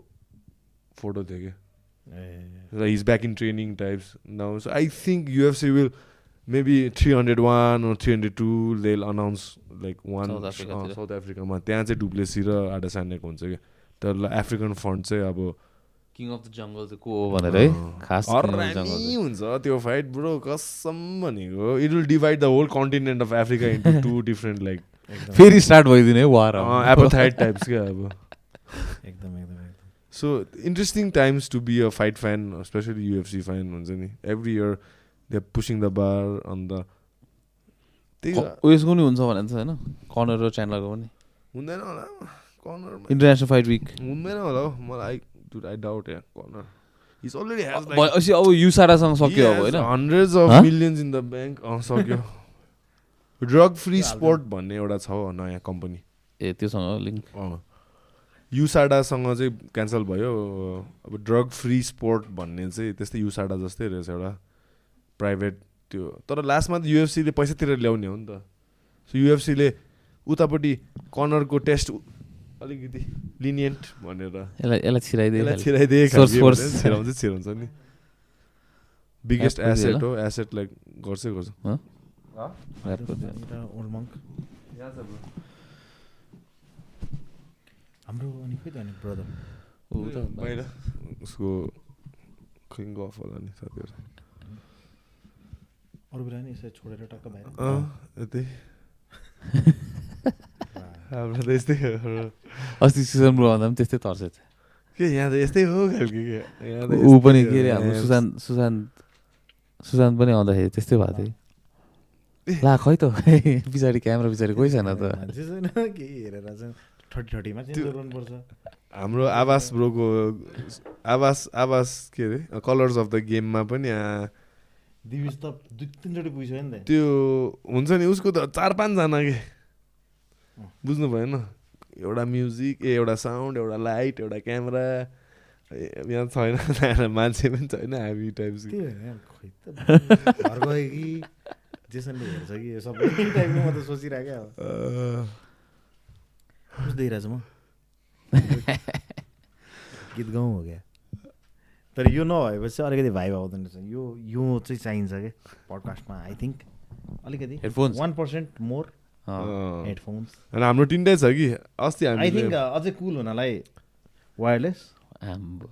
B: फोटो थियो कि
A: ए।
B: र he's back in training types now so I think UFC will maybe three hundred one three hundred two they'll announce like one.
C: South
B: अफ्रिकामा त्यहाँ चाहिँ डुप्लेसी र आडासानेको हुन्छ क्या। तर अफ्रिकन फन्ड चाहिँ अब
C: किङ अफ द जङ्गल चाहिँ को हो भनेर है? खास।
B: हुन्छ त्यो फाइट ब्रो कसम भनेको it will divide the whole continent of Africa into two different
A: like
C: फेरि स्टार्ट भइदिने है वार
B: एपोथाइड टाइप्स क्या अब।
A: एकदम एकदम एकदम।
B: So interesting times to be a fight fan specially UFC fan हुन्छ नि। Every year they pushing the bar अन्त त्यही त,
C: उयसको पनि हुन्छ भने चाहिँ होइन? कर्नर र च्यान्डलरको पनि।
B: हुँदैन होला। कर्नरमा
C: इन्टरनेसनल फाइट विक
B: हुँदैन होला हौ। मलाई dude I doubt yeah Conor is already has
C: भनेपछि अब युसाडासँग सक्यो अब होइन
B: hundreds
C: Huh?
B: Of millions in the bank सक्यो ड्रग फ्री स्पोर्ट भन्ने एउटा छ हौ नयाँ कम्पनी
C: ए त्योसँग लिङ्क
B: युसाडासँग चाहिँ क्यान्सल भयो अब ड्रग फ्री स्पोर्ट भन्ने चाहिँ त्यस्तै युसाडा जस्तै रहेछ एउटा प्राइभेट त्यो तर लास्टमा त युएफसीले पैसातिर ल्याउने हो नि त सो युएफसीले उतापट्टि कर्नरको टेस्ट अलिकति लिनियन्ट भनेर।
C: यसलाई यसलाई।
B: छिराइदिए छिराउँछ छिराउँछ नि। बिगेस्ट एसेट हो एसेट लाइक गर्छै गर्छ।
A: हाम्रो अनि खोइ त अनि ब्रदर
B: बाहिर। उसको गफ होला नि साथीहरू।
A: अरू बेला नि यसरी छोडेर टक्क बाहिर।
B: अँ यतै। हाम्रो त यस्तै हो
C: अस्ति सिजन ब्रो भन्दा पनि त्यस्तै तर्छ
B: के यहाँ त यस्तै हो खालके के
C: ऊ पनि के अरे हाम्रो सुशान्त सुशान्त सुशान्त पनि आउँदाखेरि त्यस्तै भएको थियो ला खै त पछाडि क्यामेरा पछाडि कोही छैन त
B: हाम्रो आवास ब्रोको आवास आवास के अरे कलर्स अफ द गेममा पनि आ,
A: दिविज त दुई तिनचोटि पुगिसक्यो नि त
B: त्यो हुन्छ नि उसको त चार पाँचजना के बुझ्नु भएन एउटा म्युजिक ए एउटा साउन्ड एउटा लाइट एउटा क्यामेरा यहाँ छैन मान्छे पनि छैन हामी टाइप्स
A: गयो कि जेसनले हेर्छ कि सबै। टाइपको म त सोचिरहेको अब बुझ्दै रहेछ म? गीत गाउँ हो क्या? तर यो नभएपछि अलिकति भाइ आउँदैन रहेछ। यो यो चाहिँ चाहिन्छ क्या पडकास्टमा आई थिङ्क अलिकति? One percent
C: more.
A: हेडफोन्स
B: अनि हाम्रो तिनटै छ कि? अस्ति
A: आई थिङ्क अझै कुल हुनलाई वायरलेस
C: आम्बो।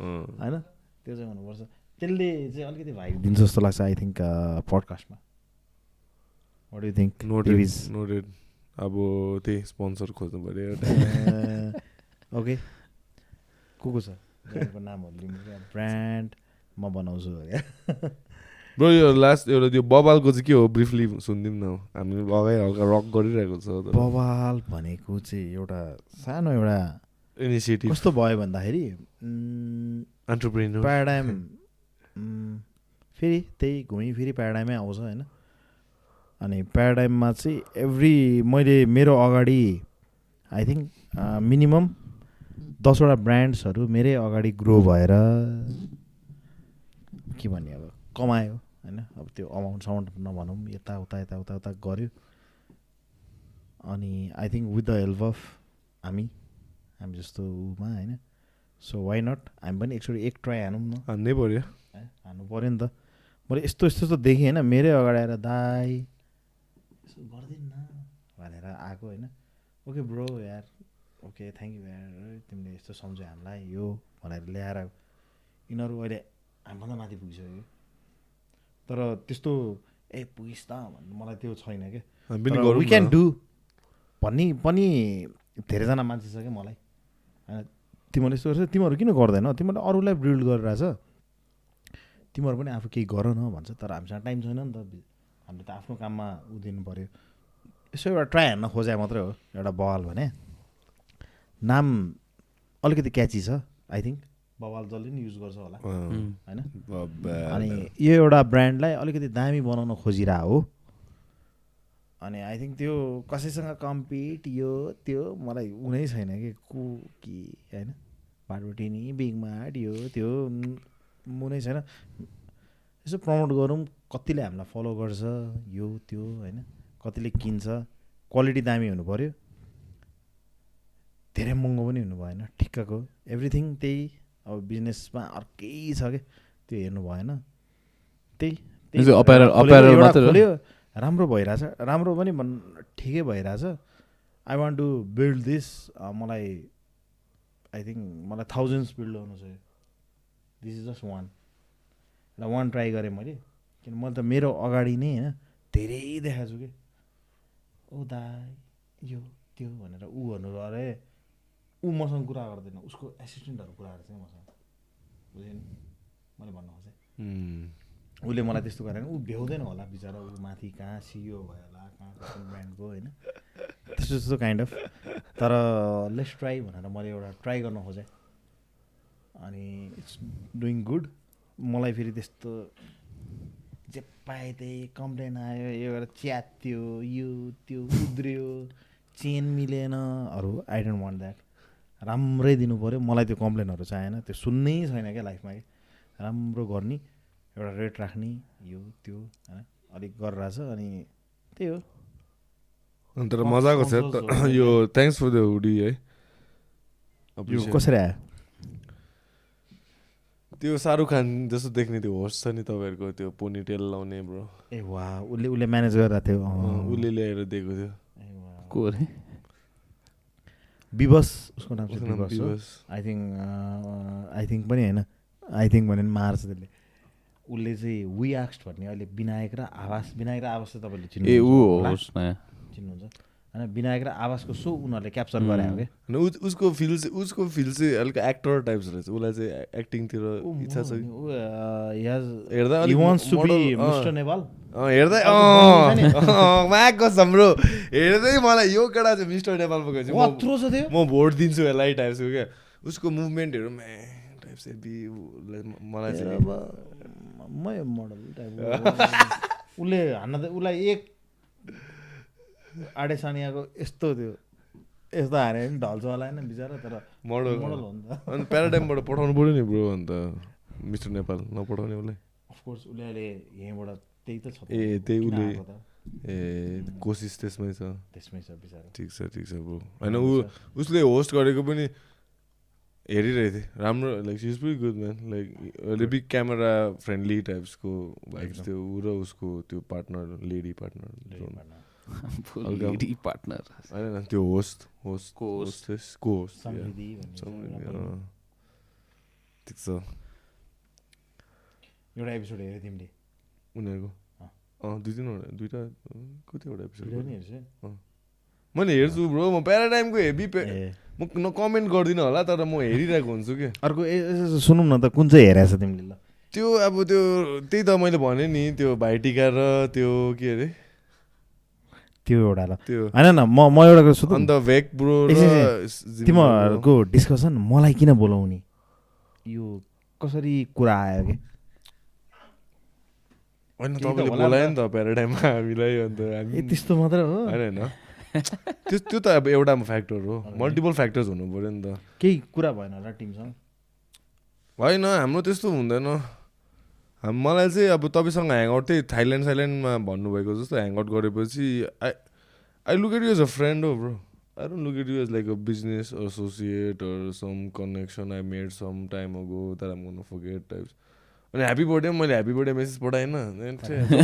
A: होइन? त्यो चाहिँ हुनुपर्छ। त्यसले चाहिँ अलिकति भाइ दिन्छ जस्तो लाग्छ I think पडकास्टमा what you think
B: noted noted अब त्यही स्पोन्सर खोज्नु पऱ्यो
A: ओके को को छ? नामहरू लिनु ब्रान्ड म बनाउँछु। क्या
B: ब्रो यो लास्ट एउटा त्यो बबालको चाहिँ के हो? ब्रिफली सुनिदिउँ न। हामी अगाडि हल्का रक गरिरहेको छ
A: बवाल भनेको चाहिँ एउटा सानो एउटा
B: इनिसिएटिभ
A: कस्तो भयो भन्दाखेरि प्याराडाइम फेरि त्यही घुमी फेरि प्याराडाइमै आउँछ होइन? अनि प्याराडाइममा चाहिँ एभ्री मैले मेरो अगाडि आई थिङ्क मिनिमम दसवटा ब्रान्ड्सहरू मेरै अगाडि ग्रो भएर के भन्ने अब? कमायो होइन? अब त्यो अमाउन्ट साउन्ड नभनौँ यताउता यताउता उता गऱ्यो। अनि I think with the help of हामी हामी जस्तो उमा होइन? सो वाइ नट हामी पनि एकचोटि एक ट्राई हानौँ न।
B: हान्नै पऱ्यो
A: है हान्नु पऱ्यो नि त। मैले यस्तो यस्तो यस्तो देखेँ होइन? मेरै अगाडि आएर दाई यसो गरिदिनु न भनेर आएको होइन? ओके ब्रो यार। ओके थ्याङ्क यू यार तिमीले यस्तो सम्झ्यो हामीलाई यो भनेर ल्याएर यिनीहरू अहिले हामीभन्दा माथि पुगिसक्यो। तर त्यस्तो ए पुगिस् त भन्नु मलाई त्यो छैन क्या। We can. डु भन्ने पनि धेरैजना मान्छे छ क्या मलाई। होइन तिमीहरूले यस्तो गर्छ तिमीहरू किन गर्दैनौ? तिमीहरूले अरूलाई बिल्ड गरिरहेछ। तिमीहरू पनि आफू केही गर न भन्छ। तर हामीसँग टाइम छैन नि त। हामीले त आफ्नो काममा उ दिनु पऱ्यो यसो एउटा ट्राई हेर्न खोजे मात्रै हो एउटा बवाल भने। नाम अलिकति क्याची छ आई थिङ्क बवाल जसले नि युज गर्छ होला। होइन? अनि यो एउटा ब्रान्डलाई अलिकति दामी बनाउन खोजिरह हो। अनि आई थिङ्क त्यो कसैसँग कम्पिट यो त्यो मलाई उनै छैन कि को के होइन? बाटोटिनी बिग मार्ट यो त्यो मुनै छैन। यसो प्रमोट गरौँ कतिले हामीलाई फलो गर्छ यो त्यो होइन? कतिले किन्छ क्वालिटी दामी हुनु पऱ्यो धेरै महँगो पनि हुनु भएन ठिक्कको। एभ्रिथिङ त्यही अब बिजनेसमा अर्कै छ क्या त्यो हेर्नु भएन। त्यही? खोल्यो। राम्रो भइरहेछ। राम्रो पनि भन् ठिकै भइरहेछ। I want to build this मलाई आई थिङ्क मलाई थाउजन्ड्स बिल्ड गर्नु छ दिस इज जस्ट वान एउटा वान ट्राई गरेँ मैले। किन मैले त मेरो अगाडि नै होइन धेरै देखाएको छु कि? ओ दाई यो त्यो भनेर ऊ भन्नु अरे। ऊ मसँग कुरा गर्दैन उसको एसिस्टेन्टहरू कुरा गर्छ मसँग बुझ्यो नि मैले भन्नु खोजेँ उसले मलाई त्यस्तो गरेन ऊ भ्याउँदैन होला बिचरा ऊ माथि कहाँ सिइओ भयो होला कहाँ ब्रान्डको होइन त्यस्तो त्यस्तो काइन्ड अफ तर लेट्स ट्राई भनेर मैले एउटा ट्राई गर्न खोजेँ अनि इट्स डुइङ गुड मलाई फेरि त्यस्तो जे पाएँ त्यही कम्प्लेन आयो यो एउटा च्यात्यो यो त्यो उद्रियो चेन मिलेनहरू आई डोन्ट वान्ट द्याट राम्रै दिनु पऱ्यो मलाई त्यो कम्प्लेनहरू चाहिएन। त्यो सुन्नै छैन क्या लाइफमा कि। राम्रो गर्ने एउटा रेट राख्ने यो त्यो होइन। अलिक गरिरहेछ अनि त्यही हो।
B: अन्त तर मजाको छ यो थ्याङ्क्स फर द हुडी है।
A: यो. कसरी आयो?
B: त्यो शाहरुख खान जस्तो देख्ने त्यो होस्ट छ नि तपाईँहरूको त्यो पोनिटेल लाउने ब्रो।
A: ए वा उसले उसले म्यानेज गरिरहेको थियो।
B: उसले ल्याएर दिएको थियो।
A: ए वा।
C: को अरे?
A: विवश उसको नाम चाहिँ विवश हो। आई थिङ्क आई थिङ्क पनि होइन। आई थिङ्क भने पनि मार्छ त्यसले। उसले चाहिँ वी आक्स्ट भन्ने अहिले विनायक र आवास विनायक र आवास चाहिँ तपाईँले
C: ए ऊ हो? होस् नयाँ
A: चिन्नुहुन्छ। होइन विनायक र आवासको सो उनीहरूले क्याप्चर गरे हो क्या।
B: उसको फिल चाहिँ उसको फिल चाहिँ अलिक एक्टर टाइप्स रहेछ। उसलाई चाहिँ एक्टिङतिर इच्छा छ हेर्दा मागको हाम्रो हेर्दै मलाई यो केटा चाहिँ मिस्टर नेपालमा गएपछि म- भोट दिन्छु यसलाई टाइप्सको क्या। उसको मुभमेन्टहरू टाइप्स मलाई चाहिँ
A: मै मोडल टाइपको उसले हान्न उसलाई एक आडे सानियाको यस्तो थियो यस्तो हाने पनि ढल्छ होला होइन बिचरा तर
B: मोडल
A: मोडल हो नि त।
B: अनि प्याराडाइमबाट पठाउनु पऱ्यो नि ब्रो अन्त मिस्टर नेपाल नपठाउने उसलाई।
A: अफकोर्स उसले अहिले यहीँबाट त्यही त छ।
B: ए, त्यही उसले-? ए कोसिस त्यसमै छ।
A: त्यसमै छ बिचरा।
B: ठिक छ ठिक छ ब्रो। होइन ऊ उसले होस्ट गरेको पनि हेरिरहेको थिएँ। राम्रो like is pretty good man like अहिले बिग क्यामेरा फ्रेन्डली टाइप्सको भाइब्स थियो ऊ र उसको त्यो पार्टनर लेडी पार्टनर
C: पार्टनर
B: होइन त्यो होस्ट होस्ट. होस्ट को होस्ट
A: पनि।
B: ठिक छ
A: एउटा एपिसोड हेऱ्यो तिमीले
B: उनीहरूको
A: अँ।
B: दुई तिनवटा दुइटा कतिवटा एपिसोड मैले हेर्छु ब्रो म प्याराडाइमको हेभी म न कमेन्ट गर्दिनँ होला तर म हेरिरहेको हुन्छु क्या
A: अर्को ए- सुनौँ न त कुन चाहिँ हेरेको छ तिमीले ल
B: त्यो अब त्यो त्यही त मैले भने नि त्यो भाइटिका र त्यो के अरे
A: त्यो एउटा ल। होइन न म म एउटा कुरा सोधौँ
B: अन्त भेक ब्रो र
A: ए, ए,
B: जिमी
A: तिमीहरूको डिस्कसन? मलाई किन बोलाउने? यो कसरी कुरा आयो कि?
B: होइन तपाईँले बोलायो
A: नि
B: त प्याराडाइममा हामीलाई अन्त
A: ए
B: हामी
A: त्यस्तो मात्र हो।
B: होइन होइन। त्यो त्यो त अब एउटा फ्याक्टर हो। मल्टिपल फ्याक्टर्स हुनु पऱ्यो नि त।
A: केही कुरा भएन होला टिमसँग?
B: होइन हाम्रो त्यस्तो हुँदैन। मलाई चाहिँ अब तपाईँसँग ह्याङआउट त्यही थाइल्यान्ड साइल्यान्डमा भन्नुभएको जस्तो ह्याङआउट गरेपछि I I look at you as a friend हो bro I don't look at you as like a business associate or some connection I made some time ago तर आम गर्नु फर्गेट टाइप्स अनि happy birthday मैले happy birthday message पठाएन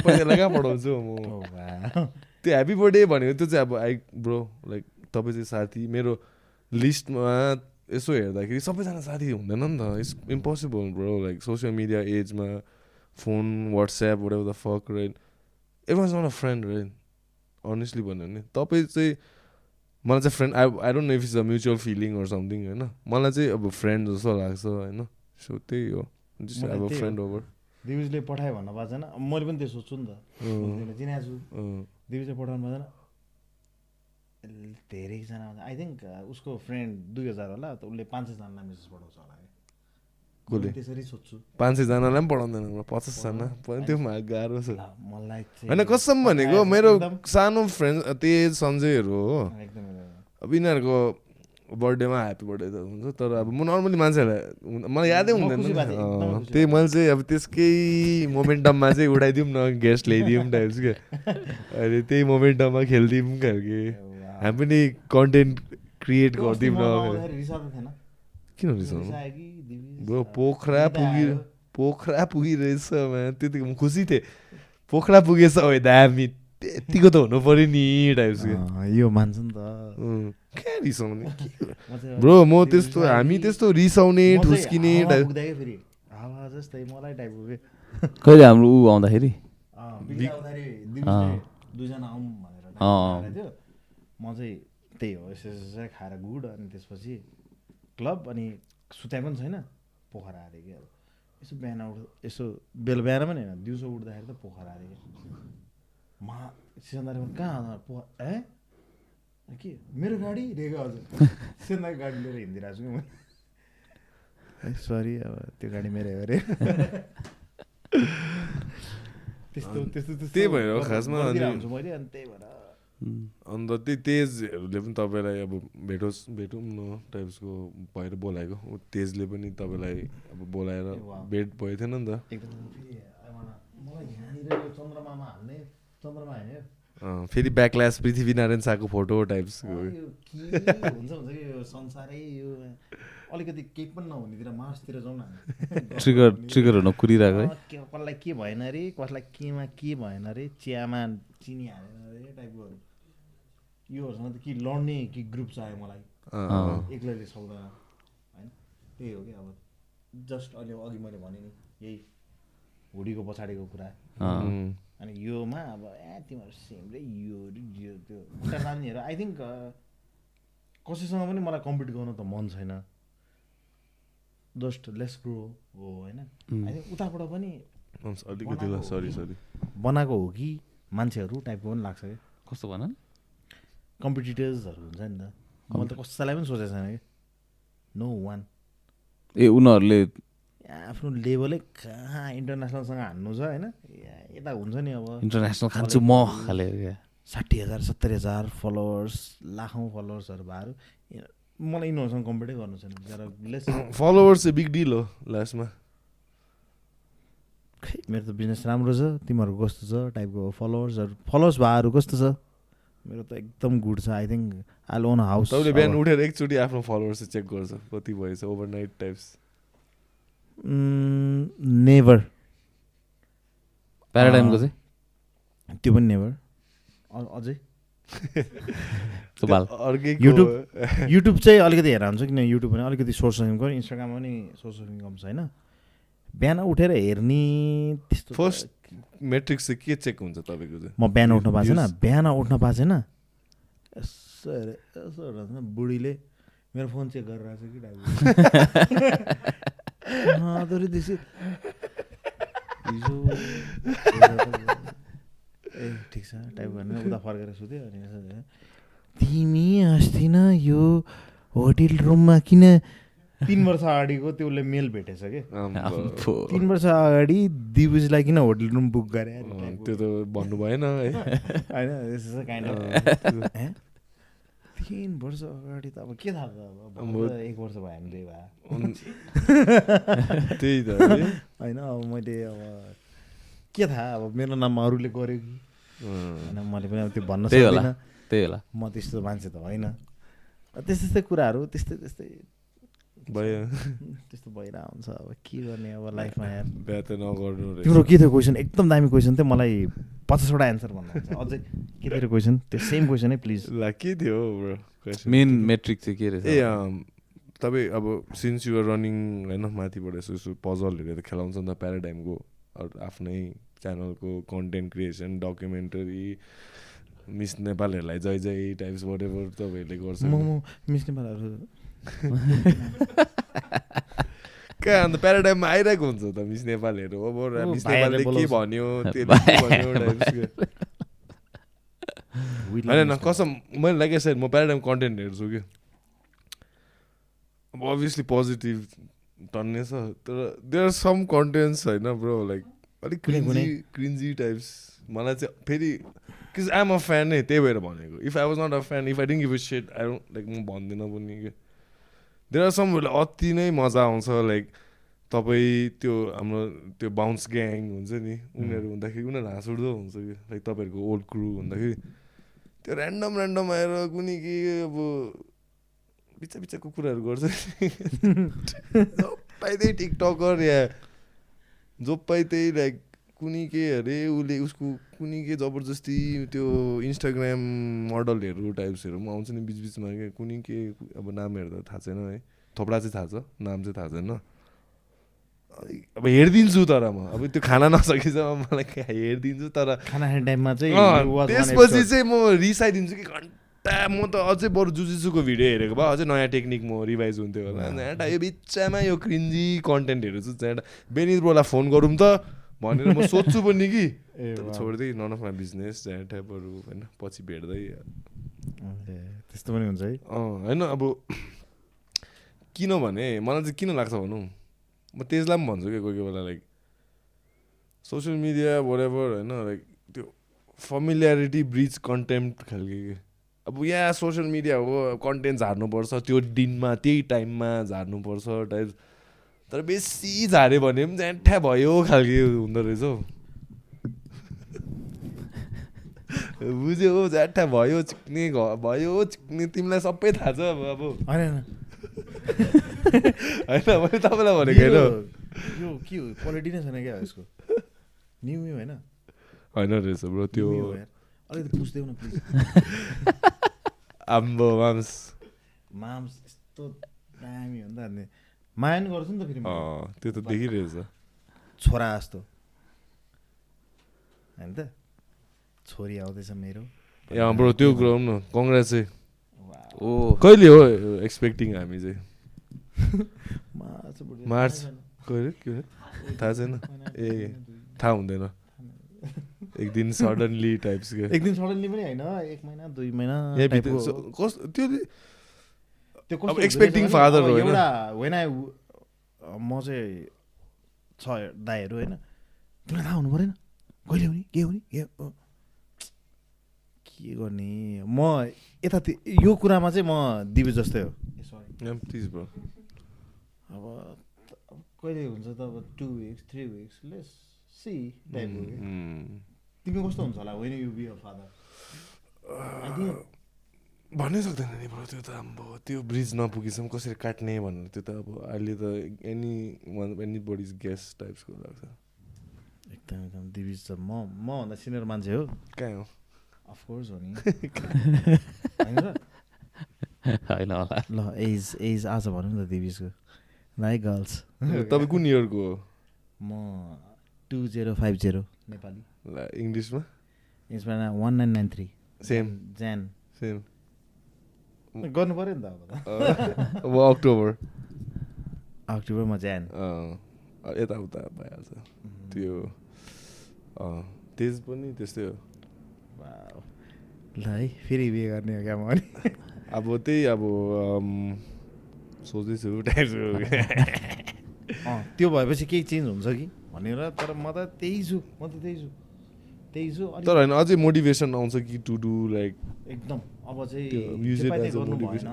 B: पैसालाई कहाँ पठाउँछु म?
A: वाह।
B: त्यो ह्याप्पी बर्थडे भनेको त्यो चाहिँ अब आई ब्रो लाइक तपाईँ चाहिँ साथी मेरो लिस्टमा यसो हेर्दाखेरि सबैजना साथी हुँदैन नि त। It's impossible bro like social media एजमा phone WhatsApp what the fuck right ever was not a friend right honestly भन्यो भने तपाईँ चाहिँ मलाई चाहिँ friend I I don't know if is a mutual feeling or something होइन मलाई चाहिँ अब फ्रेन्ड जस्तो लाग्छ होइन सो त्यही हो. जस्ट अब। फ्रेन्ड ओभर
A: दिविजले पठायो भन्न पाएको छैन मैले पनि त्यो सोध्छु नि त। चिनाएको छु। दिविजले पठाउनु भएको छैन धेरैजना आई थिङ्क उसको फ्रेन्ड दुई हजार होला त उसले पाँच सयजनालाई मेसेज पठाउँछ होला।
B: कसले?
A: मैले त्यसरी सोध्छु
B: पाँच सयजनालाई पनि पढाउँदैन पचासजना पनि त्यो मा- गाह्रो छ होइन कसम भनेको मेरो सानो फ्रेन्ड तेज सन्जयहरू हो। अब यिनीहरूको बर्थडेमा ह्याप्पी बर्थडे त हुन्छ तर अब म नर्मली मान्छेहरूलाई मलाई यादै हुँदैन त्यही मैले चाहिँ अब त्यसकै मोमेन्टममा चाहिँ उठाइदिउँ न गेस्ट ल्याइदिउँ टाइप्स क्या अहिले त्यही मोमेन्टममा खेलिदिउँ खालके हामी पनि कन्टेन्ट क्रिएट गरिदिउँ न किन रिसाउनु पोखरा पुगि। पोखरा पुगिरहेछ म्यान त्यतिको म खुसी थिएँ पोखरा पुगेछ हो दामी त्यतिको त हुनु पऱ्यो नि टाइप्स के
A: अँ, यो मान्छ नि त
B: क्या रिसाउने ब्रो म त्यस्तो हामी त्यस्तो रिसाउने ठुस्किने
C: कहिले हाम्रो ऊ आउँदाखेरि
A: म चाहिँ त्यही हो खाएर गुड अनि त्यसपछि क्लब अनि सुताइ पनि छैन पोखरा अरे कि अब। यसो बिहान उठ यसो बेल बिहान पनि होइन दिउँसो उठ्दाखेरि त पोखरा अरे कि। मा सिजनदारी पनि कहाँ आउँदा? पोखरा ए? के? मेरो गाडी? रेगा हजुर। सिजनदारी गाडी लिएर हिँडिदिरहेको छु कि म ए सरी अब त्यो गाडी मेरो हो अरे। त्यस्तो त्यस्तो
B: त्यही भएर खासमा
A: मैले अनि त्यही भएर।
B: अन्त त्यही तेजहरूले पनि तपाईँलाई अब भेटोस् भेटौँ न टाइप्सको भएर बोलाएको। तेजले पनि तपाईँलाई अब बोलाएर। भेट भएको थिएन नि त।
A: फेरि
B: ब्याकल्यास पृथ्वीनारायण शाहको फोटो टाइप्सको
A: अँ, यो के हुन्छ हुन्छ कि यो संसारै यो अलिकति केही पनि नहुनेतिर मार्सतिर जाउँ न।
C: ट्रिगर ट्रिगर हुन कुरिरहेको है।
A: कसलाई के भएन अरे कसलाई केमा के भएन अरे चियामा चिनी हालेन अरे टाइपकोहरू योहरूसँग त के लड्ने कि ग्रुप चाहियो मलाई। एक्लैले सक्दैन होइन? त्यही हो कि अब जस्ट अहिले अघि मैले भने नि यही हुडीको पछाडिको कुरा। अनि योमा अब ए तिमीहरू सेमले यो यो त्यो। खुट्टा तान्नेहरू आई थिङ्क कसैसँग पनि मलाई कम्पिट गर्नु त मन छैन। जस्ट लेस ग्रो हो होइन? आई थिङ्क उताबाट पनि
B: अलिकति ल सरी सरी
A: बनाएको हो कि? मान्छेहरू टाइपको पनि लाग्छ क्या।
C: कस्तो भन?
A: कम्पिटिटर्सहरू हुन्छ नि त मैले त कसैलाई पनि सोचेको छैन कि नो वान
C: ए उनीहरूले
A: आफ्नो लेभलै कहाँ इन्टरनेसनलसँग हान्नु छ होइन या- यता हुन्छ नि अब
C: इन्टरनेसनल खान्छु म खाले
A: साठी हजार सत्तरी हजार फलोवर्स लाखौँ फलोवर्सहरू भएर मलाई यिनीहरूसँग कम्पिटै गर्नु छैन
B: फलोवर्स चाहिँ बिग डिल हो लास्टमा
A: खै मेरो त बिजनेस राम्रो छ तिमीहरूको कस्तो छ टाइपको फलोवर्सहरू फलोवर्स भाइहरू कस्तो छ? मेरो त एकदम गुड छ। I think I loan house
B: तपाईँले बिहान उठेर एकचोटि आफ्नो फलोवर्स चाहिँ चेक गर्छ कति भएछ ओभरनाइट टाइप्स
A: नेभर
C: प्याराडाइमको चाहिँ?
A: त्यो पनि नेभर अझै? युट्युब युट्युब चाहिँ अलिकति हेरेर हुन्छ किन युट्युब पनि अलिकति सोर्स अफ इन्कम इन्स्टाग्राममा पनि सोर्स अफ इन्कम छ होइन? बिहान उठेर हेर्ने त्यस्तो
B: फर्स्ट मेट्रिक्स चाहिँ के चेक हुन्छ तपाईँको चाहिँ?
A: म बिहान उठ्न पाएको छैन? बिहान उठ्न पाएको छैन? यसो हेरेँ यसो बुढीले मेरो फोन चेक गरिरहेको छ कि त्यसै हिजो ए ठिक छ टाइप भनेर उता फर्केर सुत्यो अनि तिमी अस्ति न यो होटेल रुममा किन तिन वर्ष अगाडिको त्यो उसले मेल भेटेछ कि। तिन वर्ष अगाडि दिबुजलाई किन होटेल रुम बुक गरे।
B: त्यो त भन्नु भएन है।
A: होइन? तिन वर्ष अगाडि त अब के थाहा त अब? एक वर्ष भयो हामीले भए
B: त्यही त।
A: होइन अब मैले अब के थाहा? अब मेरो नाममा अरूले गर्यो कि? होइन मैले पनि अब त्यो भन्न
C: त्यही होला
A: म त्यस्तो मान्छे त होइन। त्यस्तै त्यस्तै कुराहरू त्यस्तै त्यस्तै
B: भयो
A: त्यस्तो भइरहेको हुन्छ अब के गर्ने अब लाइफमा यार।
B: बिहा त नगर्नु।
A: तिम्रो के थियो क्वेसन एकदम दामी क्वेसन थियो। मलाई पचासवटा एन्सर भन्नु छ अझै के थियो क्वेसन त्यो सेम क्वेसन है प्लिज
B: ला के थियो?
C: मेन मेट्रिक चाहिँ के रहेछ?
B: ए तपाईँ अब सिन्स युआर रनिङ होइन माथिबाट यसो यसो पजलहरू त खेलाउँछ नि त प्याराडाइमको आफ्नै च्यानलको कन्टेन्ट क्रिएसन डकुमेन्टरी मिस नेपालहरूलाई जय जय टाइप्स वाट एभर तपाईँहरूले गर्छ।
A: म म मिस नेपालहरू
B: कहाँ अन्त प्याराडाइममा आइरहेको हुन्छ त मिस नेपालहरू? अब मिस नेपालले के। भन्यो होइन कसम मैले लाइक साइड म प्याराडाइम कन्टेन्ट हेर्छु कि अब अभियसली पोजिटिभ टन्ने छ तर देयर आर सम कन्टेन्ट्स होइन ब्रो लाइक अलिक? क्रिन्जी क्रिन्जी टाइप्स मलाई चाहिँ फेरि किज आइएम अ फ्यान नै त्यही भएर भनेको। If I was not a fan if I didn't give a set I don't like म भन्दिनँ पनि कि देयर आर सम अति नै मजा आउँछ लाइक तपाईँ त्यो हाम्रो त्यो बााउन्स ग्याङ हुन्छ नि उनीहरू हुँदाखेरि उनीहरू हाँस उठ्दो हुन्छ कि? लाइक तपाईँहरूको ओल्ड क्रु हुँदाखेरि। त्यो ऱ्यान्डम ऱ्यान्डम आएर कुनै के अब बिचा बिचाको कुराहरू गर्छ। जो पाइ त्यही टिकटकर या जो पाइ त्यही लाइक कुनै के अरे उसले उसको कुनै के जबरजस्ती त्यो इन्स्टाग्राम मोडलहरू टाइप्सहरू पनि आउँछ नि बिचबिचमा क्या कुनै के अब नामहरू त थाहा छैन है। थोप्रा चाहिँ थाहा छ नाम चाहिँ थाहा छैन। अब हेरिदिन्छु तर म। अब त्यो खाना नसकेसम्म मलाई हेरिदिन्छु तर
A: खाना खाने टाइममा चाहिँ
B: त्यसपछि. चाहिँ म रिसाइदिन्छु कि घन्टा म त अझै बरु जुजिसुको भिडियो हेरेको भए अझै नयाँ टेक्निक म रिभाइज हुन्थ्यो होला। झ्याटा यो बिच्चामा यो क्रिन्जी कन्टेन्टहरू चाहिँ झ्याटा बेनिज ब्रोलाई फोन गरौँ त। भनेर म सोध्छु पनि कि। छोडिदिएँ नन अफ माई बिजनेस झ्याटाहरू होइन पछि भेट्दै।
A: त्यस्तो पनि हुन्छ है।
B: अँ होइन अब किनभने मलाई चाहिँ किन लाग्छ भनौँ? म त्यसलाई पनि भन्छु क्या कोही कोही बेला लाइक सोसियल मिडिया वरेभर होइन लाइक त्यो फमिल्यारिटी ब्रिज कन्टेन्ट खालके के। अब यहाँ सोसियल मिडिया हो कन्टेन्ट झार्नुपर्छ त्यो दिनमा त्यही टाइममा झार्नुपर्छ टाइप तर बेसी झाऱ्यो भने पनि ज्याठ्या भयो खालके हुँदो रहेछ हौ। बुझ्यो हो ज्याठ्या भयो चिक्ने घ- भयो चिक्ने तिमीलाई सबै थाहा छ अब अब।
A: होइन
B: होइन। मैले तपाईँलाई भनेको होइन
A: यो के हो क्वालिटी नै छैन क्या यसको? न्यु न्यु होइन?
B: होइन रहेछ ब्रो त्यो।
A: अलिकति पुछ्देऊ न प्लिज
B: आम्बो माम्स।
A: माम्स यस्तो दामी हो नि त माया गर्छु नि त फेरि
B: त्यो त देखिरहेछ।
A: छोरा जस्तो। होइन त? छोरी आउँदैछ मेरो।
B: ए ब्रो त्यो कुरा न कङ्ग्रेस चाहिँ
C: ओ
B: कहिले हो एक्सपेक्टिङ हामी चाहिँ?
A: मार्च
B: कहिले? के? थाहा छैन। ए थाहा हुँदैन। एक दिन सडनली टाइप्स
A: एक दिन सडनली पनि होइन। एक महिना दुई महिना
B: यहाँ
A: टाइपको
B: भित्र
A: हो।
B: कस त्यो
A: त्यो कस्तो
B: father
A: अब
B: हो होइन?
A: एउटा आई म चाहिँ छ दाईहरू होइन तिमीलाई थाहा हुनु परेन? कहिले हुने? के हुने? के? के गर्ने? म यता यो कुरामा चाहिँ म दिवे जस्तै हो। अब कहिले हुन्छ त अब two weeks three weeks less see टाइपको के। तिमी कस्तो हुन्छ होला? When you be a father
B: भन्नै सक्दैन नि ब्रो त्यो त अब त्यो ब्रिज नपुगेसम्म कसरी काट्ने भनेर त्यो त अब अहिले त anyone anybody's gas टाइप्सको लाग्छ।
A: एकदम एकदम दिविज त म मभन्दा सिनियर मान्छे हो।
B: कहाँ हो?
A: अफकोर्स हो नि। होइन
C: होला।
A: ल एज एज आज भनौँ न त दिविजको। लाइक गर्ल्स
B: तपाईँ कुन इयरको हो?
A: म two zero five zero Nepali.
B: ला इङ्ग्लिसमा
A: यसमा one nine nine three
B: same
A: ज्यान
B: सेम
A: गर्नु पऱ्यो नि त अब त।
B: अब अक्टोबर।
A: अक्टोबरमा ज्यान
B: अँ, यताउता भइहाल्छ। त्यो अँ, तेज पनि त्यस्तै हो।
A: वाउ। ल है फेरि बिहे गर्ने हो क्या म अनि?
B: अब त्यही अब सोच्दैछु
A: त्यो भएपछि केही चेन्ज हुन्छ कि? भनेर तर म त त्यही छु म त त्यही छु। त्यही छु अनि
B: तर होइन अझै मोटिभेसन आउँछ कि टु डु लाइक
A: एकदम। अब चाहिँ गर्नु भएन।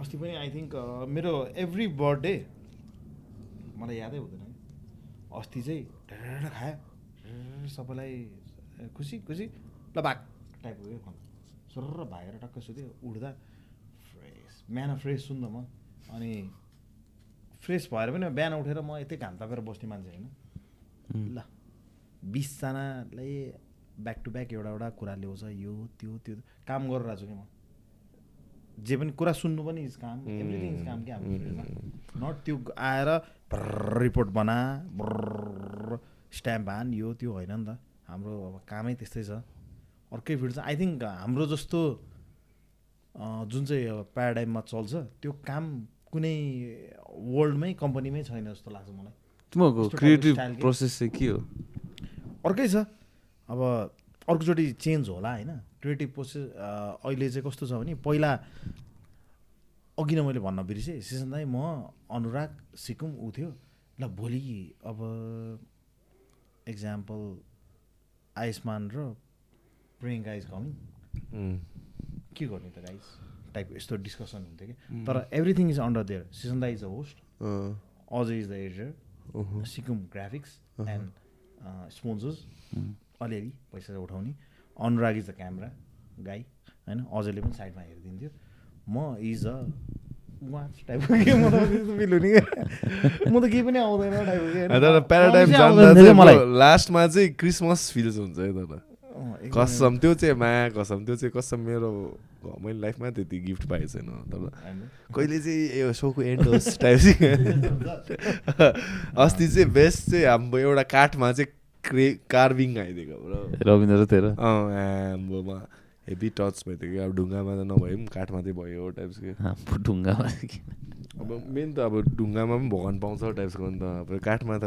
A: अस्ति पनि आई थिङ्क मेरो एभ्री बर्थडे मलाई यादै हुँदैन अस्ति चाहिँ ढेर खायो। सबैलाई खुसी खुसी ल भाग। टाइपको के भन्नु सरर भागेर टक्क सुत्यो उठ्दा फ्रेस बिहान फ्रेस सुन्दा म। अनि फ्रेस भएर पनि बिहान उठेर म यतै घाम तापेर बस्ने मान्छे होइन। ल बिसजनालाई ब्याक टु ब्याक एउटा एउटा कुरा ल्याउँछ यो त्यो त्यो काम गरेर छु कि म? जे पनि कुरा सुन्नु पनि इज काम एभ्रिथिङ इज काम क्या हाम्रो फिल्डमा नट त्यो आएर रिपोर्ट बना स्ट्याम्प हान यो त्यो होइन नि त। हाम्रो अब कामै त्यस्तै छ। अर्कै फिल्ड छ। आई थिङ्क हाम्रो जस्तो जुन चाहिँ अब प्याराडाइममा चल्छ त्यो काम कुनै वर्ल्डमै कम्पनीमै छैन जस्तो लाग्छ मलाई।
C: क्रिएटिभ? प्रोसेस चाहिँ के हो?
A: अर्कै छ। अब अर्कोचोटि चेन्ज होला होइन। क्रिएटिभ प्रोसेस अहिले चाहिँ कस्तो छ भने पहिला अघि नै मैले भन्न बिर्सेँ सिसन दाई म अनुराग सिकुम ऊ थियो। ल भोलि अब एक्जाम्पल आयुष्मान र प्रियङ्का इज कमिङ के गर्ने त गाइस टाइपको यस्तो डिस्कसन हुन्थ्यो कि। तर everything is under there Sisan दाई is the
B: host
A: uh, Ajay is the
B: editor
A: Sikum graphics and sponsors अलिअलि पैसा उठाउने। अनुराग इज द क्यामरा गाई होइन? अजयले पनि साइडमा हेरिदिन्थ्यो। म इज अ वाच टाइपको म त हुने म केही पनि आउँदैन टाइपको
B: प्याराडाइम जाँदा
A: मलाई।
B: लास्टमा चाहिँ क्रिसमस फिल्स हुन्छ है तर। कसम त्यो चाहिँ मा कसम त्यो चाहिँ कसम मेरो मैले लाइफमा त्यति गिफ्ट पाएको छैन तर। कहिले चाहिँ यो सोको एन्ड होस् टाइप अस्ति चाहिँ बेस्ट चाहिँ हाम्रो एउटा काठमा चाहिँ क्रे कार्भिङ आइदिएको ब्रो
C: रविन्द्र तेरो।
B: अँ आम्बोमा। हेभी टच भइदियो कि अब ढुङ्गामा त नभए पनि काठमा चाहिँ भयो टाइप्सको
C: ढुङ्गामा
B: अब मेन त अब ढुङ्गामा पनि भगवान् पाउँछ टाइप्सको नि त अब काठमा त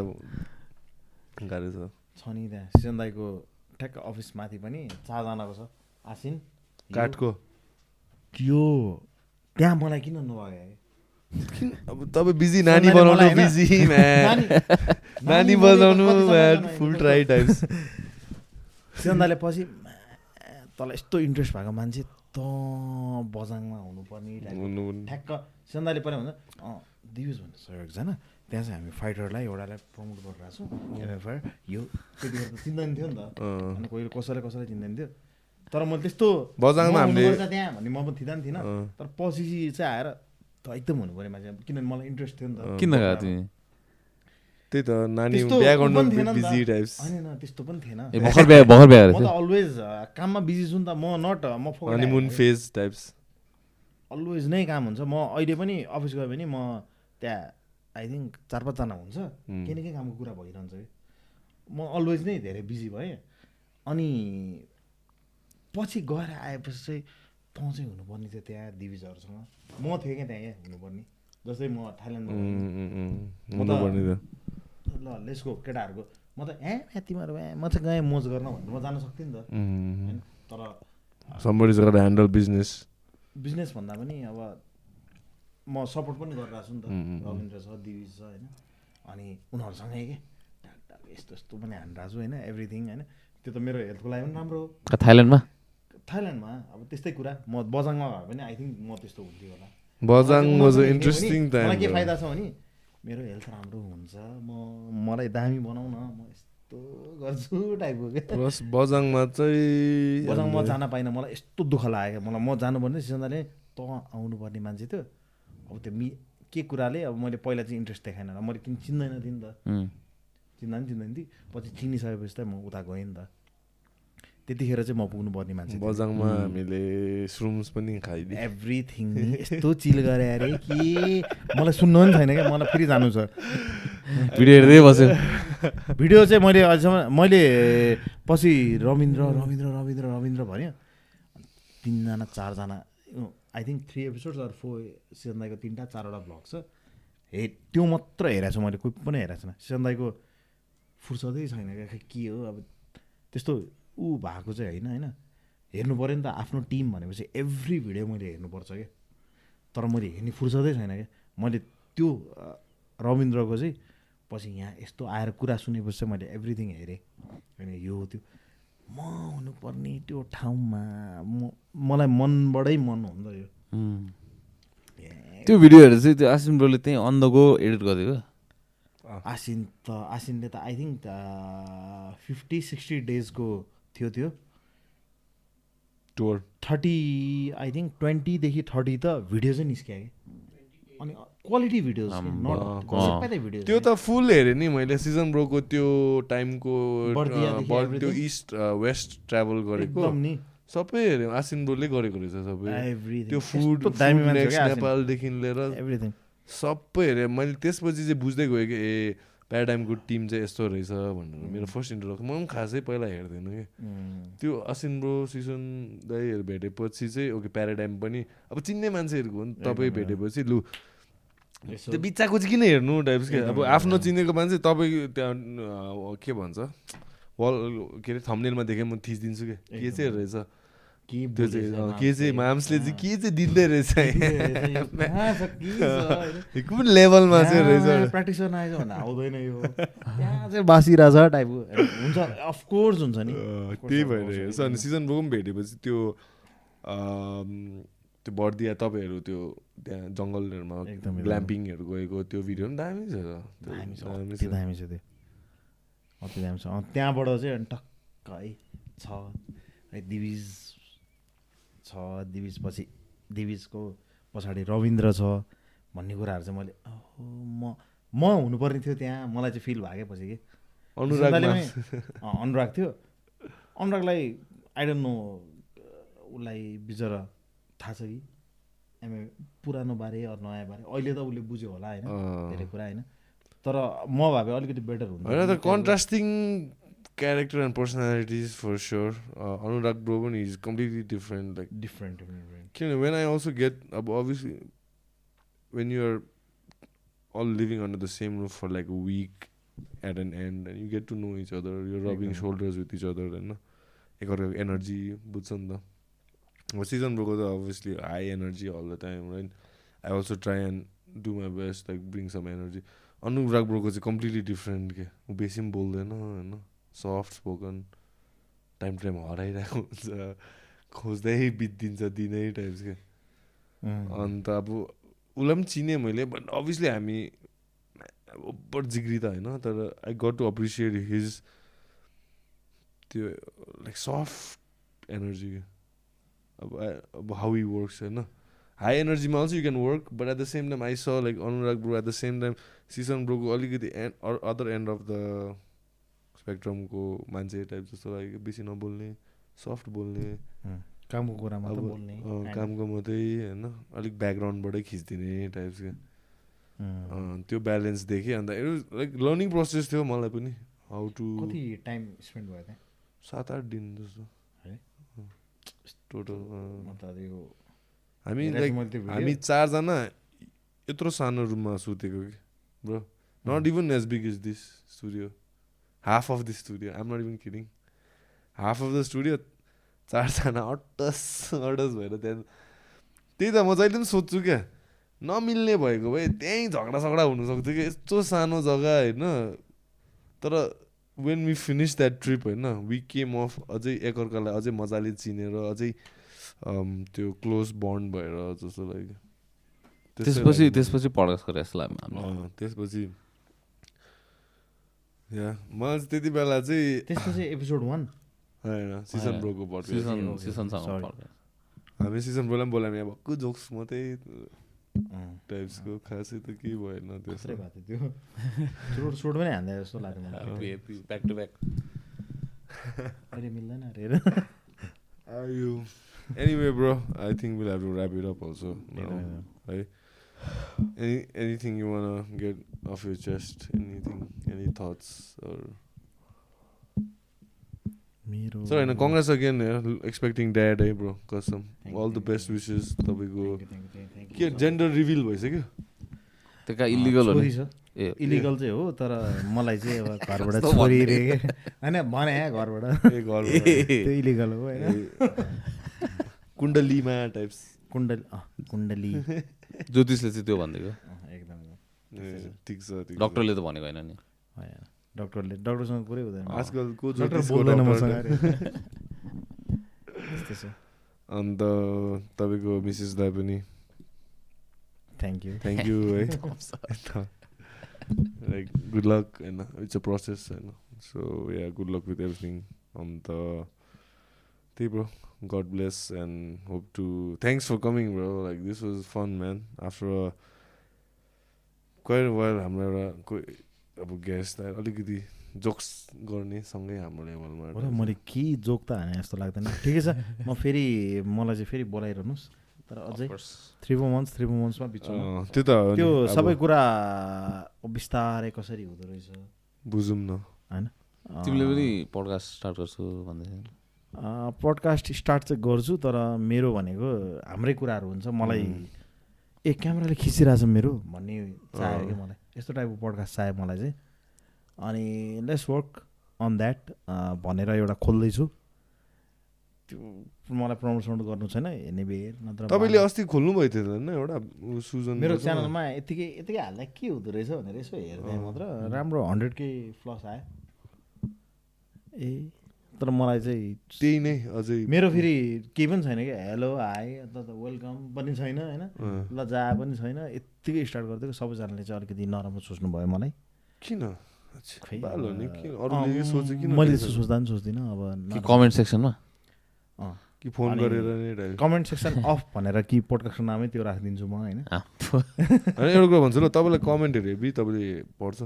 B: गाह्रो छ।
A: छ नि त्यहाँ। सिजन दाईको ठ्याक्क अफिस माथि पनि चारजनाको छ। आसिन
B: काठको।
A: त्यो त्यहाँ मलाई किन
B: किन अब तपाईँ बिजी नानी बनाउनु। बिजी
A: नानी-
B: बनाउनु फुल। ट्राई टाइप्स
A: सिजन्दाले पछि तँलाई यस्तो इन्ट्रेस्ट भएको मान्छे त बजाङमा हुनुपर्ने ठ्याक्क सिजन्दाले पहिला भन्छ अँ दिउज भन्छ सर एकजना त्यहाँ चाहिँ हामी फाइटरलाई एउटालाई प्रमोट गरिरहेको छौँ एमएफआर यो त्यतिखेर चिन्दैन थियो नि त। अनि कोही कसैलाई कसैलाई चिन्दैन थियो तर मैले त्यस्तो
B: बजाङमा
A: म त्यहाँ भन्ने म पनि थिँदैन थिइनँ
B: अँ।
A: तर पछि चाहिँ आएर त एकदम हुनु पऱ्यो मान्छे। किनभने मलाई इन्ट्रेस्ट थियो नि त।
C: किन गएको तिमी
B: त्यही त नानी बिहा गर्नु। बिजी टाइप्स
A: होइन, त्यस्तो पनि थिएन।
C: ए भर्खर बिहा भर्खर बिहा
A: म त अलवेज काममा बिजी छु नि त। म नट म
B: हनीमुन फेज टाइप्स
A: अलवेज नै काम हुन्छ। म अहिले पनि अफिस गयो भने म त्यहाँ आई थिङ्क चार पाँचजना हुन्छ। केही न केही कामको कुरा भइरहन्छ कि। म अलवेज नै धेरै बिजी भएँ। अनि पछि गएर आएपछि चाहिँ तँ चाहिँ हुनुपर्ने थियो त्यहाँ दिविजहरूसँग म थिएँ क्या त्यहाँ यहाँ हुनुपर्ने। जस्तै म थाइल्यान्डमा ल लेसको केटाहरूको। म त ए ए तिमीहरू ए म चाहिँ गएँ मोज गर्न भनेर म जान सक्थेँ नि त। होइन? तर
B: ह्यान्डल बिजनेस
A: बिजनेस भन्दा पनि अब म सपोर्ट पनि गरिरहेको छु नि त। रविन्द्र छ दिविज छ होइन? अनि उनीहरूसँगै के? यस्तो यस्तो पनि हानिरहेको छु होइन? एभ्रिथिङ होइन? त्यो त मेरो हेल्थको लागि पनि राम्रो हो।
C: थाइल्यान्डमा?
A: थाइल्यान्डमा अब त्यस्तै कुरा। म बजाङमा भए पनि आई थिङ्क म त्यस्तो हुन्थ्यो होला।
B: बजाङ वाज इन्ट्रेस्टिङ
A: मलाई के फाइदा छ भने मेरो हेल्थ राम्रो हुन्छ म मलाई दामी बनाउ न म यस्तो गर्छु टाइपको
B: प्लस बजाङमा चाहिँ
A: बजाङ म जान पाइनँ मलाई यस्तो दुःख लाग्यो। मलाई म जानुपर्ने सिजनले त आउनुपर्ने मान्छे थियो। अब त्यो मि के कुराले अब मैले पहिला चाहिँ इन्ट्रेस्ट देखाएन र मैले किन चिन्दैन थिएँ नि त. चिन्दा पनि चिन्दैन थिएँ। पछि चिनिसकेपछि चाहिँ म उता गएँ नि त। त्यतिखेर चाहिँ म पुग्नुपर्ने मान्छे थिएँ।
B: बजाङमा हामीले स्रुम्स पनि खाइदियो।
A: एभ्रिथिङ नि यस्तो चिल गरे अरे कि मलाई सुन्नु पनि छैन क्या मलाई फेरि जानु छ।
C: भिडियो हेर्दै बस्यो।
A: भिडियो चाहिँ मैले अहिलेसम्म मैले पछि रविन्द्र रविन्द्र रविन्द्र रविन्द्र भन्यो। तिनजना चारजना आई थिङ्क थ्री एपिसोड्स अरू फोर सिजन दाईको तिनवटा चारवटा भ्लग छ। हे त्यो मात्र हेरेको छु मैले कोही पनि हेरेको छैन। सिजन दाईको फुर्सदै छैन क्या के हो अब त्यस्तो ऊ भएको चाहिँ होइन होइन। हेर्नु पऱ्यो नि त आफ्नो टिम भनेपछि एभ्री भिडियो मैले हेर्नुपर्छ क्या। तर मैले हेर्ने फुर्सदै छैन क्या। मैले त्यो रविन्द्रको चाहिँ पछि यहाँ यस्तो आएर कुरा सुनेपछि चाहिँ मैले एभ्रिथिङ हेरेँ। होइन यो त्यो। म हुनुपर्ने त्यो ठाउँमा म मलाई मनबाटै मन हो नि त यो.
C: त्यो भिडियोहरू चाहिँ त्यो आसिम ब्रोले त्यहीँ अन द गो एडिट गरिदिएको
A: आसिन त आसिनले त आई थिङ्क फिफ्टी सिक्सटी डेजको थियो त्यो
B: टुर
A: थर्टी आई थिङ्क ट्वेन्टीदेखि थर्टी त भिडियो चाहिँ निस्क्यो कि अनि क्वालिटी भिडियोज भिडियो
B: त्यो त फुल हेरेँ नि मैले सिजन ब्रोको त्यो टाइमको त्यो? इस्ट वेस्ट ट्राभल गरेको।
A: नि।
B: सबै हेऱ्यो आसिन ब्रोले गरेको रहेछ सबै। त्यो फुड। नेपालदेखि लिएर।
A: एभ्रिथिङ
B: सबै हेरेँ। मैले त्यसपछि चाहिँ बुझ्दै गएँ कि ए प्याराडाइमको टिम चाहिँ यस्तो रहेछ भनेर मेरो फर्स्ट इन्ट्रोडक्सन म पनि खासै पहिला हेर्दैन कि। त्यो असिन ब्रो सिजन दाईहरू भेटेपछि चाहिँ ओके प्याराडाइम पनि अब चिन्ने मान्छेहरूको हो नि तपाईँ। भेटेपछि लु। त्यो बिच्चाको चाहिँ किन हेर्नु टाइप्स के? अब आफ्नो चिनेको मान्छे तपाईँ त्यहाँ के भन्छ? वल के अरे थम्नेलमा देखेँ म थिचिदिन्छु कि? के चाहिँ रहेछ? त्यो चाहिँ के चाहिँ माम्सले चाहिँ के चाहिँ दिँदै रहेछ? कुन लेभलमा चाहिँ रहेछ?
A: प्र्याक्टिस गर्न आएछ भन्दा आउँदैन यो। त्यहाँ चाहिँ बासिरहेछ टाइपको हुन्छ अफकोर्स हुन्छ नि।
B: त्यही भइरहेको अनि सिजन ब्रो पनि भेटेपछि त्यो त्यो बर्दिया तपाईँहरू त्यो त्यहाँ जङ्गलहरूमा
A: एकदम।
B: ग्ल्याम्पिङहरू गएको त्यो भिडियो पनि दामी छ। त्यो
A: दामी छ त्यो। अति दामी छ। त्यहाँबाट चाहिँ अनि टक्क है छ। है दिविज छ दिविज पछि दिविजको पछाडि रविन्द्र छ भन्ने कुराहरू चाहिँ मैले म म हुनुपर्ने थियो त्यहाँ मलाई चाहिँ फिल भागेपछि कि।
B: अनुरागमा
A: सुन्दाले पनि, अँ, अनुराग थियो। अनुरागलाई आई डोन्ट नो उसलाई बिचरा थाहा छ कि? एमए पुरानो बारे अरू नयाँ बारे। अहिले त उसले बुझ्यो होला होइन। धेरै कुरा होइन? तर म भए अलिकति बेटर हुन्छ
B: contrasting Character and personalities for sure Anurag bro पनि is completely different like
A: different different
B: किनभने वेन आई अल्सो गेट अब obviously when you're all living under the same roof for like week at an and and you get to know each other you rubbing
A: एकदम।
B: Shoulders with each other होइन एकअर्काको energy बुझ्छ नि त अब season ब्रोको त obviously high energy all the time right I also try and do my best like bring some energy Anurag ब्रोको चाहिँ completely different के ऊ बेसी पनि बोल्दैन होइन सफ्ट स्पोकन टाइम टाइम हराइरहेको हुन्छ। खोज्दै बित्दिन्छ दिनै टाइप्स के। अन्त अब उसलाई पनि चिनेँ मैले बट अभियसली हामी ओभर जिग्री त होइन तर I got to appreciate his त्यो लाइक सफ्ट एनर्जी के। अब अब हाउ हि वर्क्स होइन। High एनर्जीमा also you can work but at the same time I saw like Anurag bro at the same time Sisan ब्रोको अलिकति and other end of the स्पेक्ट्रमको मान्छे type जस्तो लाग्यो बेसी नबोल्ने सफ्ट बोल्ने।
A: कामको कुरा मात्र
B: अब
A: बोल्ने
B: कामको मात्रै होइन अलिक ब्याकग्राउन्डबाटै खिचिदिने टाइप्स क्या
A: उम्.
B: अँ, त्यो ब्यालेन्स देखेँ अन्त लाइक लर्निङ प्रोसेस थियो मलाई पनि हाउ टु
A: कति टाइम स्पेन्ड भयो त्यहाँ?
B: सात आठ दिन जस्तो।
A: है?
B: टोटल
A: म त यो
B: हामी लाइक। हामी चारजना यत्रो सानो रुममा सुतेको कि bro. Not even as big is this studio half of this studio um not even kidding half of the studio चारजना अट्टस अट्टस भएर त्यहाँ। त्यही त म जहिले पनि सोध्छु क्या। नमिल्ने भएको भए त्यहीँ झगडा सगडा हुनसक्थ्यो कि यस्तो सानो जग्गा होइन? तर when we finish that trip होइन? वी केम अफ अझै एकअर्कालाई अझै मजाले चिनेर अझै त्यो क्लोज बन्ड भएर जस्तो लाग्यो। त्यसै
C: त्यसपछि त्यसपछि लाग्यो।
B: अँ, त्यसपछि मलाई चाहिँ त्यति बेला चाहिँ
A: त्यसपछि एपिसोड वान
B: होइन सिजन ब्रोको।
C: सिजन सिजनसँग।
B: हामी सिजन ब्रोलाई पनि बोलायो यहाँ भक्कु जोक्स मात्रै टाइप्सको खासै त केही भएन
A: भएको थियो त्यो पनि हान्दै जस्तो लाग्यो मलाई
C: back.
A: अहिले मिल्दैन अरे
B: आयो anyway bro I think will have to wrap it up also है any anything you want get off your chest anything any that's
A: मेरो
B: सर होइन कङ्ग्रेस अगेन एक्सपेक्टिङ ड्याड है ब्रो कसम
A: Thank
B: all
A: you,
B: the
A: thank
B: best
A: you.
B: Wishes तपाईँको
A: Thank you, thank you, thank you,
B: के
A: thank you.
B: Gender reveal भइसक्यो
C: त्यो illegal हो ए
A: illegal चाहिँ हो तर मलाई चाहिँ अब घरबाट छोरी? रे होइन भने घरबाट त्यो इलिगल हो होइन
B: कुण्डलीमा टाइप्स
A: कुण्डली कुण्डली
C: ज्योतिषले चाहिँ त्यो भनिदिएको
A: एकदम
B: ठिक छ।
C: डक्टरले त भनेको होइन नि।
A: होइन डक्टरले डक्टरसँग कुरै हुँदैन।
B: आजकलको
A: डक्टर बोल्दैन
B: डक्टर
A: मसँग। छ।
B: अन्त तपाईँको मिसेसलाई पनि।
A: थ्याङ्क यू
B: थ्याङ्क यू है। लाइक गुड लक होइन। इट्स अ प्रोसेस होइन। So yeah good luck with everything अन्त त्यही bro. God bless and hope to thanks for coming bro like this was fun man after quite while हाम्रो एउटा कोही अब गेस्टलाई अलिकति जोक्स गर्ने सँगै हाम्रो लेभलमा
A: मैले के जोक त हाने जस्तो लाग्दैन। ठिकै छ म फेरि मलाई चाहिँ फेरि बोलाइरहनुहोस् तर अझै three four months three four मन्थ्समा बिचमा।
B: त्यो त
A: त्यो सबै कुरा बिस्तारै कसरी हुँदो रहेछ?
B: बुझौँ न।
A: होइन?
C: तिमीले पनि पडकास्ट स्टार्ट गर्छु भन्दै।
A: पडकास्ट स्टार्ट चाहिँ गर्छु तर मेरो भनेको हाम्रै कुराहरू हुन्छ मलाई ए क्यामेराले खिचिरहेछ मेरो भन्ने चाह्यो कि मलाई। यस्तो टाइपको पडकास्ट चाह्यो मलाई चाहिँ। अनि लेट्स वर्क अन द्याट भनेर एउटा खोल्दैछु। त्यो मलाई प्रमोसन गर्नु छैन हेर्ने बेर नत्र
B: तपाईँले अस्ति खोल्नु भएको थियो होइन एउटा सुजन
A: मेरो। च्यानलमा यतिकै यतिकै हाल्दा के हुँदो रहेछ भनेर यसो हेर्दै मात्र राम्रो हन्ड्रेड के फ्लस आयो। ए। तर मलाई चाहिँ
B: त्यही नै अझै
A: मेरो फेरि केही पनि छैन कि हेलो हाई अथवा वेलकम पनि छैन होइन। ल जा पनि छैन। यत्तिकै स्टार्ट गरिदिएको सबैजनाले चाहिँ अलिकति नराम्रो सोच्नु भयो मलाई।
B: किन?
A: मैले सोच्दा पनि सोच्दिनँ अब
C: कमेन्ट सेक्सनमा।
B: कि फोन गरेर
A: कमेन्ट सेक्सन अफ भनेर कि पोडकास्टको नामै त्यो राखिदिन्छु म होइन?
B: होइन एउटा कुरा भन्छु ल तपाईँलाई कमेन्टहरू हेभी तपाईँले पढ्छ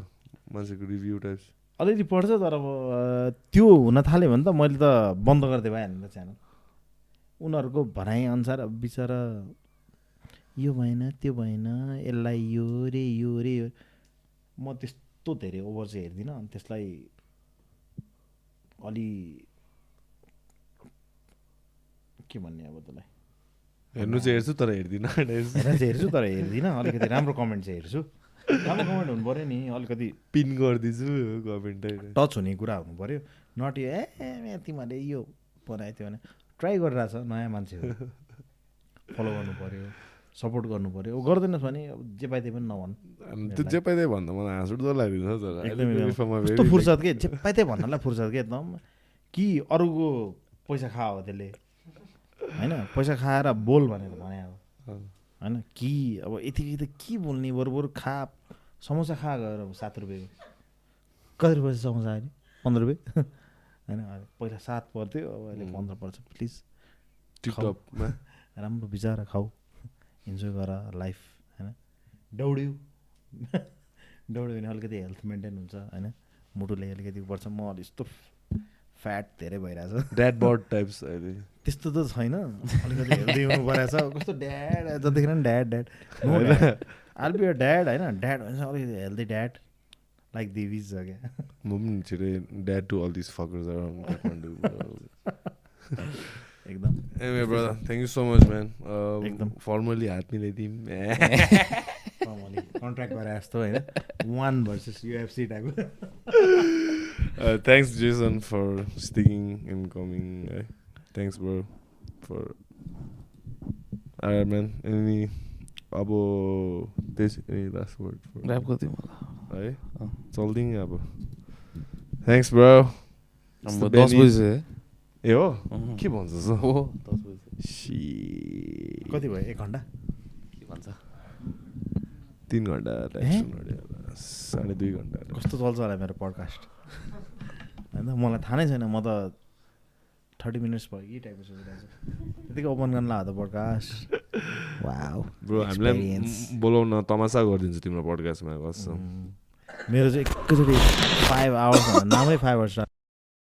B: मान्छेको रिभ्यू टाइप्स
A: अलिअलि पढ्छ तर अब त्यो हुन थाल्यो भने त मैले त बन्द गरिदिएँ भइहाल्यो नि त च्यानल। उनीहरूको भनाइअनुसार अब बिचरा यो भएन त्यो भएन यसलाई यो रे यो रे यो म त्यस्तो धेरै ओभर चाहिँ हेर्दिनँ अनि त्यसलाई अलि के भन्ने अब त्यसलाई?
B: हेर्नु चाहिँ हेर्छु तर हेर्दिनँ।
A: हेर्छु तर हेर्दिनँ। अलिकति राम्रो कमेन्ट चाहिँ हेर्छु। राम्रो कमेन्ट हुनु पऱ्यो नि अलिकति
B: पिन गरिदिन्छु कमेन्टै
A: टच हुने कुरा हुनु पऱ्यो नट यो ए तिमीहरूले यो बनायो त्यो भने ट्राई गरिरहेछ नयाँ मान्छेहरू। फलो गर्नु पऱ्यो सपोर्ट गर्नु पऱ्यो ऊ गर्दैनस् भने अब जे पाइ त्यही पनि नभन्।
B: त्यो जे पाइदिए भन्दा मलाई हाँस उठ्दो very
A: फुर्सद के? जे पाइ त्यही भन्नलाई फुर्सद के? एकदम कि अरूको पैसा खा हो त्यसले? होइन? पैसा खाएर बोल भनेर भने अब। होइन? कि अब यतिकै त के बोल्ने? बरु बरु खा समोसा खा गएर अब सात रुपियाँको कति रुपियाँ समोसा अहिले पन्ध्र रुपियाँ? होइन पहिला सात पर्थ्यो अब अहिले पन्ध्र पर्छ प्लिज।
B: टिकटकमा?
A: राम्रो बिचारा खाऊ। इन्जोय गर लाइफ होइन? दौड्यो दौड्यो भने अलिकति हेल्थ मेन्टेन हुन्छ होइन? मुटुले अलिकति बढ्छ म यस्तो फ्याट धेरै भइरहेछ।
B: ड्याड बर्ड टाइप्स अहिले।
A: त्यस्तो त छैन। अलिकति हेल्दी हुनु परेछ कस्तो ड्याड जतिखेर पनि dad dad no all be dad होइन? ड्याड भन्छ अलिकति हेल्दी ड्याड लाइक देवीज छ क्या
B: म पनि छिटै dad to all this fuckers around Kathmandu
A: एकदम।
B: एमे brother thank you so much man
A: एकदम।
B: फर्मली हात मिलाइदिउँ।
A: कन्ट्र्याक्ट गरे जस्तो होइन? वान भर्सेस युएफसी टाइपको
B: thanks Jason for sticking and coming है thanks bro for are man any अब त्यस एनी लास्ट वर्ड
C: ऱ्याप होला
B: है। चल्दिङ अब थ्याङ्क्स ब्रो
C: दस बजी
B: ए हो। के भन्छ
C: हो दस बजी
B: सी
A: कति भयो एक घन्टा
C: के भन्छ
B: तिन घन्टा? साढे दुई घन्टा
A: कस्तो चल्छ होला मेरो पडकास्ट होइन मलाई थाहा नै छैन म त थर्टी मिनट्स भयो कि टाइपको सोचिरहेको छु। त्यतिकै ओपन गर्न लाग्यो त पडकास्ट
B: ब्रो हामीलाई बोलाउन तमासा गरिदिन्छु तिम्रो पडकास्टमा
A: मेरो चाहिँ एकैचोटि फाइभ आवर्स नामै फाइभ आवर्स